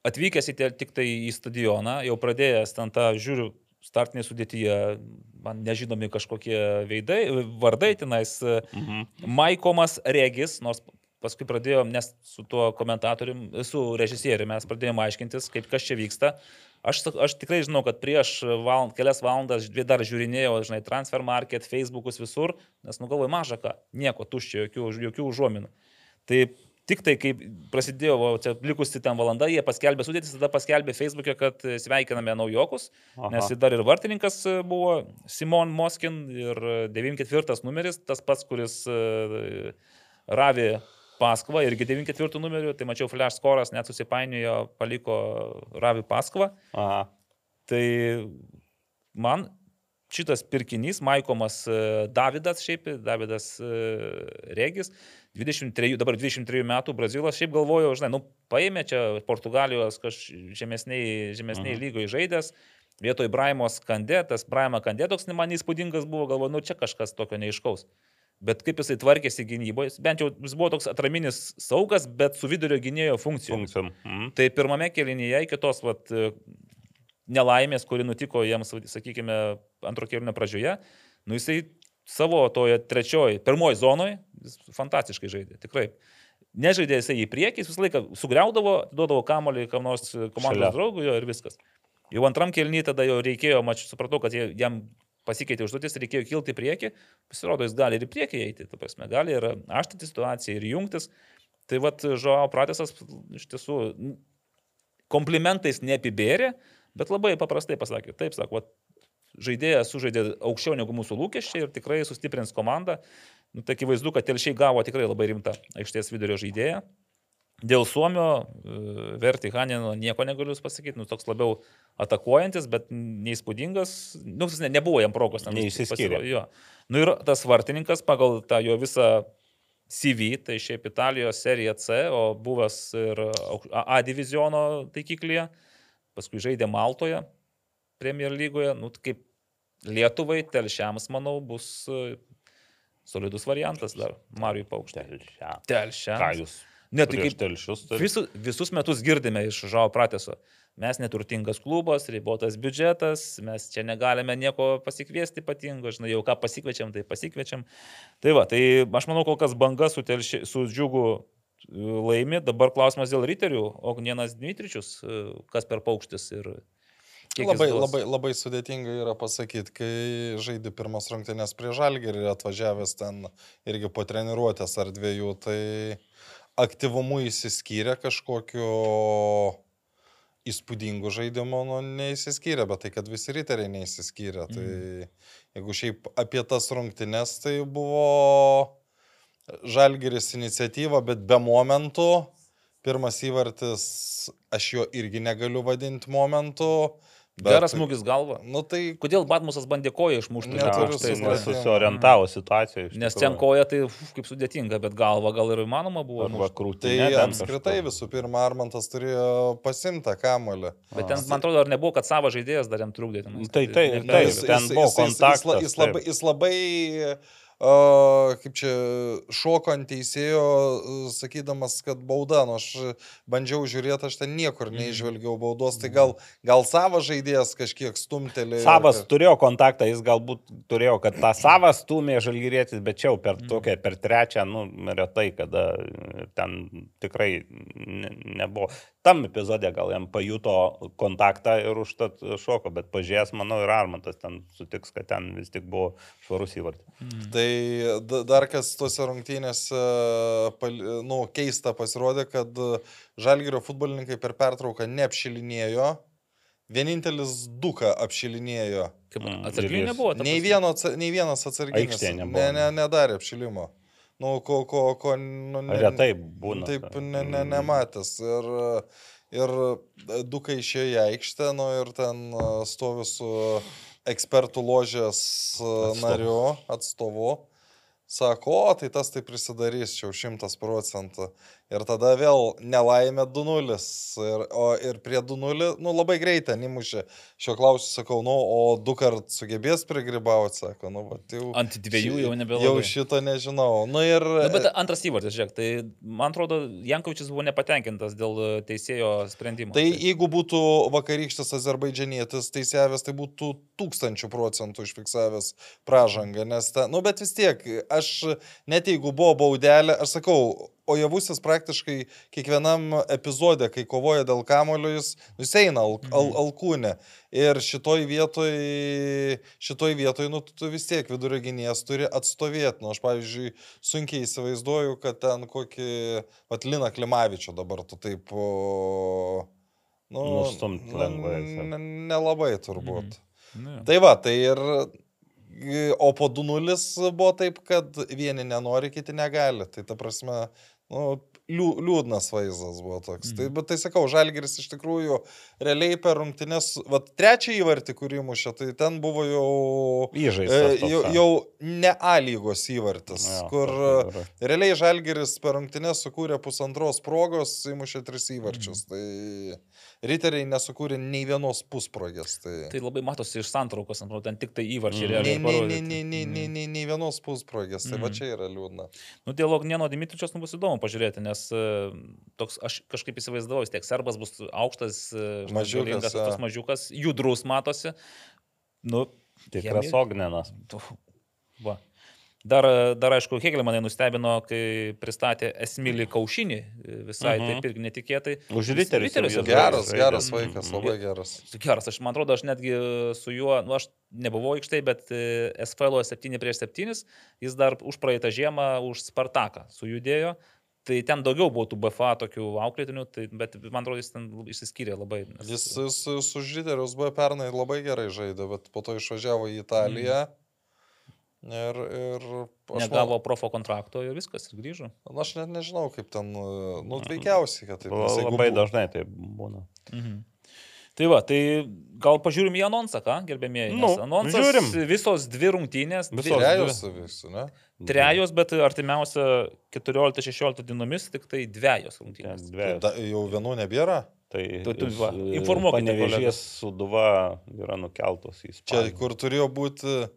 atvykęs į tel, tik tai į stadioną, jau pradėjęs ten tą žiūriu startinė sudėtyje, man nežinomi kažkokie veidai, vardai tenais. Mhm. Maikomas Regis, nors paskui pradėjom, nes su tuo komentatorium, su režisieriumi mes pradėjome aiškintis, kaip kas čia vyksta. Aš, aš tikrai žinau, kad prieš valand, kelias valandas dvi dar žiūrinėjau, žinai, transfer market, Facebookus visur, nes nugalvoju mažą ką, nieko tuščio, jokių, jokių užuominų. Tai tik tai, kai prasidėjo, va, čia likusi ten valanda, jie paskelbė sudėtis, tada paskelbė Facebook'e, kad e, sveikiname naujokus, Aha. nes dar ir vartininkas e, buvo Simon Moskin ir 94 numeris, tas pats, kuris e, Ravi Paskva, irgi 94 numeriu, tai mačiau flash skoras, net susipainiojo, paliko Ravi Paskva. Aha. Tai man šitas pirkinys, Maikomas e, Davidas, šiaip Davidas e, Regis, 23, dabar 23 metų Brazilas, šiaip galvojau, žinai, nu, paėmė čia Portugalijos kažkokiai žemesniai, žemesniai Mhm. lygoje žaidęs, vietoj Braimos Kandė, tas Braima Kandė toks man įspūdingas buvo, galvoju, nu, čia kažkas tokio neiškaus. Bet kaip jisai tvarkėsi gynyboje, bent jau jis buvo toks atraminis saugas, bet su vidurio gynėjo funkcijom. Funkcijom. Mhm. Tai pirmame kelinyje iki tos vat, nelaimės, kuri nutiko jiems, sakykime, antro kelnio pradžioje, nu jisai savo toje trečioje, pirmoji zonoje, jis fantastiškai žaidė, tikrai. Nežaidė jisai į priekį, jis visą laiką sugriaudavo, duodavo kamolį kam nors komandos draugui ir viskas. Jau antram kelnyje tada jau reikėjo, mač, supratau, kad jam pasikeitė užduotis, reikėjo kilti į priekį, pasirodo, jis gali ir į priekį eiti, ta prasme, gali ir aštyti situaciją, ir jungtis. Tai vad, Žoao Pratesas iš tiesų komplimentais neapibėrė, bet labai paprastai pasakė, taip, sako, žaidėjas sužaidė aukščiau negu mūsų lūkesčiai ir tikrai sustiprins komandą. Nu, tai akivaizdu, kad telšiai gavo tikrai labai rimtą aikštės vidurio žaidėją. Dėl Suomio, e, Verti Hanino nieko negaliu pasakyti, nu, toks labiau atakuojantis, bet neįspūdingas, nu, ne, nebuvo jam progos. ten Neišsiskyrė. pasiro- Jo. Nu ir tas vartininkas pagal tą jo visą CV, tai šiaip Italijos serija C, o buvęs ir A diviziono taikiklyje, paskui žaidė Maltoje, Premier lygoje, nu, tai kaip Lietuvai, telšiams, manau, bus solidus variantas dar, Marijui Paukštė. Telšia. Ką Telšiams. jūs? Net tai kaip telšius. tai- visu, visus metus girdime iš Žao Prateso. Mes neturtingas klubas, ribotas biudžetas, mes čia negalime nieko pasikviesti ypatingo, žinai, jau ką pasikviečiam, tai pasikviečiam. Tai va, tai aš manau, kol kas banga su, telši, su džiugu e, laimi, dabar klausimas dėl riterių, Ognienas Dmitričius, e, kas per paukštis ir kiek Labai, labai, labai sudėtinga yra pasakyti, kai žaidži pirmas rungtynės prie žalgerį ir atvažiavęs ten irgi po treniruotės ar dviejų, tai aktyvumu įsiskyrė kažkokiu įspūdingų žaidimų nu, neįsiskyrė, bet tai, kad visi riteriai neįsiskyrė. Tai jeigu šiaip apie tas rungtynes, tai buvo Žalgeris iniciatyva, bet be momentų. Pirmas įvartis, aš jo irgi negaliu vadinti momentu. Bet, Geras smūgis galva. Nu tai Kodėl Batmusas bandė koją išmušti? Neturiu Aš tai nesusiorientavo situacijoje. iš Nes ten koja tai uf, kaip sudėtinga, bet galva gal ir įmanoma buvo. Arba. Tai krūtinė. ten apskritai kažkur. visų pirma, Armantas turėjo pasimtą kamolį. Bet ten, man atrodo, ar nebuvo, kad savo žaidėjas dar jam trukdė. tenais. Tai- tai- ne- taip, ne- ten buvo kontaktas, Jis, labai, jis labai uh, kaip čia, šoko ant teisėjo, sakydamas, kad bauda, nors aš bandžiau žiūrėti, aš ten niekur Mhm. neižvelgiau baudos, tai gal, gal savo žaidėjas kažkiek stumtelė. Savas turėjo kontaktą, jis galbūt turėjo, kad tą *clears throat* savą stumė žalgyrėtis, bet čia jau per tokią, per trečią, nu, retai, kada ten tikrai ne, nebuvo. Tam epizode gal jam pajuto kontaktą ir užtat šoko, bet pažiūrės, manau, ir Armantas ten sutiks, kad ten vis tik buvo švarus įvartis. Tai da- dar kas tuose rungtynėse, pal- nu, keista pasirodė, kad Žalgirio futbolininkai per pertrauką neapšilinėjo, vienintelis duka apšilinėjo. Kaip Mm, jis- nebuvo. ta Nei, vieno, nei vienas atsarginis. Aikštėje nebuvo, Ne, ne, ne. nedarė apšilimo. Nu, ko, ko, ko, nu, ne, Retai būna. Taip, ta- ne, ne, nematęs. Ir, ir dukai išėjo į aikštę, nu ir ten a, stovi su ekspertų ložės a, Atstovu. nariu, atstovu. Sako, o tai tas tai prisidarys, čia jau šimtas procentų. Ir tada vėl nelaimė 2-0. Ir, o, ir prie 2-0, nu labai greitai įmušė. Šio klausiu, sakau, nu, o du kart sugebės prigribauti, sako, nu, va, jau. Ant dviejų jau nebelabai. Jau šito nežinau. Nu ir... Na, bet antras įvartis, žiūrėk, tai man atrodo, Jankovičius buvo nepatenkintas dėl teisėjo sprendimo. Tai jeigu būtų vakarykštis azerbaidžianietis teisėjęs, tai būtų tūkstančių procentų užfiksavęs pražangą, nes ta, nu bet vis tiek, aš net jeigu buvo baudelė, aš sakau, o javusis praktiškai kiekvienam epizode, kai kovoja dėl kamulio, jis, nu, jis eina al, al, alkūnė. Ir šitoj vietoj, šitoj vietoj, nu, tu, vis tiek vidurio gynėjas turi atstovėti. Nu, aš, pavyzdžiui, sunkiai įsivaizduoju, kad ten kokį, Vatlina Klimavičio dabar tu taip... O, nu, Nustumt lengvai, Nelabai turbūt. Nu, jo. Tai va, tai ir... O po 2-0 buvo taip, kad vieni nenori, kiti negali. Tai ta prasme, nu, liū, liūdnas vaizdas buvo toks. Mm. Tai, bet tai sakau, Žalgeris iš tikrųjų realiai per rungtynės, va trečią įvartį, kurį mušė, tai ten buvo jau... Įžaistas e, jau, jau ne A lygos įvartis, Jo, kur yra. realiai Žalgeris per rungtynės sukūrė pusantros progos, įmušė tris įvarčius. Mhm. Tai riteriai nesukūrė nei vienos pusprogės. Tai... Tai labai matosi iš santraukos, man atrodo, ten tik tai įvarčiai Mm. Realiai. nei, nei, nei, nei, nei, Mm. nei, nei vienos pusprogės, tai va Mhm. čia yra liūdna. Nu, dėl Ognėno Dimitričios nu, bus įdomu pažiūrėti, nes e, toks, aš kažkaip įsivaizdavau, vis tiek serbas bus aukštas, e, Mažiukas, tas mažiukas, judrus matosi. Nu, Tikras jam- ognenas. Va. Dar, dar aišku, Hegelė mane nustebino, kai pristatė Esmilį Kaušinį, visai Mhm. taip irgi netikėtai. Už Jis riterius riterius Geras, geras Mhm. vaikas, labai geras. Geras, aš man atrodo, aš netgi su juo, nu aš nebuvau aikštai, bet e, SFL 7 prieš 7, jis dar už praeitą žiemą už Spartaką sujudėjo. Tai ten daugiau buvo tų BFA tokių auklėtinių, tai, bet man atrodo, jis ten išsiskyrė labai. nes- Jis, jis su Žyderius buvo pernai labai gerai žaidė, bet po to išvažiavo į Italiją. Ir, ir aš, Negavo manau- profo kontrakto ir viskas, ir grįžo. na, aš net nežinau, kaip ten, nu, veikiausiai, kad taip. nes Labai bu- dažnai tai būna. Mhm. Tai va, tai gal pažiūrim į anonsą, ką, gerbėmieji? Nu, anonsas žiūrim. Visos dvi rungtynės, dvi, Visos Trejos visų, ne? trejos, bet artimiausia 14-16 dienomis tik tai dviejos rungtynės. dvi- Da, jau vienų nebėra. Tu- Tai tu va, informuokite kolegas. suduva yra nukeltos į Čia, Ispaniją. kur turėjo būti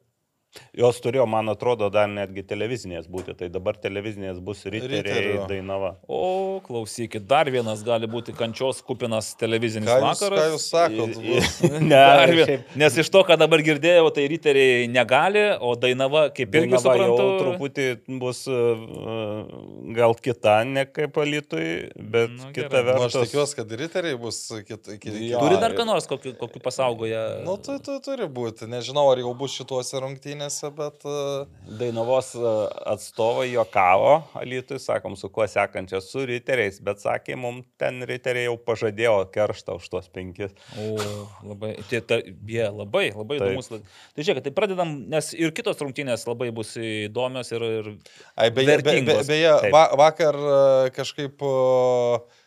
Jos turėjo, man atrodo, dar netgi televizinės būti. Tai dabar televizinės bus riteriai. Dainava. O, klausykit, dar vienas gali būti kančios kupinas televizinis Ką jūs, vakaras. ką jūs sakot? *laughs* Ne, Dar vien- šiaip Nes iš to, ką dabar girdėjau, tai riteriai negali, o Dainava, kaip irgi Dainava jau suprantu, truputį bus uh, gal kita, ne kaip alitui, bet Nu, kita gerai. Nu, aš vertus. tikiuosi, kad riteriai bus kit, kit, Jo. Turi dar ką nors, kokiu, kokiu pasaugoje. Nu, tu, tu turi būti. Nežinau, ar jau bus šituose rungtynėse. Rungtynėse, bet... Uh, Dainavos e, atstovai jokavo, Alitui, sakom, su kuo sekančia, su riteriais, bet sakė, mums ten riteriai jau pažadėjo kerštą už tuos penkis. O, labai, tai, ta, jie labai, labai Taip. įdomus. Tai žiūrėk, tai pradedam, nes ir kitos rungtynės labai bus įdomios ir, ir Ai, beje, be, be, vertingos. beje Taip. va, vakar e, kažkaip e, e,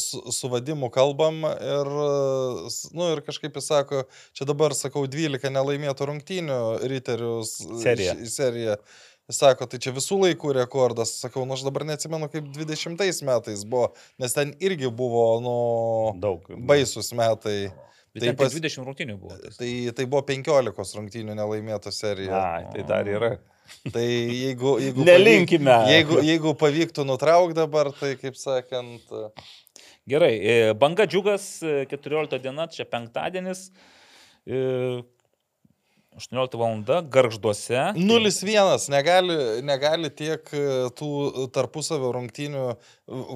su, su vadimu kalbam ir, e, nu, ir kažkaip jis sako, čia dabar sakau 12 nelaimėtų rungtynių riterių s- Serija. š- serija. Jis sako, tai čia visų laikų rekordas. Sakau, nu aš dabar neatsimenu, kaip 20 metais buvo, nes ten irgi buvo, nu, Daug. baisus metai. Bet Tai ten pas- pas... 20 rungtynių buvo. Tai... Tai, tai buvo 15 rungtynių nelaimėta serija. Na, tai dar yra. Tai jeigu... jeigu Nelinkime. Pavyk, jeigu, jeigu pavyktų nutraukti dabar, tai kaip sakant... Gerai, e, banga džiugas, e, 14 diena, čia penktadienis, e, 18 val. garžduose. 0-1, negali, negali tiek e, tų tarpusavio rungtynių.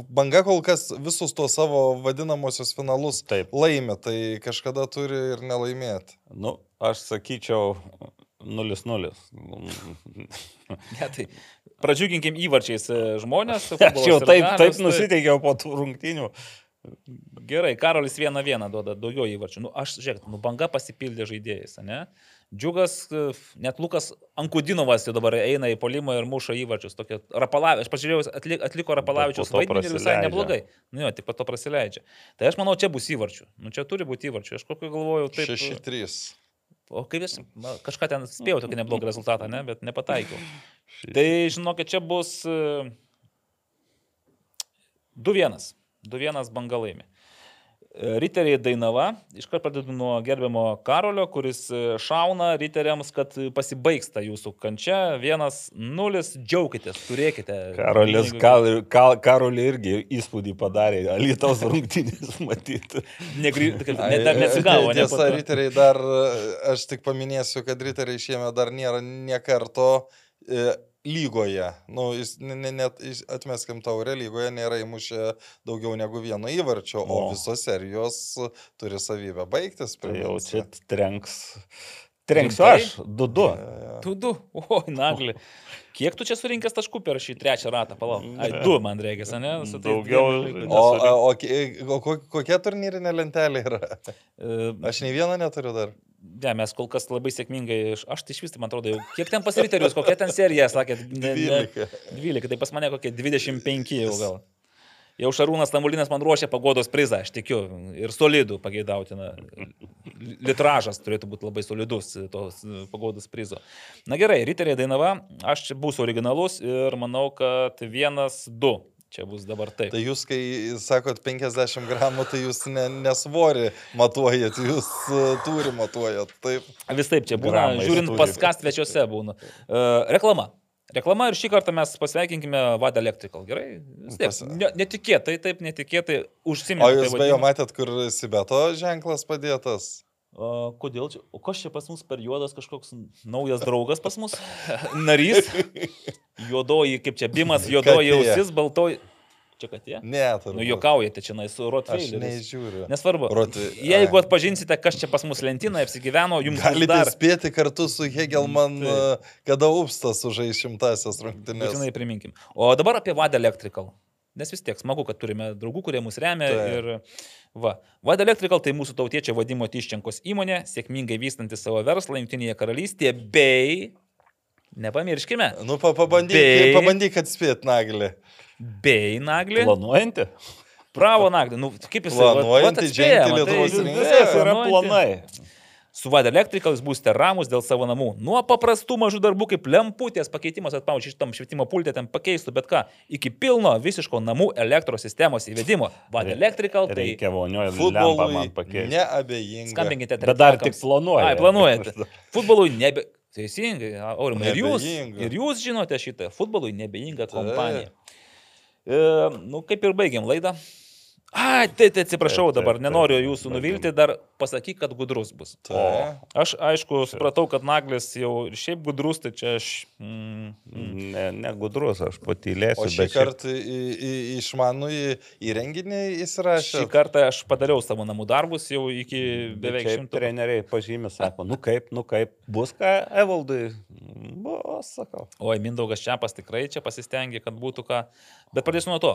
Banga kol kas visus tuos savo vadinamosius finalus Taip. laimė, tai kažkada turi ir nelaimėti. Nu, aš sakyčiau 0-0. Ne, tai pradžiuginkim įvarčiais e, žmonės. *laughs* Aš jau taip, sirgalius, taip tai- nusiteikiau po tų rungtynių. Gerai, Karolis vieną vieną duoda, daugiau įvarčių. Nu, aš, žiūrėk, nu, banga pasipildė žaidėjais, ne? Džiugas, e, net Lukas Ankudinovas jau dabar eina į polimą ir muša įvarčius. Tokia, Rapalavi, aš pažiūrėjau, atliko, atliko Rapalavičius vaidmenį ir visai neblogai. Nu, jo, tik po to prasileidžia. Tai aš manau, čia bus įvarčių. Nu, čia turi būti įvarčių. Aš kokį galvoju, taip. 6-3. O kaip na, kažką ten spėjau tokį neblogą rezultatą, ne, bet nepataikiau. *laughs* Tai žinokit, čia bus e, 2-1. 2-1 banga laimi. E, Riteriai Dainava, iškart pradedu nuo gerbiamo Karolio, kuris e, šauna riteriams, kad pasibaigs ta jūsų kančia. 1-0, džiaukitės, turėkite. Karolis, kal, kal, Karolį irgi įspūdį padarė, Alitaus rungtynės *laughs* matyti. Negry... ne- Dar nesigavo, ne? Tiesa, riteriai dar, aš tik paminėsiu, kad riteriai šiemet dar nėra niekarto e, lygoje. Nu, jis, ne, ne, net jis- atmeskim taurę, lygoje nėra įmušę daugiau negu vieno įvarčio, o, O. o visos serijos turi savybę baigtis. Tai jau čia trenks. Trenksiu aš, 2-2. Tu du, oi, naglį. Kiek tu čia surinkęs taškų per šį trečią ratą, palauk? Ai, du, man reikia, ne? Su Daugiau O, o, o, o ko- kokia turnyrinė lentelė yra? E, Aš nei vieną neturiu dar. Ne, mes kol kas labai sėkmingai, aš- tai iš vis, man atrodo, jau kiek ten pasiriterius, kokia ten serija, sakėt, ne, ne, 12. 12, tai pas mane kokie 25 jau gal. Jau Šarūnas Tamulinas man ruošia pagodos prizą, aš tikiu, ir solidų pageidautina. Litražas turėtų būti labai solidus tos pagodos prizo. Na gerai, Riteriai Dainava, aš čia būsiu originalus ir manau, kad vienas, du. Čia bus dabar taip. Tai jūs, kai sakot 50 gramų, tai jūs ne, nesvorį matuojat, jūs uh, turi matuojat. Taip. Vis taip čia būna, Gramais žiūrint turi. pas ką svečiuose būna. Uh, reklama. Reklama ir šį kartą mes pasveikinkime Vada Electrical. Gerai? Pas- ne, netikėtai, taip netikėtai O užsiminėte. jūs beje matėt, kur Sibeto ženklas padėtas? O, kodėl čia? O kas čia pas mus per juodas kažkoks naujas draugas pas mus? Narys. Juodoji, kaip čia bimas, juodoji Katė. ausis, baltoji. Čia katė? Ne, turbūt. Nu, juokaujate čia, su Aš Rotveileriu. nežiūriu. Nesvarbu. Roti- Jeigu atpažinsite, kas čia pas mus lentyną apsigyveno, jums Galite dar... spėti kartu su Hegelman, Taip. uh, kada Upstas sužais šimtasias rungtynės. Būtinai priminkim. O dabar apie Vada Electrical. Nes vis tiek smagu, kad turime draugų, kurie mus remia. Taip. Ir va. Vada Electrical tai mūsų tautiečio vadimo Tiščenkos įmonė, sėkmingai vystanti savo verslą Junktinėje karalystėje, bei, nepamirškime, Nu, pa, pabandyk, Bei- pabandyk atspėti naglį. bei Naglį. Planuojanti? Bravo Naglį. Nu, kaip jis Planuojanti žengti Lietuvos tai rinką. Viskas yra planai. Su Vada Electrical jūs būsite ramus dėl savo namų. Nuo paprastų mažų darbų kaip lemputės pakeitimas, atpavyzdžiui, šitam švietimo pultė ten pakeistų, bet ką, iki pilno visiško namų elektros sistemos įvedimo. Vada Electrical tai... Reikia vonioje lempą man pakeisti. neabejinga. Skambinkite Bet dar tik planuoja. Ai, planuojate. *laughs* Futbolui nebe... Teisingai, Aurimai. Ir jūs, ir jūs žinote šitą. Futbolui nebeinga kompanija. E, nu, kaip ir baigiam laidą. A, tai, tai atsiprašau Taip, taip, dabar, nenoriu jūsų nuvilti, dar pasakyk, kad gudrus bus. Tai. Aš aišku, supratau, kad Naglis jau ir šiaip gudrus, tai čia aš... Mm, Ne, ne gudrus, aš patylėsiu. O šį šiaip- kartą į, į, išmanų į įrenginį įsirašė. šį kartą aš padariau savo namų darbus jau iki beveik šimto. treneriai pažymė, sako, nu kaip, nu kaip, bus ką Evaldui. Bus, sakau. Oi, Mindaugas Čiapas tikrai čia pasistengė, kad būtų ką. Bet pradėsiu nuo to.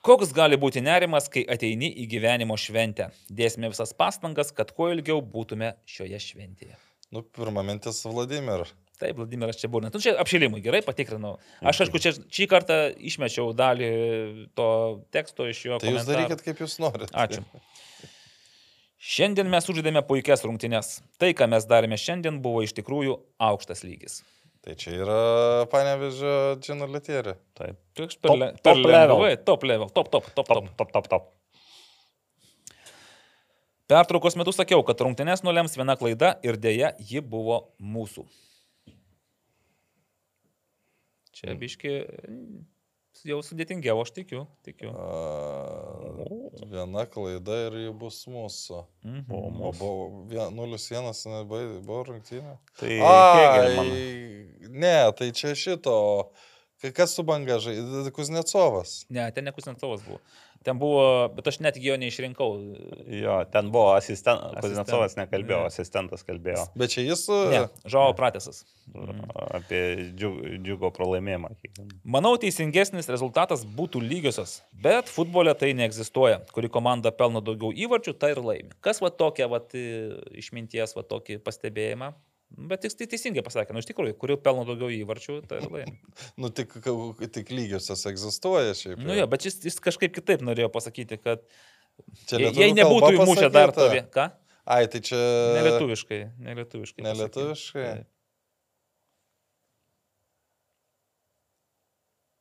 Koks gali būti nerimas, kai ateini į gyvenimo šventę? Dėsime visas pastangas, kad kuo ilgiau būtume šioje šventėje. Nu, pirmą mintis Vladimir. Taip, Vladimiras čia buvo. Nu, čia apšilimui gerai patikrinau. Aš, aišku, čia šį kartą išmečiau dalį to teksto iš jo. Tai jūs komentarų. darykit, kaip jūs norite. Ačiū. Šiandien mes sužaidėme puikias rungtynes. Tai, ką mes darėme šiandien, buvo iš tikrųjų aukštas lygis. Tai čia yra panevežio Džino Letierė. Taip. Toks Top- le- top level. lengvai, Top level. Top, top, top, Top, top. top, top. Pertraukos metu sakiau, kad rungtynės nulems viena klaida ir dėja ji buvo mūsų. Čia biški jau sudėtingiau, aš tikiu. tikiu. A, viena klaida ir ji bus mūsų. Mhm. O, O mūsų. buvo vien- 0-1 nebai- buvo rungtynė. Tai Ai, ne, tai čia šito. Ka- Kas su banga žaidė? Kuznecovas. Ne, ten ne Kuznecovas buvo. Ten buvo, bet aš net jo neišrinkau. Jo, ten buvo asistentas, Asistent- Kuznecovas nekalbėjo, ne. asistentas kalbėjo Bet čia jis. Ne, Žao Pratesas. apie džiug- džiugo pralaimėjimą. Manau, teisingesnis rezultatas būtų lygiosios, bet futbole tai neegzistuoja. Kuri komanda pelno daugiau įvarčių, tai ir laimi. Kas va tokia va išminties, va tokį pastebėjimą? Bet tik tai teisingai pasakė, nu iš tikrųjų, kuri pelno daugiau įvarčių, tai laimi. *laughs* Nu, tik, tik lygiosios egzistuoja šiaip. Nu jo, bet jis, jis kažkaip kitaip norėjo pasakyti, kad Čia jei, jei nebūtų įmušę dar vie- Ką? Ai, tai čia. Nelietuviškai. Nelietuviškai. Nelietuviškai? Taip.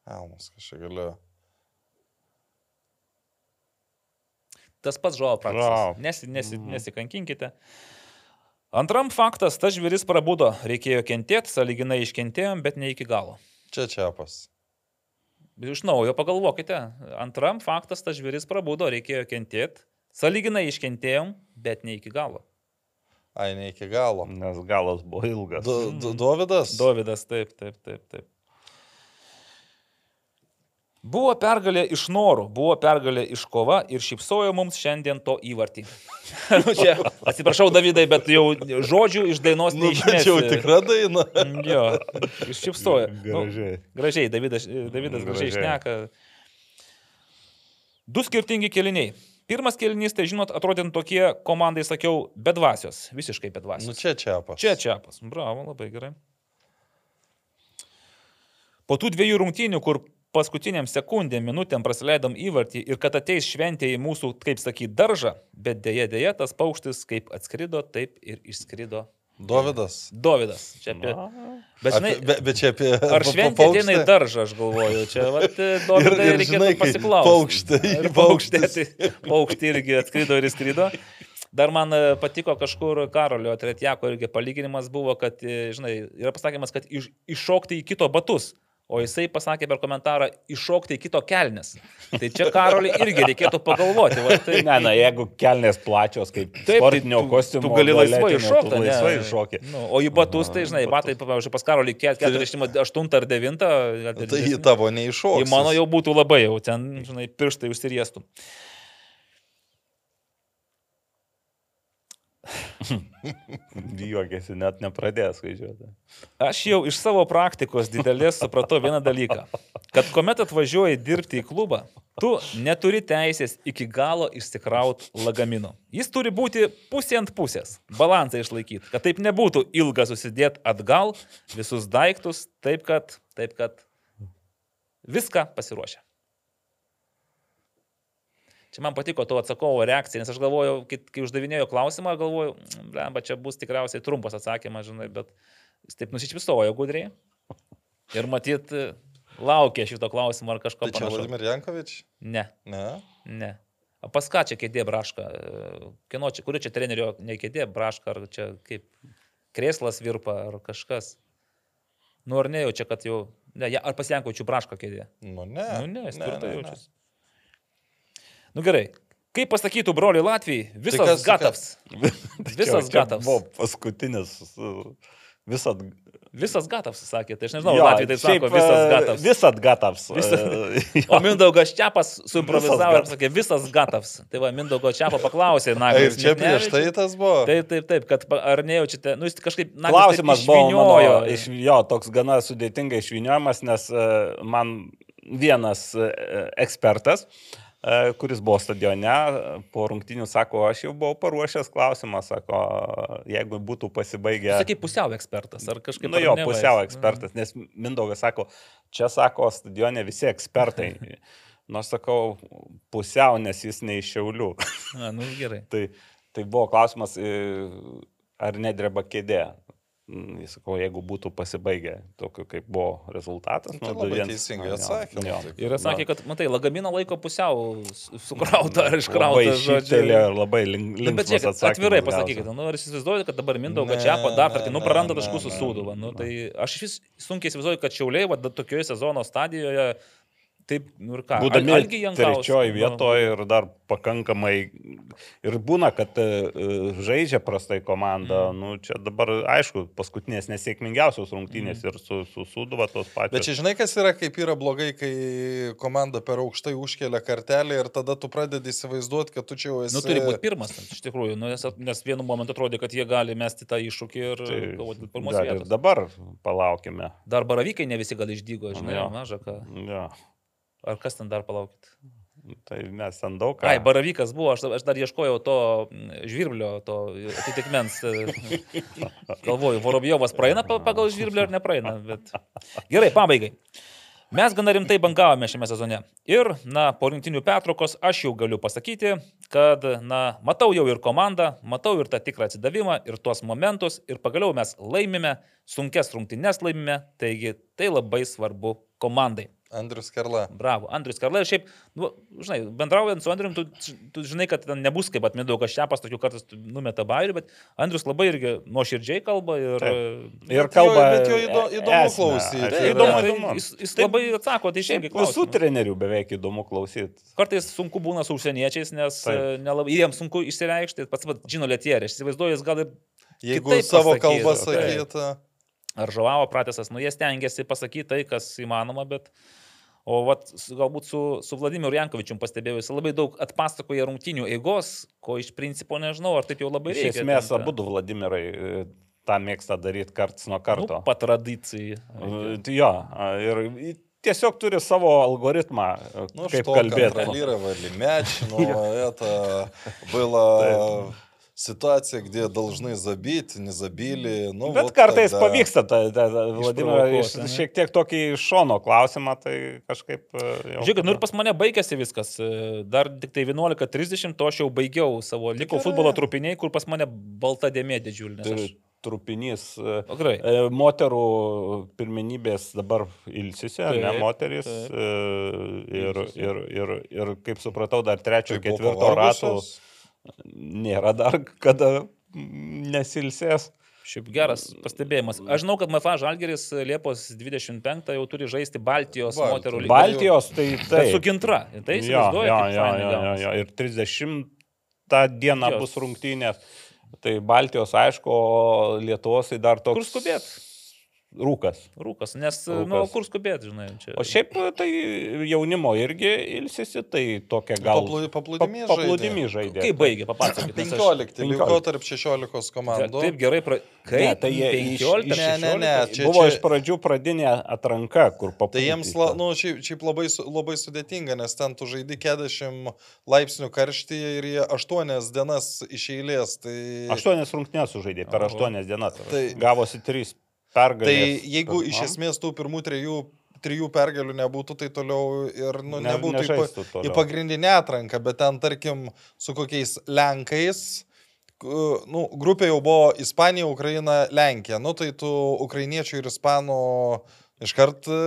Elmas kažkaip galėjo. Tas pats Žuo. praktikas. Nesi, nesi, nesikankinkite. Antram faktas, tas žvėris prabudo. Reikėjo kentėti, saliginai iškentėjom, bet ne iki galo. Čia čiapas. Iš naujo pagalvokite. Antram faktas, tas žvėris prabudo, reikėjo kentėti. Saliginai iškentėjom, bet ne iki galo. Ai, ne iki galo. Nes galas buvo ilgas. Do, do, Dovydas? Dovydas, taip, taip, taip, taip. Buvo pergalė iš norų, buvo pergalė iš kova ir šypsojo mums šiandien to įvartį. *laughs* Nu, Čia, atsiprašau, Davidai, bet jau žodžių iš dainos Nu, bet čia jau tikra daina. Jo, šypsojo. Nu, Gražiai. Gražiai, Davidas, Davidas gražiai Gražiai. išneka. Du skirtingi keliniai. Pirmas kelinys, tai žinot, atrodė tokie komandai, sakiau, bedvasios. Visiškai bedvasios. Nu, čia čiapas. Čia čiapas. Bravo, labai gerai. Po tų dviejų rungtynių, kur paskutiniam sekundėm, minutėm praleidom įvartį ir kad ateis šventė į mūsų, kaip sakyti, daržą, bet dėja, dėja, tas paukštis kaip atskrido, taip ir išskrido. Dovydas. Dovydas. Čia apie... Bet, žinai, Apie, bet, bet čia apie... Ar šventė į daržą, aš galvoju. Čia, vat, *laughs* Dovydai, ir reikėtų žinai, pasiklausti. paukštė, Ir paukštis. paukštė, tai paukštė irgi atskrido ir įskrido. Dar man e, patiko kažkur Karolio Tretjako irgi palyginimas buvo, kad, e, žinai, yra pasakymas, kad iš, iššokti į kito batus. O jisai pasakė per komentarą iššokti į kito kelnes. Tai čia Karolį irgi reikėtų pagalvoti. Va, tai, Ne, na, jeigu kelnės plačios, kaip Taip, sportinio tu- kostiumo. Tu gali laisvai iššokti. tu Laisvai iššokti. Nu, o į batus, tai žinai, batai, pavyzdžiui, pas Karolį 48 ar 9. Tai į tavo neiššoks. Į mano jau būtų labai jau ten, žinai, pirštai užsiriestų. *laughs* Juokėsi, net nepradės skaičiuoti. Aš jau iš savo praktikos didelės supratau vieną dalyką. Kad kuomet atvažiuoji dirbti į klubą, tu neturi teisės iki galo išsikraut lagamino. Jis turi būti pusė ant pusės, balansą išlaikyti, kad taip nebūtų ilga susidėti atgal visus daiktus, taip kad, taip kad viską pasiruošę. Čia man patiko to atsakovo reakcija, nes aš galvojau, kai, kai uždavinėjau klausimą, galvojau, blemba, čia bus tikriausiai trumpas atsakymas, žinai, bet jis taip nusišvisojo gudriai. Ir matyt, laukia šito klausimo ar kažko Tai čia panašaus. Vladimir Jankovič? Ne, Ne. ne. O pas ką čia kėdė braška? Kino čia, kuri čia trenerio ne kėdė braška, ar čia kaip krėslas virpa, ar kažkas. Nu ar ne jau čia, kad jau... Ne, ar pasienkočių braška kėdė? Nu ne. Nu ne, jis tvirtai jaučiasi. Nu gerai. Kaip pasakytų broliai Latvijai, visas kas- gatavs. *laughs* Visas Čia- gatavs. Buvo paskutinis. uh, Visat. Visas gatavs, sakė. Tai aš nežinau, Jo, Latvijai taip šiaip, sako, visas e, gatavs. Visat gatavs. Visas- E, *laughs* O Mindaugas Čiapas suimprovizavo ir sakė, visas gatavs. Tai va, Mindaugo Čiapo paklausė, na, Ir čia prieš tai tas buvo. Taip, taip, taip, kad ar nejaučiate, nu jis kažkaip, na, Klausimas buvo mano, iš, jo, toks gana sudėtingai išviniojamas, nes e, man vienas e, ekspertas, e, kuris buvo stadione, e, po rungtinių sako, aš jau buvau paruošęs klausimą, sako, jeigu būtų pasibaigę... Sakai, pusiau ekspertas, ar kažkaip... Nu jo, pusiau ekspertas, nes Mindaugas sako, čia sako, stadione visi ekspertai. *laughs* Nors sakau, pusiau, nes jis ne iš Šiaulių. Na, nu gerai. *laughs* tai, tai buvo klausimas, e, ar nedreba kėdė. Mm, Jis sakau, jeigu būtų pasibaigę tokiu, kaip buvo rezultatas. Tai nu, labai 2-1. teisingai atsakė, nu, Ir sakė, kad, matai, lagaminą laiko pusiau su- sukrautą ar Labai šyptelė ir labai Nu, bet linksmas žiūrėkit, atsakymas atvirai pasakykite, nu, ar įsivaizduojate, kad dabar Mindaugo Ne, Čiapo dar ne, kartą, nu, praranda ne, taškus su Sūduva. Nu, tai aš vis sunkiai įsivaizduoju, kad Šiauliai, va, tokioje sezono stadijoje, taip, nu ir ką. Būdami Jankauskas, trečioji nu, vietoje ir dar pakankamai. Ir būna, kad e, žaidžia prastai komanda. Mm. Nu, čia dabar, aišku, paskutinės nesėkmingiausios rungtynės mm. ir su, su Suduva tos pačios. Bet čia žinai, kas yra, kaip yra blogai, kai komanda per aukštai užkelia kartelį ir tada tu pradedi įsivaizduoti, kad tu čia jau esi... Nu, turi būti pirmas, iš tikrųjų, nu, nes, nes vienu momentu atrodė, kad jie gali mesti tą iššūkį ir Tai dėl pirmos vietos. dabar palaukime. Dar baravykai ne visi gal išdygo, žinai, Jo. maža ką. Ja. Ar kas ten dar palaukit? Tai mes ten daug ką. Ai, baravykas buvo, aš, aš dar ieškojau to mm, žvirblio, to atitikmens. e, *laughs* Galvoju, Vorobjovas praeina pa- pagal žvirblį ar nepraeina. Bet... Gerai, pabaigai. Mes gana rimtai bangavome šiame sezone. Ir, na, po rinktinių pertraukos aš jau galiu pasakyti, kad, na, matau jau ir komandą, matau ir tą tikrą atsidavimą, ir tuos momentus, ir pagaliau mes laimime, sunkes rungtynes laimime, taigi tai labai svarbu komandai. Andrius Kerla. Bravo, Andrius Karla. Ir šiaip, nu, žinai, bendraujant su Andriu, tu, tu žinai, kad ten nebus kaip atmindaugas šepas, tokių kartais tu numeta bairių, bet Andrius labai irgi nuoširdžiai kalba ir... Taip. Bet Ir kalba. jo- bet jo įdo- įdomu esmę. klausyti. Taip, Įdomu, tai įdomu. Jis, jis Taip, labai atsako teisingai Šiaip visų klausimus. trenerių beveik įdomu klausyti. Kartais sunku būna su užsieniečiais, nes e, nelabai, jiems sunku išsireikšti. Pats pat žino lietierė, aš įsivaizduoju, jis gal ir Jeigu savo kalbą sakytų. ar žavavo pratesas, nu jie stengiasi pasakyti tai, kas įmanoma, bet... O vat, su- galbūt su, su Vladimiru Jankovičium pastebėjau, jis labai daug atpasakoja rungtinių eigos, ko iš principo nežinau, ar taip jau labai Iš reikia. esmės, ten tą- abu du Vladimirai e, tą mėgsta daryti karts nuo karto. Nu, patradicijai. E, tai Jo, a, ir i- tiesiog turi savo algoritmą, e, Ну kaip что, kalbėti. контролировали мяч, но это было ситуация, где должны забить, не забили. Ну, Bet вот kartais тогда. pavyksta, ta, ta, ta, Vladimirai, iš- Išprovokuot, ane? šiek tiek tokį iš šono klausimą, tai kažkaip... e, jau Žiūrėkit, nu ir tada- pas mane baigėsi viskas. E, Dar tik tai 11.30, to aš jau baigiau savo, liko gerai. futbolo trupiniai, kur pas mane balta dėmė didžiulė. nes Tai aš- trupinys. e, O, Gerai. e, Moterų pirmenybės dabar ilsisi, ar ne Taip, moteris. taip. e, Ir, ir, ir, ir kaip supratau, dar trečio, Tai buvo ketvirto rato pavargusios? Nėra dar kada nesilsės. Šiaip geras pastebėjimas. Aš žinau, kad MFA Žalgeris Liepos 25 jau turi žaisti Baltijos Baltijos. moterų lygą. Baltijos, tai Tai su Gintra. Tai įsivaizduoju, fainai jo, jo, gaunasi. jo. Ir 30 dieną Jo. bus rungtynės. Tai Baltijos, aišku, Lietuvos tai dar toks. Kur skubėt? Rūkas. Rūkas, nes, Rūkas. nu, kur skubėt, žinai, čia. O šiaip tai jaunimo irgi ilsisi, tai tokia gal... Paplu- paplūdimy pa- paplūdimy žaidė. Kaip baigė, papasakokit. nes aš- 15, liko 15. tarp 16 komandų. Taip gerai, pra... kaip Ne, tai jie iš- 15, Ne, ne, ne, 16? čia- Buvo iš pradžių pradinė atranka, kur papūtė. Tai jiems, la, nu, šiaip, šiaip labai, labai sudėtinga, nes ten tu žaidži 40 laipsnių karštyje ir jie 8 dienas iš eilės. Tai, Aštuonias rungtynės sužaidė per Oho. aštuonias dienas. Tai- Gavosi trys pergalės. tai jeigu iš esmės tų pirmų trijų, trijų pergalių nebūtų, tai toliau ir nu, ne- nebūtų į, pa, į pagrindinę atranką, bet ten tarkim su kokiais Lenkais. Nu, grupė jau buvo Ispanija, Ukraina, Lenkija. Nu, tai tu ukrainiečių ir ispanų iškart e,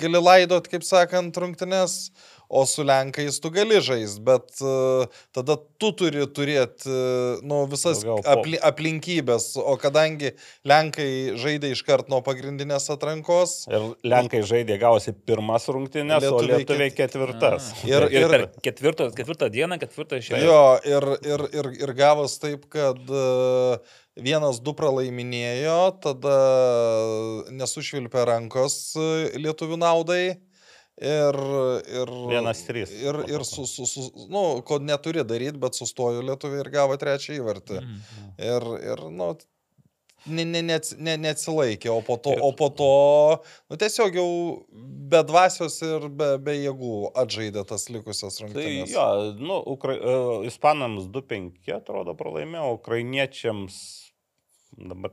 gali laidot, kaip sakant, rungtynes. O su Lenkais tu gali žaisti, bet uh, tada tu turi turėti uh, nu, visas apli, aplinkybės, o kadangi Lenkai žaidė iškart nuo pagrindinės atrankos. Ir Lenkai žaidė gausi pirmas rungtynės, o Lietuviai lietuviai ketvirtas. Ir, Ir, ir ir, per ketvirtą, ketvirtą dieną, ketvirtą išėjo. jo, ir, ir, ir, ir gavos taip, kad uh, vienas du pralaiminėjo, tada nesušvilpė rankos lietuvių naudai. Ir, ir, Vienas trys. Ir, ir su, su, su, nu, ko neturi daryti, bet sustojo lietuviai ir gavo trečią įvartį. Mhm. Ir, ir nu, ne, ne, neats- ne, neatsilaikė, o po to, Ir- o po to nu, tiesiog jau be dvasios ir be, be jėgų atžaidė tas likusias Tai rungtynes. jo, nu, Ukra... uh, ispanams 2-5 atrodo pralaimėjo, ukrainiečiams dabar,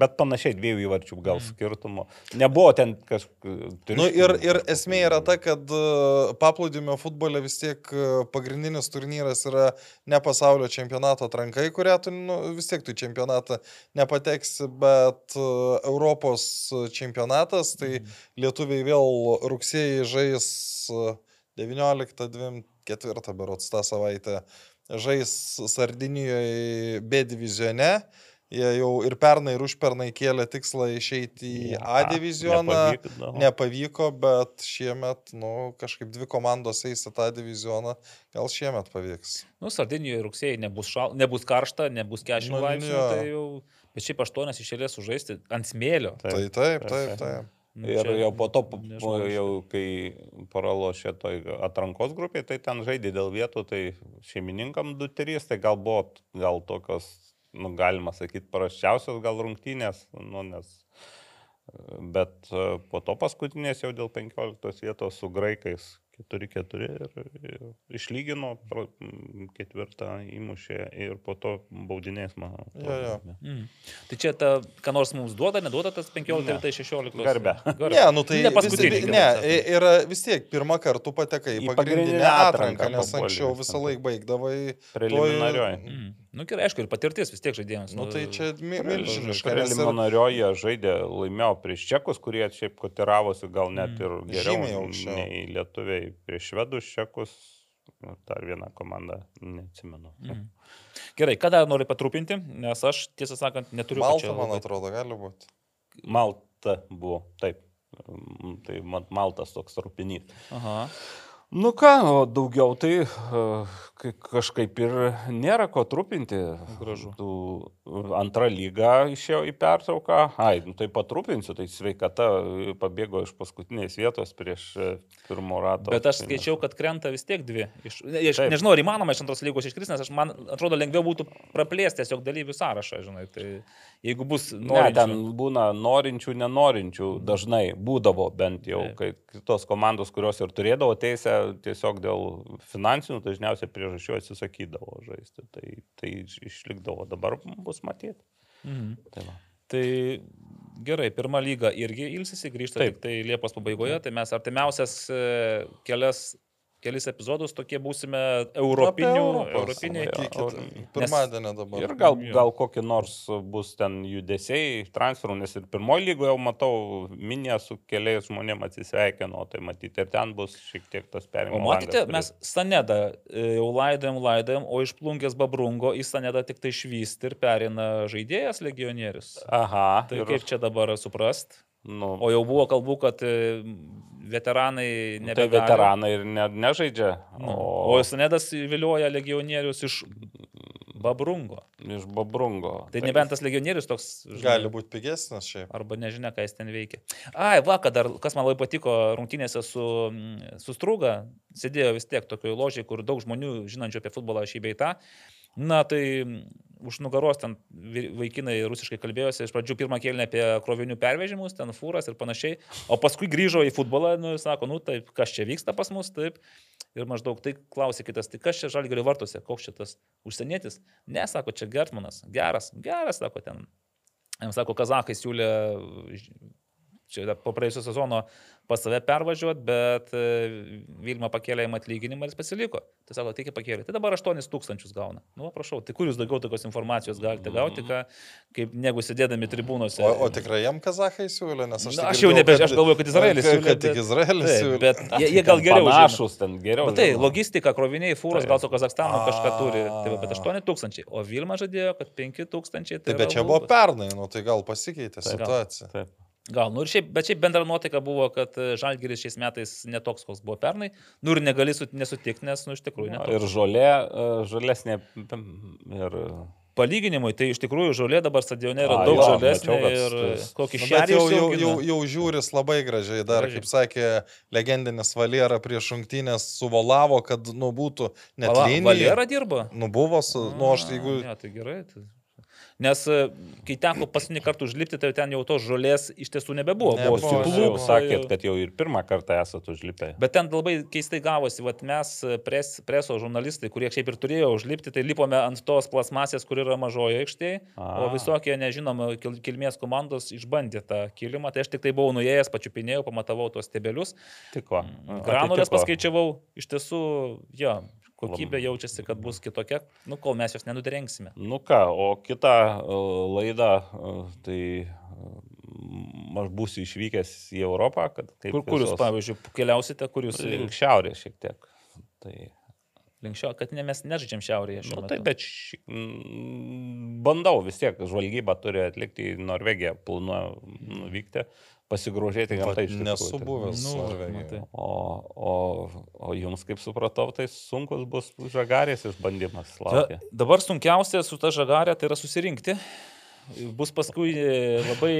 bet panašiai dviejų įvarčių gal skirtumo. Nebuvo ten kažkokių... Nu, ir, ir esmė yra ta, kad e, paplūdimio futbole vis tiek e, pagrindinis turnyras yra ne pasaulio čempionato atranka, į kurią tu nu, vis tiek tu čempionatą nepateksi, bet e, Europos čempionatas, tai lietuviai vėl rugsėjai žais e, 19-24 berots tą savaitę, žais Sardinijoje B divizione. Jie jau ir pernai, ir užpernai kėlė tikslą išeiti į A divizioną. Nepavykdavo. Nepavyko, bet šiemet, nu, kažkaip dvi komandos eis į tą divizioną, gal šiemet pavyks. Nu, Sardinijoje rugsėjai nebus, šal, nebus karšta, nebus 40 Nu, nu, laipsnių, jo. tai jau, bet šiaip aštuonias išėlės sužaisti ant smėlio. Tai taip, taip, taip. taip. Nu, Ir čia jau po to, nežmoniška. jau kai pralošė toj atrankos grupiai, tai ten žaidė dėl vietų, tai šeimininkam 2-3, tai gal buvo gal tokios, nu, galima sakyti, paraščiausios gal rungtynės, nu, nes. Bet e, po to paskutinės jau dėl 15 vietos su graikais 4-4 ir, ir išlygino, ketvirtą įmušė ir po to baudinės, man atrodo. Jo, jo. Mm. Tai čia ta, ką nors mums duoda, neduoda tas 15, Ne. tai 16. Garbę. Ne, nu tai ne paskutinį. visi- Ne, i- yra vis tiek pirmą kartą patekai į pagrindinę pagrindinę atranką, atranką nes anksčiau vis visą ten. laiką baigdavai. Preliminarioj. Mm. Nu, gerai, aišku, ir patirtis vis tiek žaidėjams. Nu tai čia mi- milžiniška. Preliminarioje žaidė, laimėjo prieš čekus, kurie šiaip kotiravosi gal net ir geriau nei lietuviai prieš švedus čekus. Nu, Dar vieną komandą, neatsimenu. Mm. Gerai, ką dar nori patrupinti, nes aš, tiesą sakant, neturiu Malta, man atrodo, gali būti. Malta buvo, taip. Mm, Tai Maltas toks rūpinys. Aha. Nu ką, o daugiau tai uh, kažkaip ir nėra ko trupinti. Gražu. Tų, antra lyga išėjo į pertrauką. Ai, nu tai patrupinsiu, tai sveikata e, pabėgo iš paskutinės vietos prieš e, pirmo rato. Bet aš Tai skaičiau, kad krenta vis tiek dvi. Iš, ne, aš Taip. nežinau, ar įmanoma iš antros lygos iškris, nes aš man atrodo lengviau būtų praplėsti tiesiog dalyvių sąrašą, žinai. Tai jeigu bus Ne, norinčių, ten būna norinčių, nenorinčių, dažnai būdavo bent jau, Taip. kai kitos komandos, kurios ir turėdavo teisę, tiesiog dėl finansinių dažniausiai priežasčių atsisakydavo žaisti. Tai, tai iš- išlikdavo, dabar bus matyti. Mhm. Tai va. Tai gerai, pirma lyga irgi ilsisi, grįžta Taip. tik tai Liepos pabaigoje, tai mes artimiausias e, kelias, kelis epizodus tokie būsime europinių, europiniai. O- Pirmadienį dabar. Ir gal, gal kokį nors bus ten judesiai, transferų, nes ir pirmoji lygoje jau matau, minė su keliais žmonėmis atsisveikino, tai matyti ir ten bus šiek tiek tas O perėjimas. matėte, mes Stanedą e, jau laidojam, laidojam, o iš plungės Babrungo į Stanedą tik tai švysti ir perina žaidėjas legionierius. Aha, Tai ir, kaip čia dabar suprast? Nu, O jau buvo kalbų, kad e, veteranai tai nebegali. veteranai ir ne, nežaidžia. Nu, O, O Stanedas vilioja legionierius iš Babrungo. iš Babrungo. Tai nebent tas legionierius toks. žinai, Gali būti pigesnis šiaip. Arba nežinia, ką jis ten veikia. Ai, vakar dar, kas man labai patiko rungtynėse su, su Strūga, sėdėjo vis tiek tokioje ložiai, kur daug žmonių žinančių apie futbolą šį beitą. Na, tai mm, už nugaros ten vaikinai rusiškai kalbėjosi, iš pradžių pirmą kėlinę apie krovinių pervežimus, ten fūras ir panašiai, o paskui grįžo į futbolą, nu, ir sako, nu, taip, kas čia vyksta pas mus, taip. Ir maždaug tai klausė kitas, tai kas čia žalgerio vartuose, koks čia tas užsienietis? Ne, sako, čia Gertmanas, geras, geras, sako ten. Jam sako, kazakai siūlė čia po praėjusio sezono pas save pervažiuoti, bet e, Vilma pakėlė jam atlyginimą ir jis pasiliko. Tai sako, tik pakėlė. Tai dabar 8 tūkstančius gauna. Nu, prašau, tai kur jūs daugiau tokios informacijos galite gauti, ką, kaip negu sėdėdami tribūnose. O, o tikrai jam kazahai siūlė, nes aš, Na, aš jau nebe, aš galvoju, kad Izraelis siūlė. Kad tik bet- Izraelis siūlė. Bet jie, jie gal geriau. Panašus, ten geriau. Nu, tai logistika, kroviniai, fūros, gal su Kazakstanu kažką turi, tai, bet A. 8 tūkstančiai, o Vilma žadėjo, kad 5 tūkstančiai. Tai yra bet čia buvo pernai, nu tai gal pasikeitė Taip. situacija. Taip. Gal, nu ir šiaip, bet šiaip bendra nuotaika buvo, kad e, Žalgiris šiais metais netoks, koks buvo pernai. Nu ir negali su, nesutikti, nes, nu iš tikrųjų, netoks. Ir žolė, e, žalesnė. Ir Palyginimui, tai iš tikrųjų žolė dabar stadione yra A, daug jo, žalesnė mačiau, kad ir tas- kokį Nu, šerį jau, jau, jau, jau žiūris labai gražiai, dar, Gražiai. kaip sakė legendinis Valera prieš šimtinės suvolavo, kad, nu, būtų net Vala- linija. Valera dirba? Nu, buvo, su, nu, aš A, jeigu... Ne, tai gerai. Tai... Nes e, kai teko paskutinį kartą užlipti, tai ten jau tos žolės iš tiesų nebebuvo. Buvo Nebuvo, jūs sakėt, kad jau ir pirmą kartą esate užlipę. Bet ten labai keistai gavosi, vat mes e, pres, preso žurnalistai, kurie šiaip ir turėjo užlipti, tai lipome ant tos plasmasės, kur yra mažoje aikštėje, o visokie nežinoma kil, kilmės komandos išbandė tą kilimą. Tai aš tik tai buvau nuėjęs, pačiupinėjau, pamatavau tos stebelius, Tiko. granulės Atitiko. paskaičiavau, iš tiesų, jo, kokybė jaučiasi, kad bus kitokia, nu kol mes jos nenudrengsime. Nu ką, o kitą e, laidą, e, tai e, aš būsiu išvykęs į Europą, kad kaip Kur, kur jūs, visos- pavyzdžiui, keliausite, kur jūs Link šiaurės šiek tiek. Tai, link šio, kad ne, mes nežaidžiam šiaurėje šiuo nu, metu. tai bet ši, bandau vis tiek, žvalgybą turi atlikti į Norvegiją, planuoju nuvykti, pasigrožėti gamtai. iš tikrųjų. Nesu Tai- buvęs Nu, Norvegijoje. O, o, o jums, kaip supratau, tai sunkus bus žagarės išbandymas. Laukia. Da, dabar sunkiausia su ta žagarė tai yra susirinkti. Bus paskui e, labai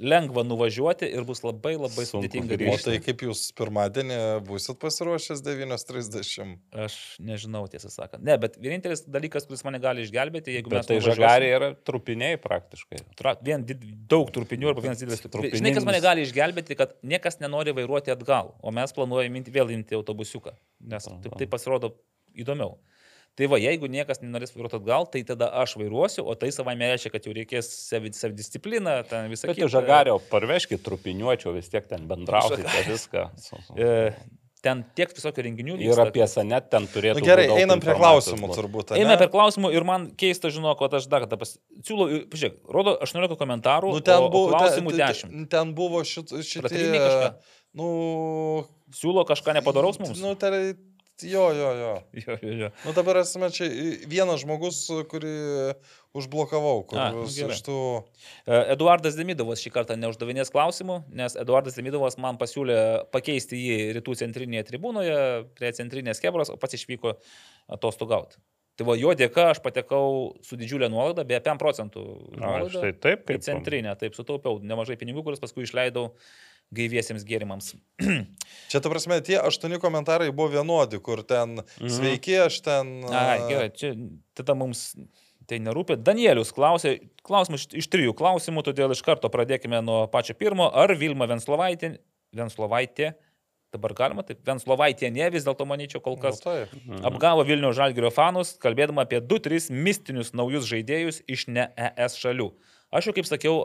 lengva nuvažiuoti ir bus labai labai Sunku sudėtinga grįžti. O tai kaip jūs pirmadienį busit pasiruošęs 9.30? Aš nežinau, tiesą sakant. Ne, bet vienintelis dalykas, kuris mane gali išgelbėti, jeigu Bet mes... tai nuvažiuosim- žagarė yra trupiniai praktiškai. Tra, vien did, daug trupinių arba vienas didelis Trupininis. Žinai, kas mane gali išgelbėti, kad niekas nenori vairuoti atgal, o mes planuojame vėl imti autobusiuką, nes taip tai pasirodo įdomiau. Tai va, jeigu niekas nenorės vairuoti atgal, tai tada aš vairuosiu, o tai savai reiškia, kad jau reikės savi- savidiscipliną, ten visą Bet į žagario parveškit trupiniuočio, vis tiek ten Žagarė. viską. *laughs* E, ten tiek visokių renginių Ir apie Sanet ten turėtų Nu, gerai, būt daug einam prie klausimų būt. turbūt. Eina ane? per klausimų ir man keista žinok, kad aš dar kartą pas... siūlau, ir- pažiūrėk, rodo 18 komentarų, Nu, ten o, o buvo, klausimų ten, 10. ten, ten buvo šit, šitie... Nu, Siūlo kažką nepadaraus mums? nu, tai, jo, jo, jo. *laughs* Jo, jo, jo. Nu, dabar esame čia vienas žmogus, kurį užblokavau, kur A, iš tų... E, Eduardas Demidovas šį kartą neuždavinės klausimų, nes Eduardas Demidovas man pasiūlė pakeisti jį rytų centrinėje tribūnoje prie centrinės kebros, o pats išvyko atostogauti. Tai va, jo dėka aš patekau su didžiulė nuolaida, beje, 5 procentų Na, štai taip, Kaip kaip centrinė, taip sutaupiau nemažai pinigų, kuriuos paskui išleidau gaiviesiems gėrimams. *clears throat* Čia, ta prasme, tie aštuoni komentarai buvo vienodi, kur ten Mhm. sveiki, aš ten... Ai, gerai, čia tada mums tai nerūpi. Danielius klausė, klausimus iš, trijų klausimų, todėl iš karto pradėkime nuo pačio pirmo. Ar Vilma Venslovaitė, Venslovaitė, dabar galima taip, Venslovaitė ne, vis dėlto manyčiau kol Nu, kas. taip. Apgavo Vilnių Žalgirio fanus, kalbėdama apie 2-3 mistinius naujus žaidėjus iš ne ES šalių. Aš jau kaip sakiau,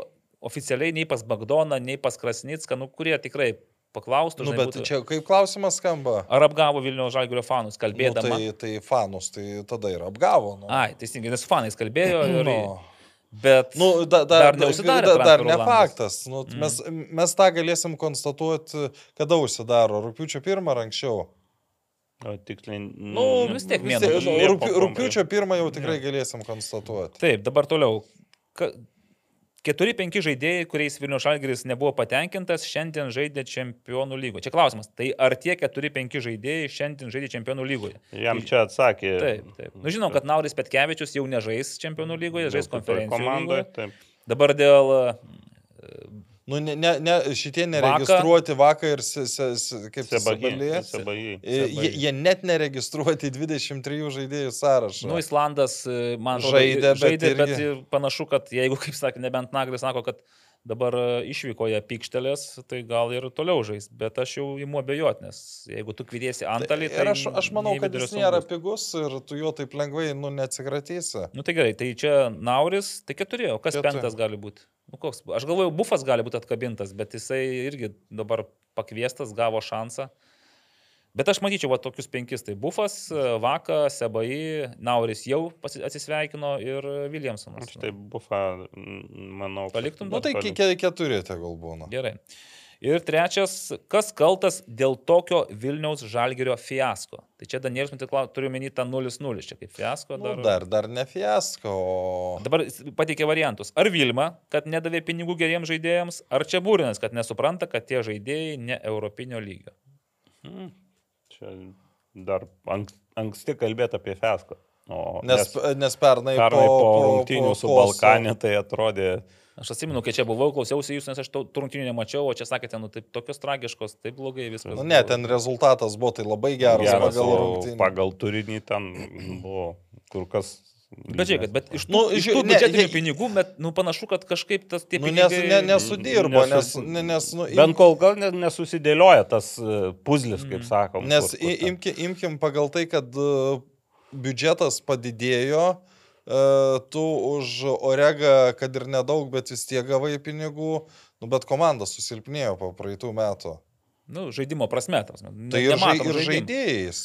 oficialiai nei pas Bagdoną, nei pas Krasnicką, nu, kurie tikrai paklaustų, Nu, žinai, bet būtų, čia kaip klausimas skamba. ar apgavo Vilnių Žalgirio fanus, Nu, kalbėdama. tai, tai fanus, tai tada ir apgavo. Nu. Ai, teisingai, nes fanais kalbėjo *clears throat* ir... Nu. Bet... Nu, da, da, Dar dar, neužsidarė da, dar ne faktas. Nu, mm. mes, mes tą galėsim konstatuoti, kada užsidaro. Rūpiučio pirmą ar anksčiau. O tiksliai. Nu, vis tiek nu, pabaiga. rūpiučio pirmą jau tikrai galėsim konstatuoti. Taip, dabar toliau. Ka... 4-5 žaidėjai, kuriais Vilnių Žalgiris nebuvo patenkintas, šiandien žaidė čempionų lygoje. Čia klausimas, tai ar tie 4-5 žaidėjai šiandien žaidė čempionų lygoje? Jam čia atsakė. Taip, taip. Nu, žinom, kad Nauris Petkevičius jau nežais čempionų lygoje, žais konferencijų komandoje. Dabar dėl... Nu, ne, ne, ne, šitie neregistruoti vakar ir se, se, se, kaip. Sebajai. Sebajai. Jie, jie net neregistruoti į 23 žaidėjų sąrašą. Nu, Islandas, e, man Žaidė, žaidė bet, irgi- bet panašu, kad jeigu, kaip sakė, nebent Naglis sako, kad dabar e, išvykoje pykštelės, tai gal ir toliau žais, bet aš jau imu abejot, nes jeigu tu kvietiesi antalį, tai... Ir aš, aš manau, kad jis nėra saugus. pigus ir tu jo taip lengvai, nu, neatsikratysi. Nu tai gerai, tai čia Nauris, tai keturi, o kas Keturi. penktas gali būti? Nu, koks, aš galvoju, Bufas gali būti atkabintas, bet jisai irgi dabar pakviestas, gavo šansą. Bet aš matyčiau va tokius penkis, tai Bufas, Vaka, Sebai, Nauris jau atsisveikino ir Williamsonas. Aš tai bufą, manau. Paliktum? Nu, tai ke- keturi tegul būna. Gerai. Ir trečias, kas kaltas dėl tokio Vilniaus žalgerio fiasko? Tai čia Danielis, man turiu menį tą 0-0, čia kaip fiasko. Nu, dar, dar ne fiasko. Dabar pateikė variantus. Ar Vilma, kad nedavė pinigų geriems žaidėjams, ar čia Būrinas, kad nesupranta, kad tie žaidėjai ne europinio lygio. Mm. Čia dar ank, anksti kalbėti apie Fesko. O, Nes, nes pernai, pernai po, po rungtynių su po- Balkanė tai atrodė Aš atsimenu, kai čia buvau, klausiausi jūs, nes aš to tų rungtynių nemačiau, o čia sakėte, nu taip tokios tragiškos, taip blogai viskas. Nu, ne, ten rezultatas buvo tai labai geras, geras, pagal rungtynį. pagal turinį ten buvo kur kas. Bet žiūrėkit, bet iš tų, Nu, iš tų ne, biudžetinių jie- pinigų, bet nu, panašu, kad kažkaip tas tie Nu, nes, pinigai... ne, nesudirbo, Nesu- nes, ne- nes, nu, im- Bent kol gal ne- nesusidėlioja tas e, puzlis, kaip sakom. Nes kur- kur imki, imkim pagal tai, kad e, biudžetas padidėjo, e, tu už Oregą, kad ir nedaug, bet vis tiek gavai pinigų, nu, bet komanda susilpnėjo po praeitų metų. Nu, žaidimo prasme, tas. Ne, Tai ir, žai, nematom ir žaidėjais.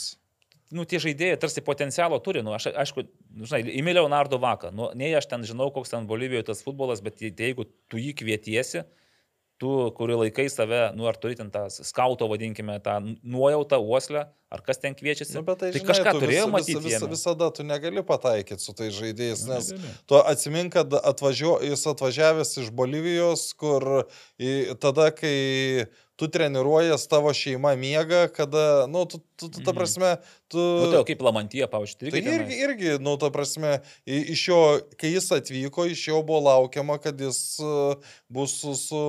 Nu, tie žaidėjai tarsi potencialo turi, nu, aš, aišku, nu, žinai, įmė Leonardo Vaką, nu, nei aš ten žinau, koks ten Bolivijoje tas futbolas, bet tai jeigu tu jį kvietiesi, tu, kurį laikai save, nu, ar turi ten tą skauto, vadinkime, tą nuojautą, uoslę, ar kas ten kviečiasi, Nu, tai, tai žinai, kažką tu turėjo vis, matyti. vis, vis, visada tu negali pataikyti su tais žaidėjais, nes Negali. tu atsimink, kad atvažio, jis atvažiavęs iš Bolivijos, kur į, tada, kai tu treniruojas, tavo šeima miega, kada, nu, tu, tu, tu ta Mhm. prasme, tu... Nu, tai kaip Lamantija, pavyzdžiui, Tai irgi. irgi, nu, ta prasme, iš jo, kai jis atvyko, iš jo buvo laukiama, kad jis uh, bus su, su,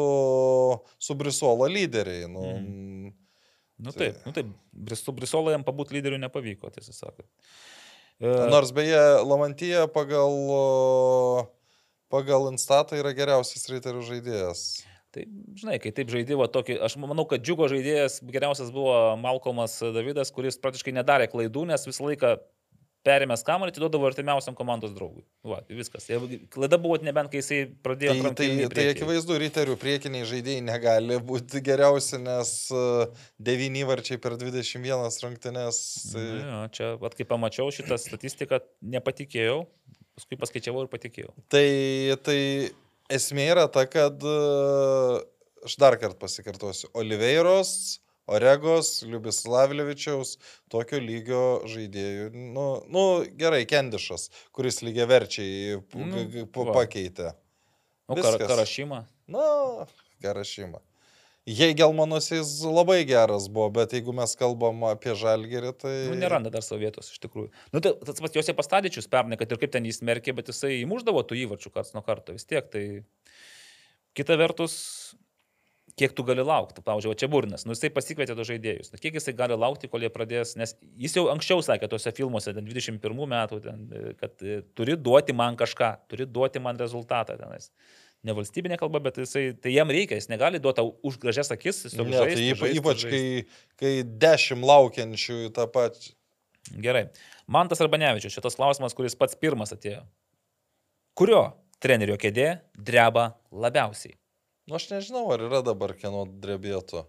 su Brisuolo lyderiai. Nu, Mhm. Nu Tai- taip, nu taip, su Brisolo jam pabūti lyderiu nepavyko, tiesą sakant. E, Nors beje, Lamantija pagal, pagal Instatą yra geriausias reiterių žaidėjas. Tai, žinai, kai taip žaidėjo tokį, aš manau, kad džiugo žaidėjas geriausias buvo Malcolmas Davidas, kuris praktiškai nedarė klaidų, nes visą laiką perėmęs kamuolį atiduodavo artimiausiam komandos draugui. Va, viskas. Klaida buvo nebent, kai jisai pradėjo. Tai, tai, tai akivaizdu, reiterių priekiniai žaidėjai negali būti geriausi, nes uh, devyni varčiai per 21 rungtynės. Tai... Na, jo, čia, vat, kai pamačiau šitą statistiką, nepatikėjau, paskui paskaičiavau ir patikėjau. Tai, tai esmė yra ta, kad e, aš dar kartą pasikartosiu. Oliveiros, Oregos, Liubis Lavlevičiaus, tokio lygio žaidėjų. Nu, nu gerai, Kendišas, kuris lygiai verčiai Nu, va. pakeitė. O kar, Viskas. Karašymą. Na, gerašymą. Heigelmanas jis labai geras buvo, bet jeigu mes kalbam apie žalgerį, tai... Nu, neranda dar savo vietos, iš tikrųjų. Nu, tai tas pats Josė Pastadičius pernai, kad ir kaip ten jis merkė, bet jisai įmuždavo tų įvarčių karts nuo karto vis tiek. Tai kita vertus, kiek tu gali laukti. Pavyzdžiui, čia Burnas, nu jisai pasikvietė tos žaidėjus. Nu, kiek jisai gali laukti, kol jie pradės, nes jis jau anksčiau sakė tuose filmuose, ten 21 metų, ten, kad e, turi duoti man kažką, turi duoti man rezultatą tenais. Ne valstybinė kalba, bet jisai, tai jam reikia, jis negali duoti už gražias akis, Ne, tai ypa, ypač, kai, kai dešimt laukiančių į tą pačią. Gerai. Mantas Arbanevičius, šitas klausimas, kuris pats pirmas atėjo. Kurio trenerio kėdė dreba labiausiai? Nu, aš nežinau, ar yra dabar kieno drebėtų.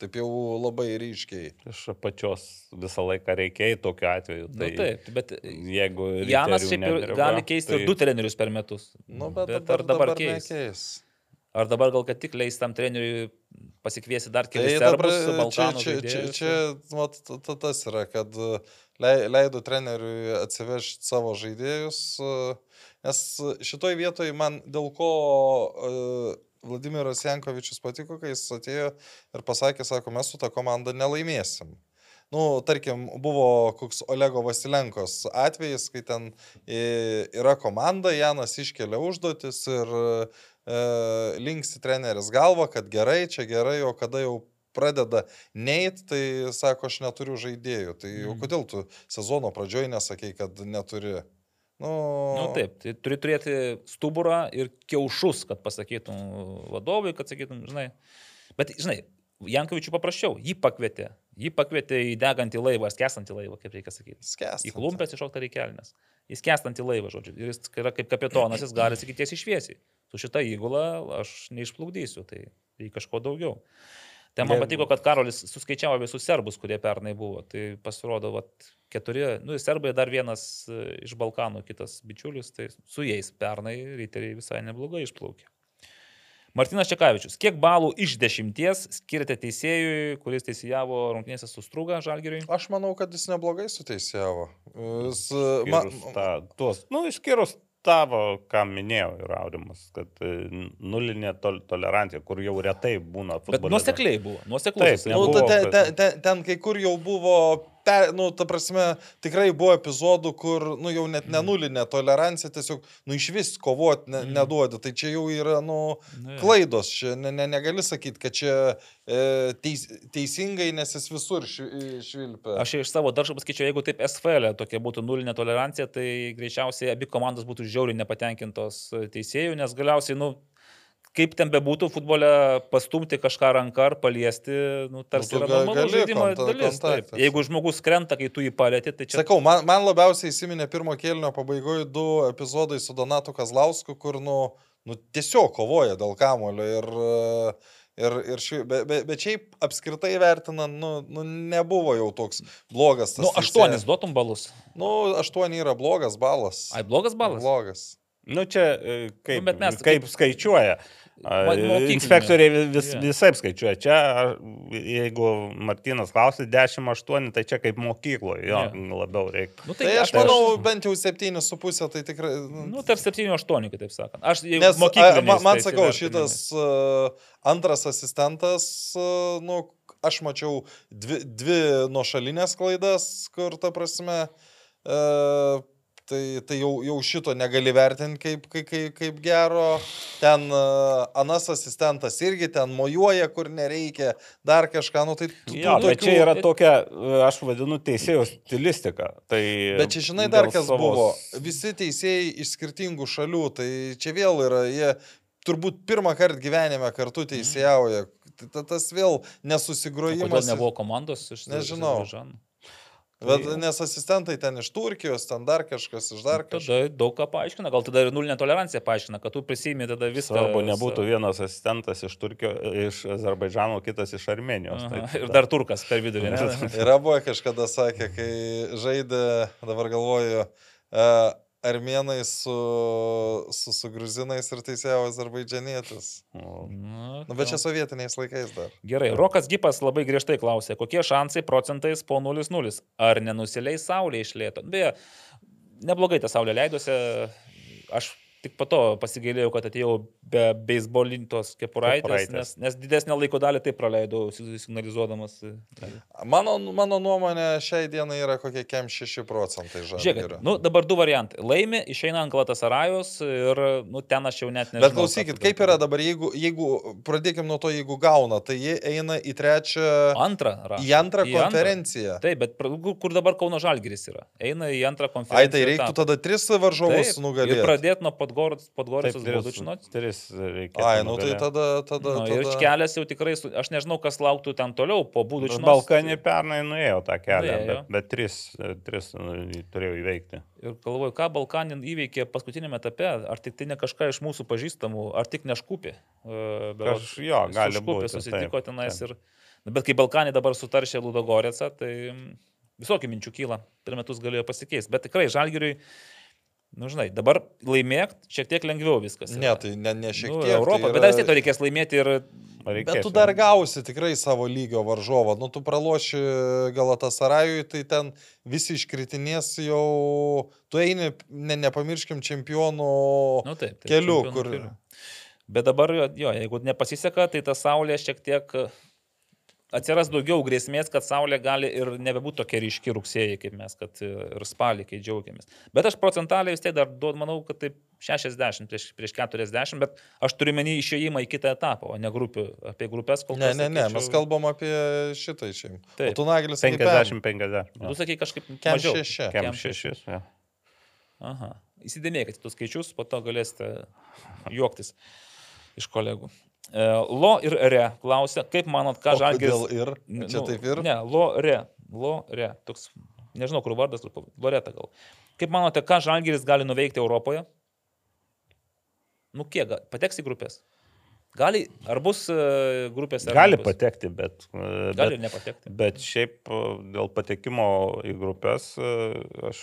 Taip jau labai ryškiai. Iš apačios visą laiką reikėjo tokiu atveju. Tai, Tai nu, taip, bet jeigu... Janas šiaip ir nedreba, gali keisti tai du trenerius per metus. Nu, bet, bet dabar, ar dabar, dabar keis? nekeis. Ar dabar gal kad tik leis tam treneriui pasikviesti dar Tai kelius dabar serbus, čia, Balkanų čia, čia, žaidėjus? čia mat, ta- ta- tas yra, kad e, lei- leido treneriui atsivežti savo žaidėjus, e, nes šitoj vietoj man dėl ko e, Vladimiras Jankovičius patiko, kai jis atėjo ir pasakė, sako, mes su tą komandą nelaimėsim. Nu, tarkim, buvo koks Olego Vasilenkos atvejis, kai ten e, yra komanda, Janas iškelia užduotis ir e, linksi treneris galva, kad gerai, čia gerai, o kada jau pradeda neit, tai sako, aš neturiu žaidėjų. Tai mm. Kodėl tu sezono pradžioj nesakai, kad neturi? Nu, Nu, taip, tai turi turėti stuburą ir kiaušus, kad pasakytum vadovui, kad sakytum, žinai. Bet, žinai, Jankovičių paprasčiau, jį pakvietė. Jį pakvietė į degantį laivą, skęstantį laivą, kaip reikia sakyti. skęs. Į klumpės iššokta reikelnes. Jis skęstantį laivą, žodžiu. Ir jis yra kaip kapitonas, jis gali sakyti tiesiai šviesiai. Su šita įgula aš neišplukdysiu, tai reikia kažko daugiau. Tai man patiko, kad Karolis suskaičiavo visus serbus, kurie pernai buvo. Tai pasirodo, vat, keturi, nu, serbai dar vienas e, iš Balkanų, kitas bičiulis, tai su jais pernai riteriai visai neblogai išplaukė. Martinas Čekavičius, kiek balų iš dešimties skirite teisėjui, kuris teisėjavo rungtynėse su Struga Žalgiriui? Aš manau, kad jis neblogai suteisėjavo. Jis, ma, Išskyrus tą, tuos, nu, išskyrus tavo, ką minėjau, ir audimas, kad e, nulinė tol, tolerancija, kur jau retai būna Bet futbole. nuosekliai buvo, jisai nu, ta, ten, ten, ten kai kur jau buvo, per, nu, ta prasme, tikrai buvo epizodų, kur, nu, jau net nenulinė tolerancija, tiesiog, nu, iš vis kovoti ne, Mhm. neduodi. Tai čia jau yra, nu, Nu, klaidos. Čia ne, ne, negali sakyti, kad čia e, teis, teisingai, nes jis visur švi- švilpia. Aš iš savo daržo pasakyčiau, jeigu taip SFL tokia būtų nulinė tolerancija, tai greičiausiai abi komandos būtų žiauriai nepatenkintos teisėjų, nes galiausiai, nu, kaip ten bebūtų futbole pastumti kažką ranką ar paliesti, nu, tarsi tu yra normalus žaidimo konta- dalis. Taip. Jeigu žmogus krenta, kai tu jį palėti, tai čia... Sakau, man, man labiausiai įsiminė pirmo kėlinio pabaigoje du epizodai su Donatu Kazlausku, kur, nu, nu tiesiog kovoja dėl kamulio ir, ir, ir ši, bet, bet, bet šiaip apskritai vertinant, nu, nu, nebuvo jau toks blogas tas. Nu, aštuonis duotum balus. Nu, aštuoni yra blogas balas. Ai, blogas balas. Blogas. Nu, čia e, kaip, Nu, mes kaip kaip- skaičiuoja. Mokykliniu. Inspektoriai vis, Jo. visai skaičiuoja. Čia, jeigu Martinas klausė 10-8, tai čia kaip mokykloje, jo, Jo. labiau reikia. Nu, Tai, tai aš tai manau, bent jau septynis su pusė, tai tikrai. Nu, tarp 7-8, kitaip sakant. Aš jau Nes a, man, man sakau, šitas uh, antras asistentas, uh, nu, aš mačiau dvi, dvi nuošalinės klaidas, kur ta prasme, uh, tai, tai jau, jau šito negali vertinti kaip, kaip, kaip, kaip gero. Ten uh, anas asistentas irgi ten mojuoja, kur nereikia, dar kažką, nu tai... Jo, tų bet čia tokių- yra tokia, e, aš vadinu, teisėjo stilistika. Tai Bet čia žinai dar kas savos- buvo. Visi teisėjai iš skirtingų šalių, tai čia vėl yra, jie turbūt pirmą kartą gyvenime kartu teisėjauja. Tai ta- tas vėl Kodėl nesusigrojimas. nebuvo komandos iš Nežinau. Azerbaidžano? Bet, Tai- nes asistentai ten iš Turkijos, ten dar kažkas iš dar kažkas. Tada daug ką paaiškina, gal tada ir nulinė tolerancija paaiškina, kad tu prisimi tada viską. Svarbu, nebūtų vienas asistentas iš Turkijos, iš Azerbaidžano, kitas iš Armenijos. Aha, Tai ir dar turkas per vidurį. ne? *laughs* Yra buvo kažkada sakė, kai žaidė, dabar galvoju, uh, armenai su, su, su gruzinais ir teisėjo azerbaidžianietis. O, Na, Nu, bet čia sovietiniais laikais dar. Gerai, Rokas Gipas labai griežtai klausė, kokie šansai procentais po 0-0. Ar nenusileis saulė iš lėto? Beje, neblogai ta saulė leidosi. Aš tik po to pasigailėjau, kad atėjau be beisbolintos kepuraitės, Kepuraitės. nes, nes didesnę laiko dalį taip praleidau, si- signalizuodamas. Mano, mano nuomonė šiai dienai yra kokie kem 6 procentai žalio. Žiūrėkit, nu, dabar du variantai. Laimi, išeina ant Klatasarajus ir nu, ten aš jau net nežinau. Bet klausykit, kaip yra dabar, jeigu, jeigu pradėkim nuo to, jeigu gauna, tai jie eina į trečią, Antrą. Rašo. į antrą konferenciją. Taip, bet kur dabar Kauno Žalgiris yra? Eina į antrą Ai, konferenciją. tai reiktų tada tris varžovus Ir nugalėti. pradėti nuo Podgoricos Tris, Budučino. tris reikia. Ai, nu tai tada, tada, Nu, ir tada... kelias jau tikrai, su, aš nežinau, kas lauktų ten toliau po Budučino. Balkanį pernai nuėjo tą kelią, Nuėjo. bet, bet tris, tris nu, turėjau įveikti. Ir galvoju, ką Balkanin įveikė paskutinėme etape, ar tik tai ne kažką iš mūsų pažįstamų, ar tik neškupė. Kaž- jo, gali būti, Susitiko taip, tenais taip. ir... Nu, Bet kai Balkanį dabar sutaršė Ludogorėse, tai visokių minčių kyla, per metus galėjo pasikeisti. Bet tikrai Žalgiriui, nu žinai, dabar laimėk, šiek tiek lengviau viskas. Ne, tai ne, ne šiek nu, tiek. Europą, tai bet dar vis tiek to reikės laimėti ir... Bet Reikės, tu dar gausi tikrai savo lygio varžovą. Nu, tu praloši Galatasarajui, tai ten visi iškritinės jau. Tu eini, ne, nepamirškim, čempionų Nu, taip, taip, keliu, kur... keliu. Bet dabar, jo, jeigu nepasiseka, tai ta saulė šiek tiek atsiras daugiau grėsmės, kad saulė gali ir nebebūti tokia ryški rugsėjai, kaip mes, kad e, ir spalį, kai džiaugiamės. Bet aš procentaliai vis tiek dar duodu, manau, kad taip 60 prieš, prieš 40, bet aš turiu menį išėjimą į kitą etapą, o ne grupių, apie grupės kol Ne, kas. ne, ne, mes sakyčiau- kalbam apie šitą išėjimą. O Taip. tu nagelis 50-50. Tu sakai kažkaip Kem mažiau. šeši. Kem Kem šešis. jo. Aha. įsidėmėkite tuos skaičius, po to galėsite juoktis iš kolegų. E, Lo ir Re klausia, kaip manot, ką O Žalgiris... kodėl ir? Čia taip ir? Ne, Lo Re. Lo Re. Toks, nežinau, kur vardas, Loreta gal. Kaip manote, ką Žalgiris gali nuveikti Europoje? Nu kiek, pateks į grupės? Gali, ar bus e, grupės? Ar Gali nebus? patekti, bet, e, Gali bet, nepatekti. bet šiaip dėl patekimo į grupės aš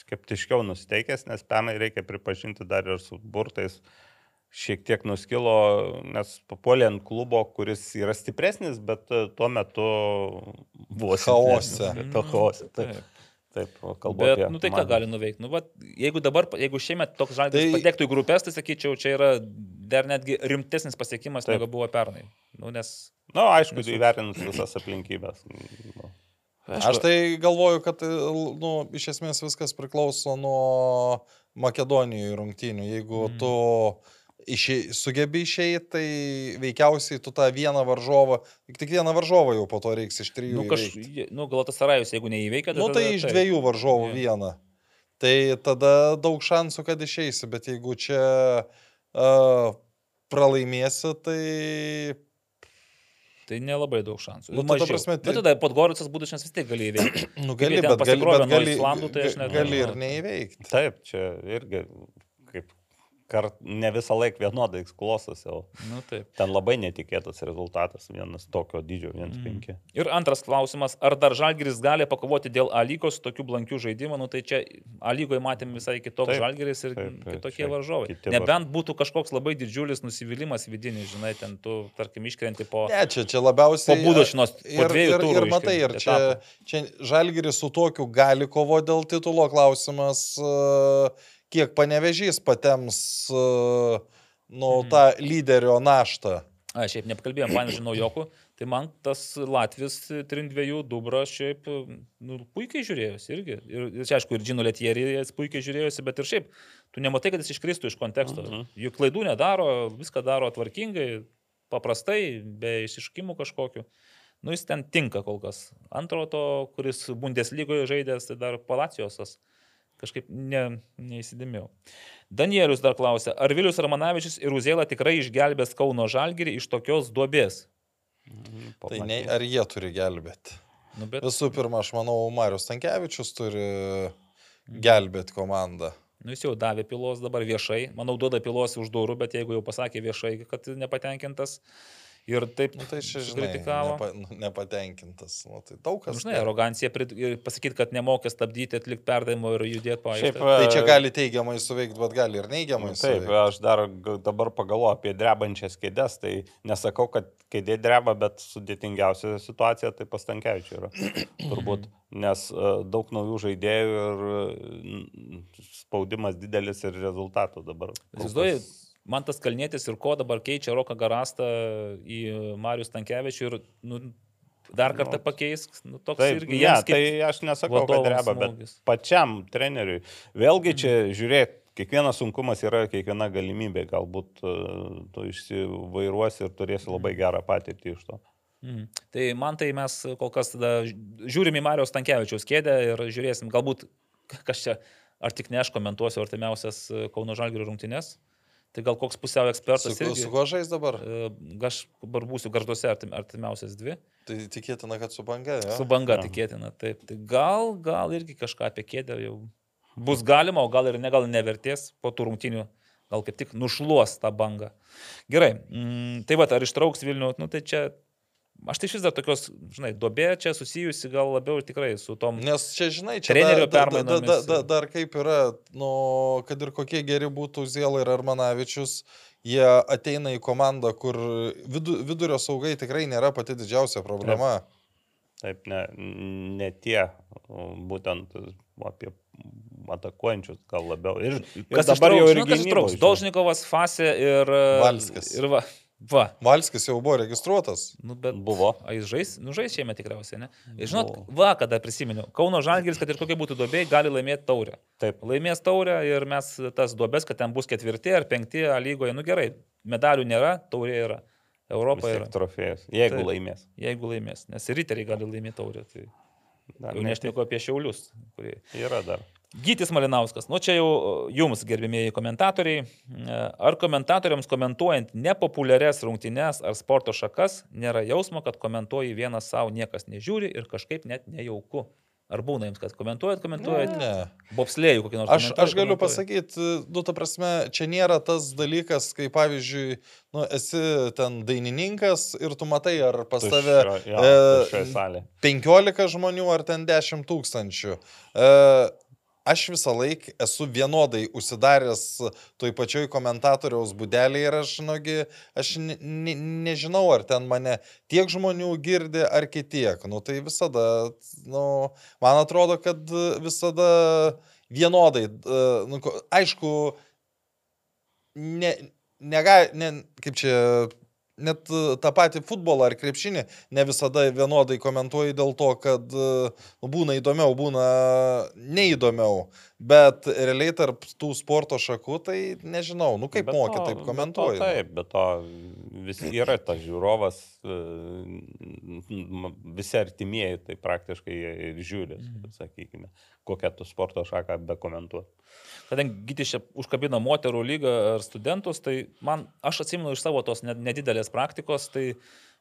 skeptiškiau nusiteikęs, nes pernai reikia pripažinti dar ir su burtais šiek tiek nuskilo, nes papuolė ant klubo, kuris yra stipresnis, bet e, tuo metu buvo Chaose. silpnesnis. To chaose. Taip, Taip. taip kalbu Bet, apie. nu tai ką komandą. gali nuveikti? Nu, va, jeigu dabar, jeigu šiemet toks žalgeris Tai- patektų į grupės, tai sakyčiau, čia yra dar netgi rimtesnis pasiekimas, negu buvo pernai. Nu, nes... Na, nu, aišku, Nesu- įvertinus visas aplinkybės. Nu. Aš tai galvoju, kad nu, iš esmės viskas priklauso nuo Makedonijoje rungtynių. Jeigu Mhm. mm. tu išei, sugebi išeiti, tai veikiausiai tu tą vieną varžovą, tik vieną varžovą jau po to reiks iš trijų. Nu, kaž... nu Galatas Sarajus, jeigu neįveikia, nu, tai iš taip. dviejų varžovų Jo. vieną. Tai tada daug šansų, kad išeisi, bet jeigu čia uh, pralaimėsi, tai Tai nelabai daug šansų. Nu, Nu, tai ta mažiau. prasme, Bet tai- tada Podgoricas būdušas vis tiek gali įveikti. nu, gali, bet gali, bet gali, Islandų, tai aš net gali ir nežinau. neįveikti. Taip, čia irgi kart, ne visą laiką vienodai klostosi, o Nu, taip. ten labai netikėtas rezultatas, vienas tokio dydžio, 1-5. Mm. Ir antras klausimas, ar dar Žalgiris gali pakovoti dėl Alygos tokių blankių žaidimų? Nu, tai čia Alygoje matėm visai kitoks Taip, Žalgiris ir taip, taip, kitokie čia varžovai. Nebent būtų kažkoks labai didžiulis nusivylimas vidinis, žinai, ten tu, tarkim, iškrenti po... Ne, čia, čia labiausiai. Po Budočinos, po ir, dviejų ir, turų ir matai, ir čia, etapą. čia Žalgiris su tokiu gali kovo dėl titulo klausimas, e, kiek panevežys patems e, nu, Mhm. tą lyderio naštą. A, šiaip neapkalbėjom, man žinau jokų, tai man tas Latvis 3-2 dubra šiaip nu, puikiai žiūrėjosi irgi. Ir, ir čia aišku, ir Džino Letierijas puikiai žiūrėjosi, bet ir šiaip, tu nematai, kad jis iškristų iš konteksto. Mhm. Juk klaidų nedaro, viską daro tvarkingai, paprastai, be išsiškimų kažkokiu. Nu, jis ten tinka kol kas. Antro to, kuris Bundeslygoje žaidęs, tai dar Palacijosas. Kažkaip ne, neįsidėmėjau. Danielius dar klausia, ar Vilius Ramanavičius ir Uzėla tikrai išgelbės Kauno Žalgirį iš tokios duobės? Mhm, Tai ne, ar jie turi gelbėti? Nu, bet, Visų pirma, aš manau, Marius Tankievičius turi gelbėti komandą. nu, jis jau davė pilos dabar viešai. Manau, duoda pilos už durų, bet jeigu jau pasakė viešai, kad nepatenkintas ir taip Nu, tai čia, žinai, kritikavo. nepa, nu, nepatenkintas. Nu, tai daug kas. Žinai, arogancija, pasakyti, kad nemokė stabdyti, atlikti perdavimo ir judėti Šiaip, paaiškinti. Tai čia gali teigiamai suveikti, bet gali ir neigiamai Nu, Taip, suveikti. aš dar dabar pagalvoju apie drebančias kėdės, tai nesakau, kad kėdė dreba, bet sudėtingiausia situacija tai pastankievičiai yra. *clears throat* Turbūt, nes uh, daug naujų žaidėjų ir spaudimas didelis ir rezultatų dabar. kas- man tas kalnėtis ir ko dabar keičia Roką Garastą į Marius Tankievičių ir nu, dar kartą Nu, pakeis. Nu, toks Taip, irgi kaip tai aš nesakau, kad vadovams dreba, bet smūgis. pačiam treneriui. Vėlgi čia žiūrėk, kiekvienas sunkumas yra kiekviena galimybė, galbūt uh, tu išsivairuosi ir turėsi labai gerą patirtį iš to. Mhm. Tai man tai mes kol kas tada žiūrim į Marijos Tankievičiaus kėdę ir žiūrėsim, galbūt kas čia, ar tik ne aš komentuosiu artimiausias e, Kauno Žalgirio rungtynes. Tai gal koks pusiau Su, ekspertas. ku- irgi. su kuo žais dabar? E, Aš dabar būsiu garžduose artim, artimiausias dvi. Tai tikėtina, kad su banga. Ja? Su banga Jo. tikėtina. Taip. Tai gal, gal irgi kažką apie kėdę jau bus galima, o gal ir ne, gal nevertės po tų rungtynių. Gal kaip tik nušluos tą bangą. Gerai. Mm, tai va, ar ištrauks Vilnių, nu tai čia... Aš tai šis dar tokios, žinai, dobė čia susijusi gal labiau tikrai su tom... Nes čia, žinai, čia Trenerio da, da, da, da, permainomis. da, dar kaip yra, nu, kad ir kokie geri būtų Ziela ir Armanavičius, jie ateina į komandą, kur vidu, vidurio saugai tikrai nėra pati didžiausia problema. Taip, ne, ne tie, būtent apie atakuojančius gal labiau. Ir, ir Kas dabar jau ir. Dolžnikovas, Fasė ir... Valskis. Ir va. Va. Valskis jau buvo registruotas. Nu, bet Buvo. A jis žais, nu žais šiemet tikriausiai, ne? Ir žinot, Buvo. va, kada prisiminiau, Kauno Žalgiris, kad ir kokie būtų duobė, gali laimėti taurę. Taip. Laimės taurę ir mes tas duobės, kad ten bus ketvirti ar penkti A lygoje, nu gerai, medalių nėra, taurė yra. Europoje yra. trofėjas. Jeigu Taip. laimės. Jeigu laimės, nes ir riteriai gali laimėti taurę. Tai Dar jau ne- nešneku apie šiaulius, kurie. Yra dar. Gytis Malinauskas, nu čia jau e, jums, gerbimieji komentatoriai, e, ar komentatoriams komentuojant nepopuliarias rungtynes ar sporto šakas, nėra jausmo, kad komentuoji vienas savo, niekas nežiūri ir kažkaip net nejauku. Ar būna jums, kad komentuojat, komentuojat? Ne. Bobslėjų kokį nors. Aš, aš galiu pasakyti, nu, ta prasme, čia nėra tas dalykas, kai pavyzdžiui, nu, esi ten dainininkas ir tu matai, ar pas tave Tuščio- jo, e, tuščioj salėj. 15 žmonių ar ten 10 tūkstančių. E, aš visą laiką esu vienodai užsidaręs toj pačioj komentatoriaus būdelėje ir aš, nugi, aš ne, ne, nežinau, ar ten mane tiek žmonių girdi, ar kitiek. Nu, tai visada, nu, man atrodo, kad visada vienodai, e, nu, aišku, ne, nega, ne, kaip čia, net e, tą patį futbolą ar krepšinį ne visada vienodai komentuoji dėl to, kad e, nu, būna įdomiau, būna neįdomiau. Bet realiai tarp tų sporto šakų, tai nežinau, nu kaip moki, taip bet to komentuoji. Taip, bet to vis yra tas žiūrovas, e, visi artimieji tai praktiškai ir žiūri, Mhm. sakykime, kokią tu sporto šaką be komentuoti. Kadangi Gytis čia užkabino moterų lygą ar studentus, tai man, aš atsimenu iš savo tos ne- nedidelės praktikos, tai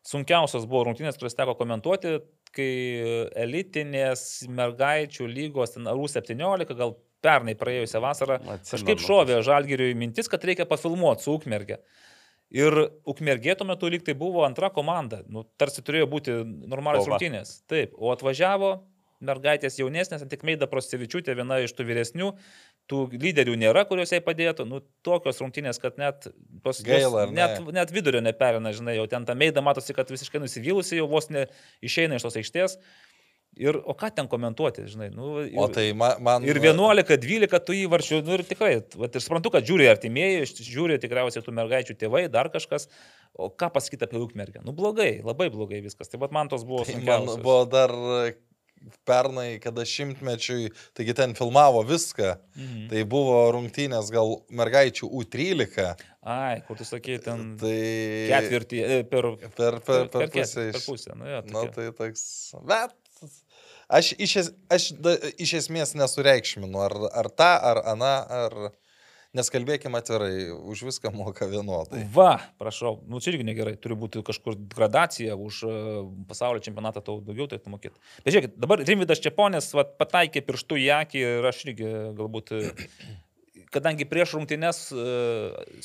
sunkiausios buvo rungtynės, kurias teko komentuoti, kai elitinės mergaičių lygos, ten RU17, gal pernai praėjusią vasarą, Atsimenu. kažkaip šovė žalgiriui mintis, kad reikia pafilmuoti su Ukmerge. Ir Ukmergė tuo metu lyg tai buvo antra komanda, nu, tarsi turėjo būti normalios rungtynės. Taip, o atvažiavo mergaitės jaunesnės, tik Meida Prostevičiūtė, viena iš tų vyresnių, tų lyderių nėra, kuriuos jai padėtų, nu, tokios rungtynės, kad net, pas, Gaila, ar ne? net, net vidurio neperina, žinai, jau ten ta Meida matosi, kad visiškai nusivylusi, jau vos ne išeina iš tos aikštės. Ir, o ką ten komentuoti, žinai, nu, ir, O tai ma, man... Ir 11, 12 tu įvarčių, nu ir tikrai, vat, ir suprantu, kad žiūri artimieji, žiūri tikriausiai tų mergaičių tėvai, dar kažkas, o ką pasakyti apie Ukmergę? Nu blogai, labai blogai viskas. Tai vad man tos buvo Tai man buvo dar pernai, kada šimtmečiui, taigi ten filmavo viską. Mhm. Tai buvo rungtynės gal mergaičių U13. Ai, kur tu sakei, ten Tai ketvirtį, e, per, per, per, per, ket- pusę. Per pusę, nu jo. Na tokia. tai toks. Bet aš iš, es, aš da, iš esmės nesureikšminu, ar, ar tą, ar aną, ar... Nes kalbėkime atvirai, už viską moka vienodai. Va, prašau, nu čia irgi negerai, turi būti kažkur gradacija, už e, pasaulio čempionatą tau daugiau tai tu mokėt. Bet žiūrėkit, dabar Rimvidas Čiaponės vat, pataikė pirštų į akį ir aš irgi galbūt, e, kadangi prieš rungtynes e,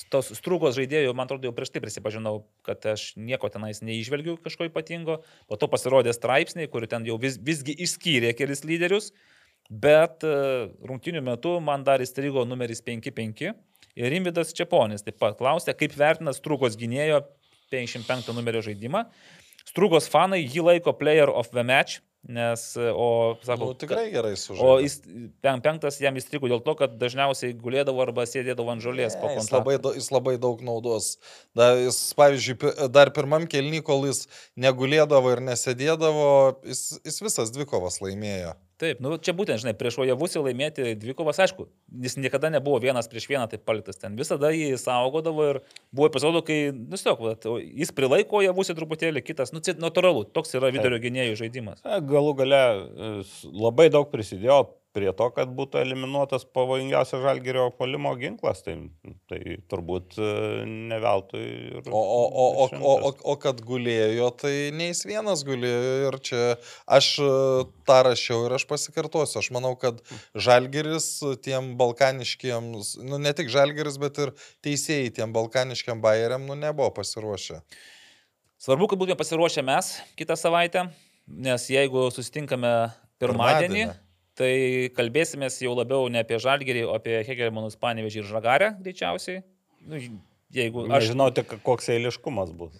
tos strūgos žaidėjų, man atrodo, jau prieš tai prisipažinau, kad aš nieko tenais neižvelgiu kažko ypatingo, po to pasirodė straipsniai, kur ten jau vis, visgi išskyrė kelis lyderius. Bet e, rungtinių metu man dar įstrigo numeris 5-5 ir Rimvidas Čiaponis taip pat klausė, kaip vertina Strūgos gynėjo 55 numerio žaidimą. Strūgos fanai jį laiko player of the match, nes, e, o, sako, Nu, tikrai gerai O sužaidė. jis, pen, penktas jam įstrigo dėl to, kad dažniausiai gulėdavo arba sėdėdavo ant žolės Ne, Jis labai, jis labai daug naudos. Da, jis, pavyzdžiui, dar pirmam kelny, kol jis negulėdavo ir nesėdėdavo, jis, jis visas dvikovas laimėjo. Taip, nu čia būtent, žinai, prieš Ojavusį laimėti dvikovas, aišku, jis niekada nebuvo vienas prieš vieną taip paliktas ten, visada jį saugodavo ir buvo epizodų, kai, nu tiesiog, jis prilaiko Ojavusį truputėlį, kitas, nu, natūralu, toks yra vidurio gynėjų žaidimas. E, Galų gale e, labai daug prisidėjo prie to, kad būtų eliminuotas pavojingiausias žalgerio polimo ginklas. Tai, tai turbūt e, neveltui. ir O, o, o, o, o, o, o kad gulėjo, tai ne jis vienas gulėjo ir čia aš e, tą rašiau ir aš pasikartosiu. Aš manau, kad žalgeris tiem balkaniškiem, nu ne tik žalgeris, bet ir teisėjai tiem balkaniškiam bairiam, nu nebuvo pasiruošę. Svarbu, kad būtume pasiruošę mes kitą savaitę, nes jeigu susitinkame pirmadienį, Pirmadienį. Tai kalbėsime jau labiau ne apie Žalgerį, o apie Hegelmanus Panevežį ir Žagarę, greičiausiai. Nu, jeigu Aš žinau tik, koks eiliškumas bus.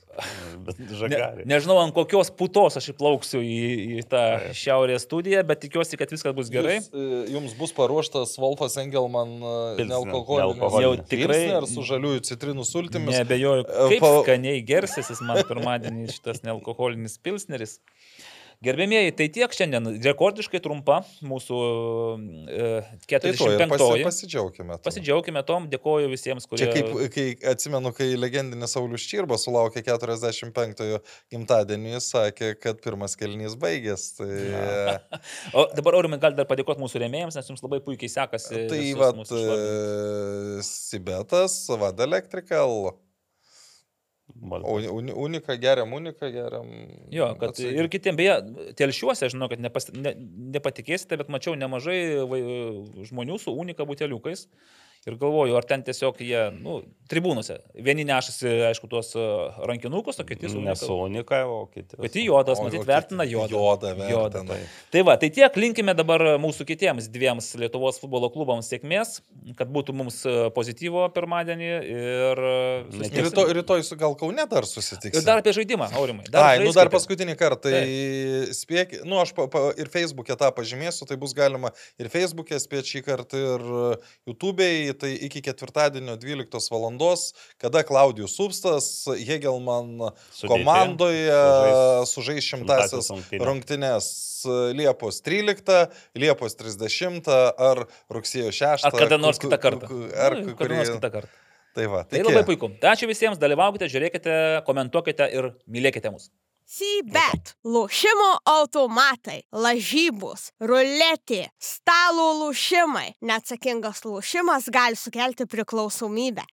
Bet Ne, nežinau, ant kokios putos aš įplauksiu į, į tą šiaurės studiją, bet tikiuosi, kad viskas bus gerai. Jūs, e, jums bus paruoštas Wolfas Engelman e, nealkoholinis. Jau tikrai- Pilsner su žaliųjų citrinų sultimis. Nebejoju, E, kaip pa- skaniai gersis jis man pirmadienį šitas nealkoholinis pilsneris. Gerbėmieji, tai tiek šiandien rekordiškai trumpa mūsų e, Tai to ir 45. pasi, pasidžiaugime. tuo. Pasidžiaugime tom, dėkoju visiems, kurie... Čia kaip, kai atsimenu, kai legendinis Saulis Čirba sulaukė 45-ojo gimtadienį, jis sakė, kad pirmas kelnys baigės. Tai, *laughs* O dabar, Aurimai, gal dar padėkoti mūsų rėmėjams, nes jums labai puikiai sekasi. tai visus va, mūsų išvardinti. Sibetas, Vad Electrical, Unika geriam, Unika geriam. Jo, kad Atsargiai. ir kitiems, beje, telšiuose, žinau, kad nepas, ne, nepatikėsite, bet mačiau nemažai žmonių su unika buteliukais. Ir galvoju, ar ten tiesiog jie, nu, tribūnose. Vieni nešasi, aišku, tuos e, rankinukus, o kiti su unika, o kiti. Kiti juodas, matyt, vertina. Jodą Jodą, vertina. Tai va, tai tiek linkime dabar mūsų kitiems dviems Lietuvos futbolo klubams sėkmės, kad būtų mums e, pozityvo pirmadienį ir... e, susitiksim. Rytoj, rytoj su gal Kaune dar susitiksime. Ir dar apie žaidimą, Aurimai. Ai, nu dar paskutinį kartą. Tai spėk, nu aš pa, pa, ir Facebook'e tą pažymėsiu, tai bus galima ir Facebook'e spėti šį kartą, ir YouTube'e, tai iki ketvirtadienio 12 val. kada Klaudijus Substas, Hegelman Sudėti. komandoje Sužais šimtasis rungtynes Liepos 13, Liepos 30 ar rugsėjo 6. Ar kada nors kitą kartą. Ar Nu, kada nors kitą kartą. Tai va, Tai tai labai puiku. Tai ačiū visiems, dalyvaukite, žiūrėkite, komentuokite ir mylėkite mus. Sybet, lošimo automatai, lažybos, ruletė, stalo lošimai. Neatsakingas lošimas gali sukelti priklausomybę.